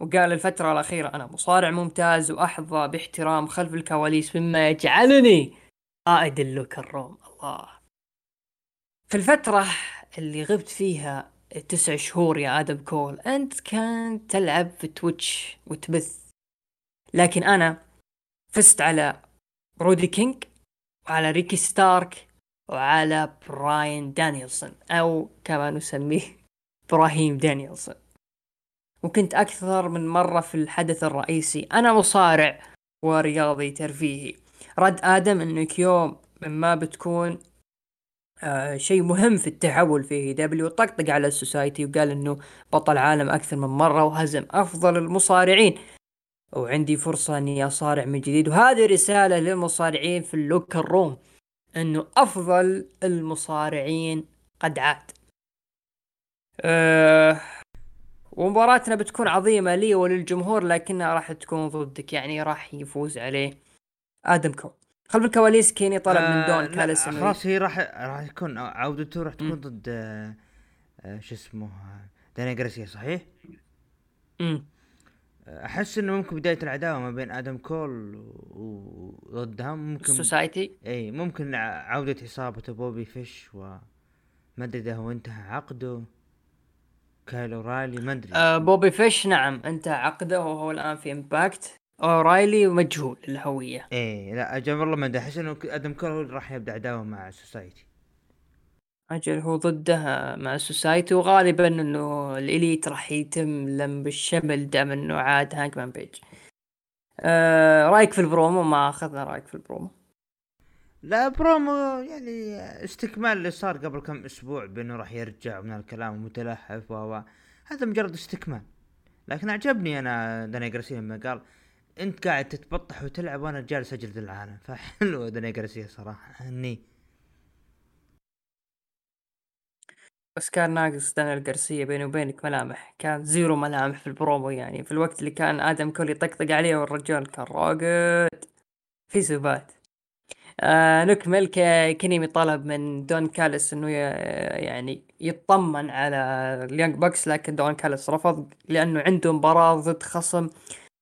وقال الفترة الأخيرة أنا مصارع ممتاز وأحظى باحترام خلف الكواليس مما يجعلني قائد اللوك الروم الله. في الفترة اللي غبت فيها تسع شهور يا آدم كول أنت كنت تلعب في Twitch وتبث. لكن أنا فزت على رودي كينج وعلى ريكي ستارك وعلى براين دانيلسون أو كما نسميه إبراهيم دانيلسون وكنت أكثر من مرة في الحدث الرئيسي. أنا مصارع ورياضي ترفيهي. رد آدم أنك يوم ما بتكون آه شيء مهم في التحول في دبليو. طقطق على ال Society وقال إنه بطل عالم أكثر من مرة وهزم أفضل المصارعين. وعندي فرصة إني أصارع من جديد. وهذه رسالة للمصارعين في ال locker room إنه أفضل المصارعين قد عاد. أه ومباراتنا بتكون عظيمة لي وللجمهور لكنها راح تكون ضدك يعني راح يفوز عليه آدم كول خلف الكواليس كيني طلب من دون آه، إنه خلاص هي راح راح يكون عودته راح تكون ضد آه، آه، شو اسمه آه، داني جريسيا صحيح؟ مم. أحس إنه ممكن بداية العداوة ما بين آدم كول و- وضدها ممكن السوسايتي إي ممكن عودة إصابة بوبي فيش و ما أدري إذا هو انتهى عقده. كايلو ما أدري. آه بوبي فيش نعم. أنت عقده وهو الآن في امباكت اورايلي مجهول الهوية. إيه لا أجل والله ما أدري. احس انه أدم كول هو اللي راح يبدأ عداوه مع Society أجل هو ضده مع ال Society وغالبا إنه ال Elite راح يتم لم الشمل دام إنه عاد هانجمان بيج آه رايك في البرومو؟ ما أخذنا رايك في البرومو. لا برومو يعني استكمال اللي صار قبل كم أسبوع بأنه راح يرجع من الكلام ومتلهف و و- هذا مجرد استكمال. لكن عجبني أنا داني جارسيا لما قال أنت قاعد تتبطح وتلعب وأنا جالس أجلد العالم. فحلو داني جارسيا صراحة هني. بس كان ناقص دانيال جارسيا بيني وبينك ملامح. كان zero ملامح في البرومو يعني في الوقت اللي كان آدم كول يطقطق عليه والرجال كان راقد. في سبات آه نكمل كينيمي طلب من دون كاليس إنه يعني يطمن على ال Young Bucks لكن دون كاليس رفض لأنه عنده مباراة ضد خصم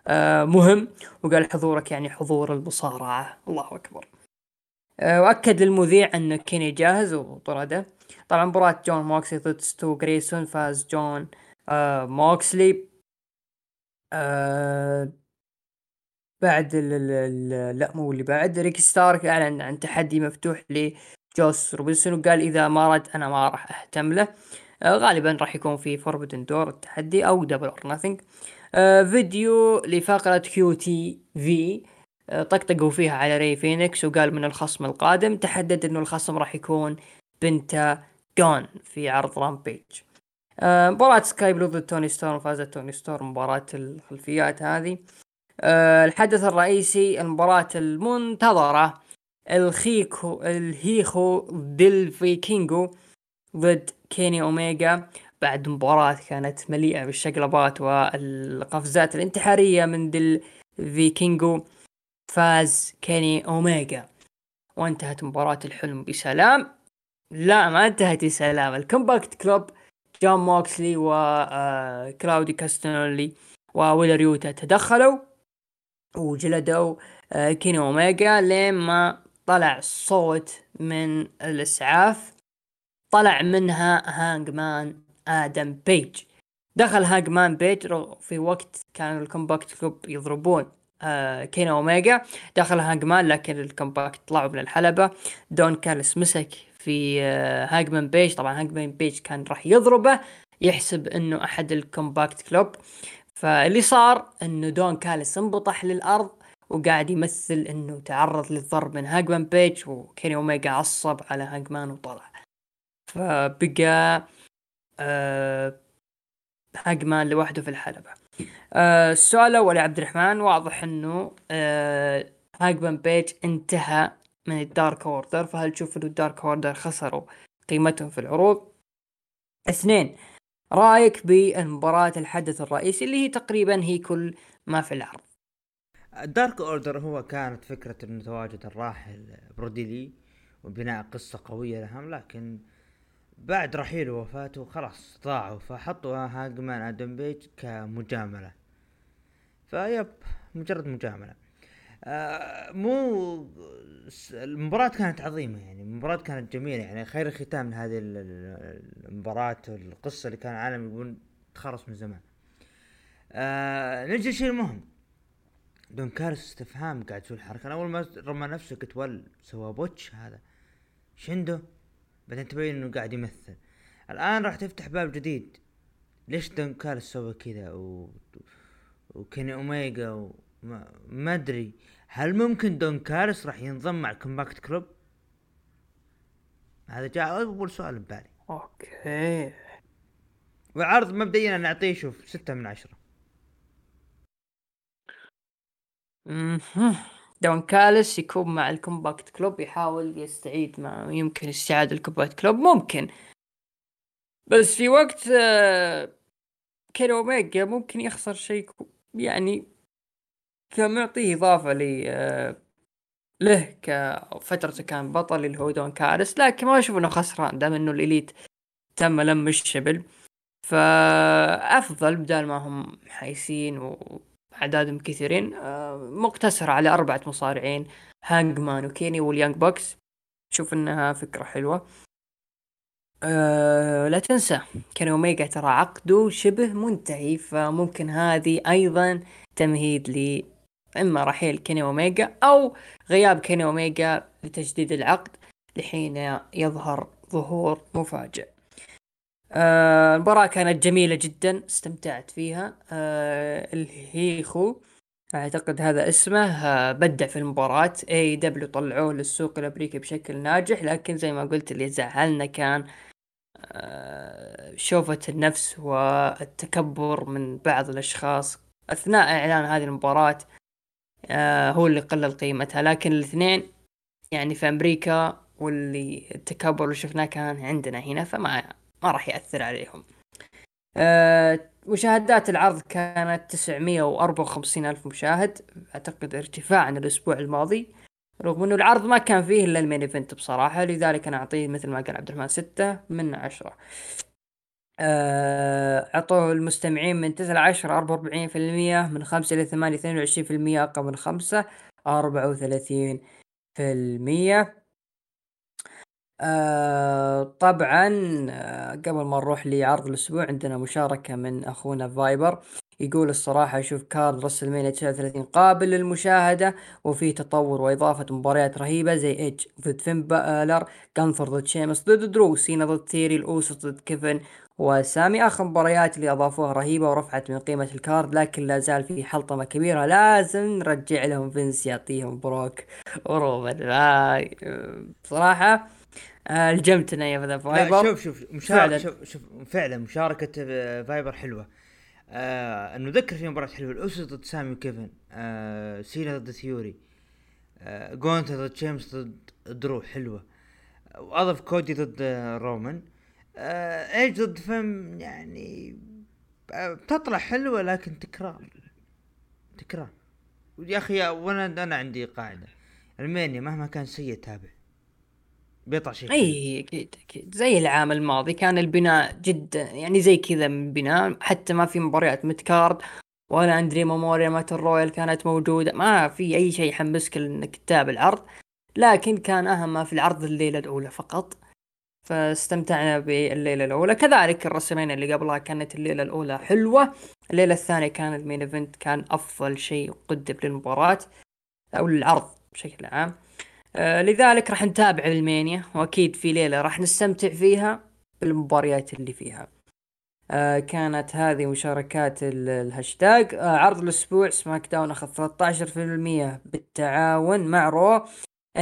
آه مهم. وقال حضورك يعني حضور المصارعة. الله أكبر. آه وأكد للمذيع انه كيني جاهز وطرده. طبعا مباراة جون موكسلي ضد ستو جريسون فاز جون موكسلي آه بعد ال ال لا مو اللي بعد ريكي ستارك أعلن عن تحدي مفتوح لجوس روبنسون وقال إذا ما رد أنا ما راح أهتم له. آه غالبا راح يكون في Forbidden Door التحدي أو Double or Nothing فيديو لفقرة QTV طقطقوا فيها على ري فينيكس وقال من الخصم القادم تحدد إنه الخصم راح يكون بنتا دون في عرض Rampage آه مباراة سكاي بلو ضد توني ستورم فازت توني ستورم مباراة الخلفيات هذه. الحدث الرئيسي المباراة المنتظرة الخيكو الهيخو ديل فيكينجو ضد كيني اوميجا بعد مباراة كانت مليئة بالشقلبات والقفزات الانتحارية من ديل فيكينجو فاز كيني اوميجا وانتهت مباراة الحلم بسلام. لا ما انتهت بسلام. ال Combat Club جون موكسلي وكلاودي كاستنولي وويلر يوتا تدخلوا. وجلدوا آه، كيني أوميجا لين ما طلع صوت من الإسعاف طلع منها هانج مان آدم بيج. دخل هانج مان بيج في وقت كان ال Combat Club يضربون آه كيني أوميجا. دخل هانج مان لكن ال Combat طلعوا من الحلبة. دون كالس مسك في آه هانج مان بيج. طبعا هانج مان بيج كان راح يضربه يحسب إنه أحد ال Combat Club. فاللي صار إنه دون كالس انبطح للأرض وقاعد يمثل إنه تعرض للضرب من هاجمان بيج وكيني اوميجا عصب على هاجمان وطلع. فبقى آه هاجمان لوحده في الحلبة. آه السؤال الأول يا عبد الرحمن واضح إنه آه هاجمان بيج انتهى من ال Dark Order. فهل تشوف إنه ال Dark Order خسروا قيمتهم في العروض؟ اثنين رايك بالمباراة الحدث الرئيسي اللي هي تقريبا هي كل ما في العرض الدارك أوردر هو كانت فكرة انه تواجد الراحل بروديلي وبناء قصة قوية لهم لكن بعد رحيله ووفاته خلاص ضاعوا فحطوا هاجمان آدم بيج كمجاملة. فيب مجرد مجاملة. آه مو المباراة كانت عظيمة يعني المباراة كانت جميلة يعني خير ختام لهذه المباراة القصة اللي كان العالم يقول تخلص من زمان. آه نجي الشيء المهم دون كالس استفهام قاعد يسوي الحركة. أنا أول ما رمى نفسه قلت ول سوى botch هذا. عنده بعدين تبين إنه قاعد يمثل. الآن راح تفتح باب جديد. ليش دون كالس سوى كذا؟ و... وكيني اوميجا وما ما أدري. هل ممكن دون كالس راح ينضم مع Combat Club هذا جاء أول سؤال ببالي. Okay. وعرض مبدئيا نعطيه شوف ستة من عشرة. دون كالس يكون مع ال Combat Club يحاول يستعيد ما يمكن استعادة ال Combat Club ممكن. بس في وقت آه، كيني اوميجا ممكن يخسر شيء يعني كان معطيه إضافة لي آه، له كفترته كان بطل اللي هو دون كاليس لكن ما أشوف إنه خسران دام إنه ال Elite تم لم الشمل. فأفضل بدال ما هم حايسين و اعدادهم كثيرين آه، مقتصرة على أربعة مصارعين Hangman وكيني وال Young Bucks. شوف إنها فكرة حلوة. أه لا تنسى كيني أوميجا ترى عقده شبه منتهي فممكن هذه أيضا تمهيد ل إما رحيل كيني أوميجا أو غياب كيني أوميجا لتجديد العقد لحين يظهر ظهور مفاجئ. آه المباراة كانت جميلة جدا استمتعت فيها. آه El Hijo أعتقد هذا اسمه آه بدع في المباراة. AEW طلعوه للسوق الأمريكي بشكل ناجح لكن زي ما قلت اللي زعلنا كان آه شوفة النفس والتكبر من بعض الأشخاص. أثناء إعلان هذه المباراة آه هو اللي قلل قيمتها. لكن الاثنين يعني في أمريكا واللي التكبر اللي شفناه كان عندنا هنا فما ما راح يأثر عليهم. أه مشاهدات العرض كانت 954 ألف مشاهد أعتقد ارتفاع عن الأسبوع الماضي رغم أنه العرض ما كان فيه إلا المين إيفنت بصراحة لذلك أنا أعطيه مثل ما قال عبد الرحمن ستة من عشرة. أه أعطوه المستمعين من 9 ل 10 44% من 5 إلى 8 22% أقل من 5 34% آه طبعا آه قبل ما نروح لعرض الأسبوع عندنا مشاركة من أخونا فايبر. يقول الصراحة أشوف كارل راسل مانيا 39 قابل للمشاهدة وفي تطور وإضافة مباريات رهيبة زي إيج ضد فين بالر جانثر ضد شيمس ضد درو سينا ضد ثيوري الأوسوز ضد كيفن وسامي آخر مباريات اللي أضافوها رهيبة ورفعت من قيمة ال card لكن لا زال في حلطمة كبيرة. لازم نرجع لهم فينس يعطيهم بروك ورومان بصراحة آه ألجمتنا يا The Viper. شوف شوف مشاركة شوف شوف فعلا مشاركة Viper حلوة. آه نذكر في مباراة حلوة الأوسوز ضد سامي وكيفن آه سينا ضد ثيوري آه جونثر ضد شيمس ضد درو حلوة. وأضف كودي ضد رومان. آه ايج ضد فين يعني آه، بتطلع حلوة لكن تكرار. تكرار. يا أخي وأنا أنا عندي قاعدة. ال Mania مهما كان سيء تابع. بيطلع شيء أي أكيد أكيد. زي العام الماضي كان البناء جدا يعني زي كذا من بناء حتى ما في مباريات midcard ولا Andre Memorial Battle Royal كانت موجودة. ما في أي شيء يحمسك إنك تتابع العرض لكن كان أهم ما في العرض الليلة الأولى فقط. فاستمتعنا بالليلة الأولى. كذلك الرسمين اللي قبلها كانت الليلة الأولى حلوة الليلة الثانية كان ال main event كان أفضل شيء قدم للمباراة أو للعرض بشكل عام. آه لذلك راح نتابع ال Mania وأكيد في ليلة راح نستمتع فيها بالمباريات اللي فيها. آه كانت هذه مشاركات ال- الهاشتاج. آه عرض الأسبوع SmackDown أخذ 13% بالتعادل مع Raw.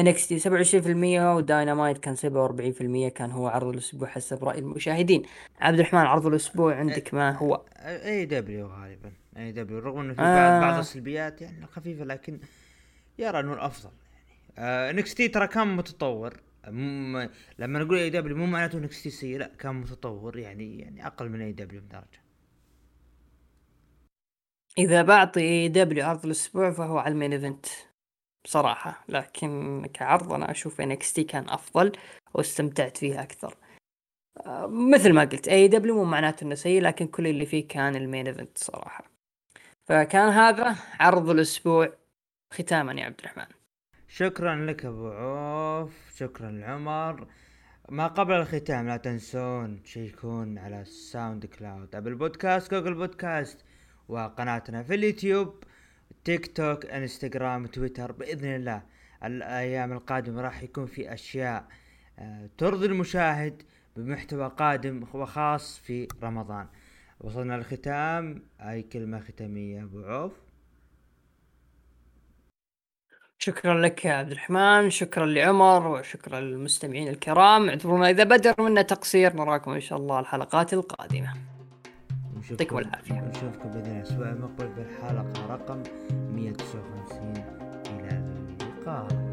NXT 27% وداينامايت كان 47% كان هو عرض الأسبوع حسب رأي المشاهدين. عبد الرحمن عرض الأسبوع عندك ما هو؟ إي دبليو غالبا إي دبليو رغم إنه في آه. بعض بعض السلبيات يعني خفيفة لكن يرى إنه الأفضل. يعني NXT ترى كان متطور. مم لما نقول AEW مو معناته NXT سيء لا كان متطور يعني يعني أقل من AEW بدرجة. إذا بعطي AEW عرض الأسبوع فهو على ال main event. بصراحة لكن كعرض NXT كان أفضل واستمتعت فيه أكثر. آه، مثل ما قلت AEW مو معناته إنه سيء لكن كل اللي فيه كان ال main event صراحة. فكان هذا عرض الأسبوع ختاما يا عبد الرحمن. شكرا لك أبو عوف شكرا لعمر. ما قبل الختام لا تنسون تشيكون على ال SoundCloud Apple Podcasts Google Podcasts وقناتنا في اليوتيوب. تيك توك انستغرام تويتر بإذن الله الأيام القادمة راح يكون في أشياء آه، ترضي المشاهد بمحتوى قادم وخاص في رمضان. وصلنا للختام. أي كلمة ختامية أبو عوف؟ شكرا لك يا عبد الرحمن. شكرا لعمر وشكرا للمستمعين الكرام. اعذرونا إذا بدر منا تقصير نراكم إن شاء الله الحلقات القادمة. يعطيكم العافية. نشوفكم بإذن الله الأسبوع المقبل بالحلقة رقم 159 إلى اللقاء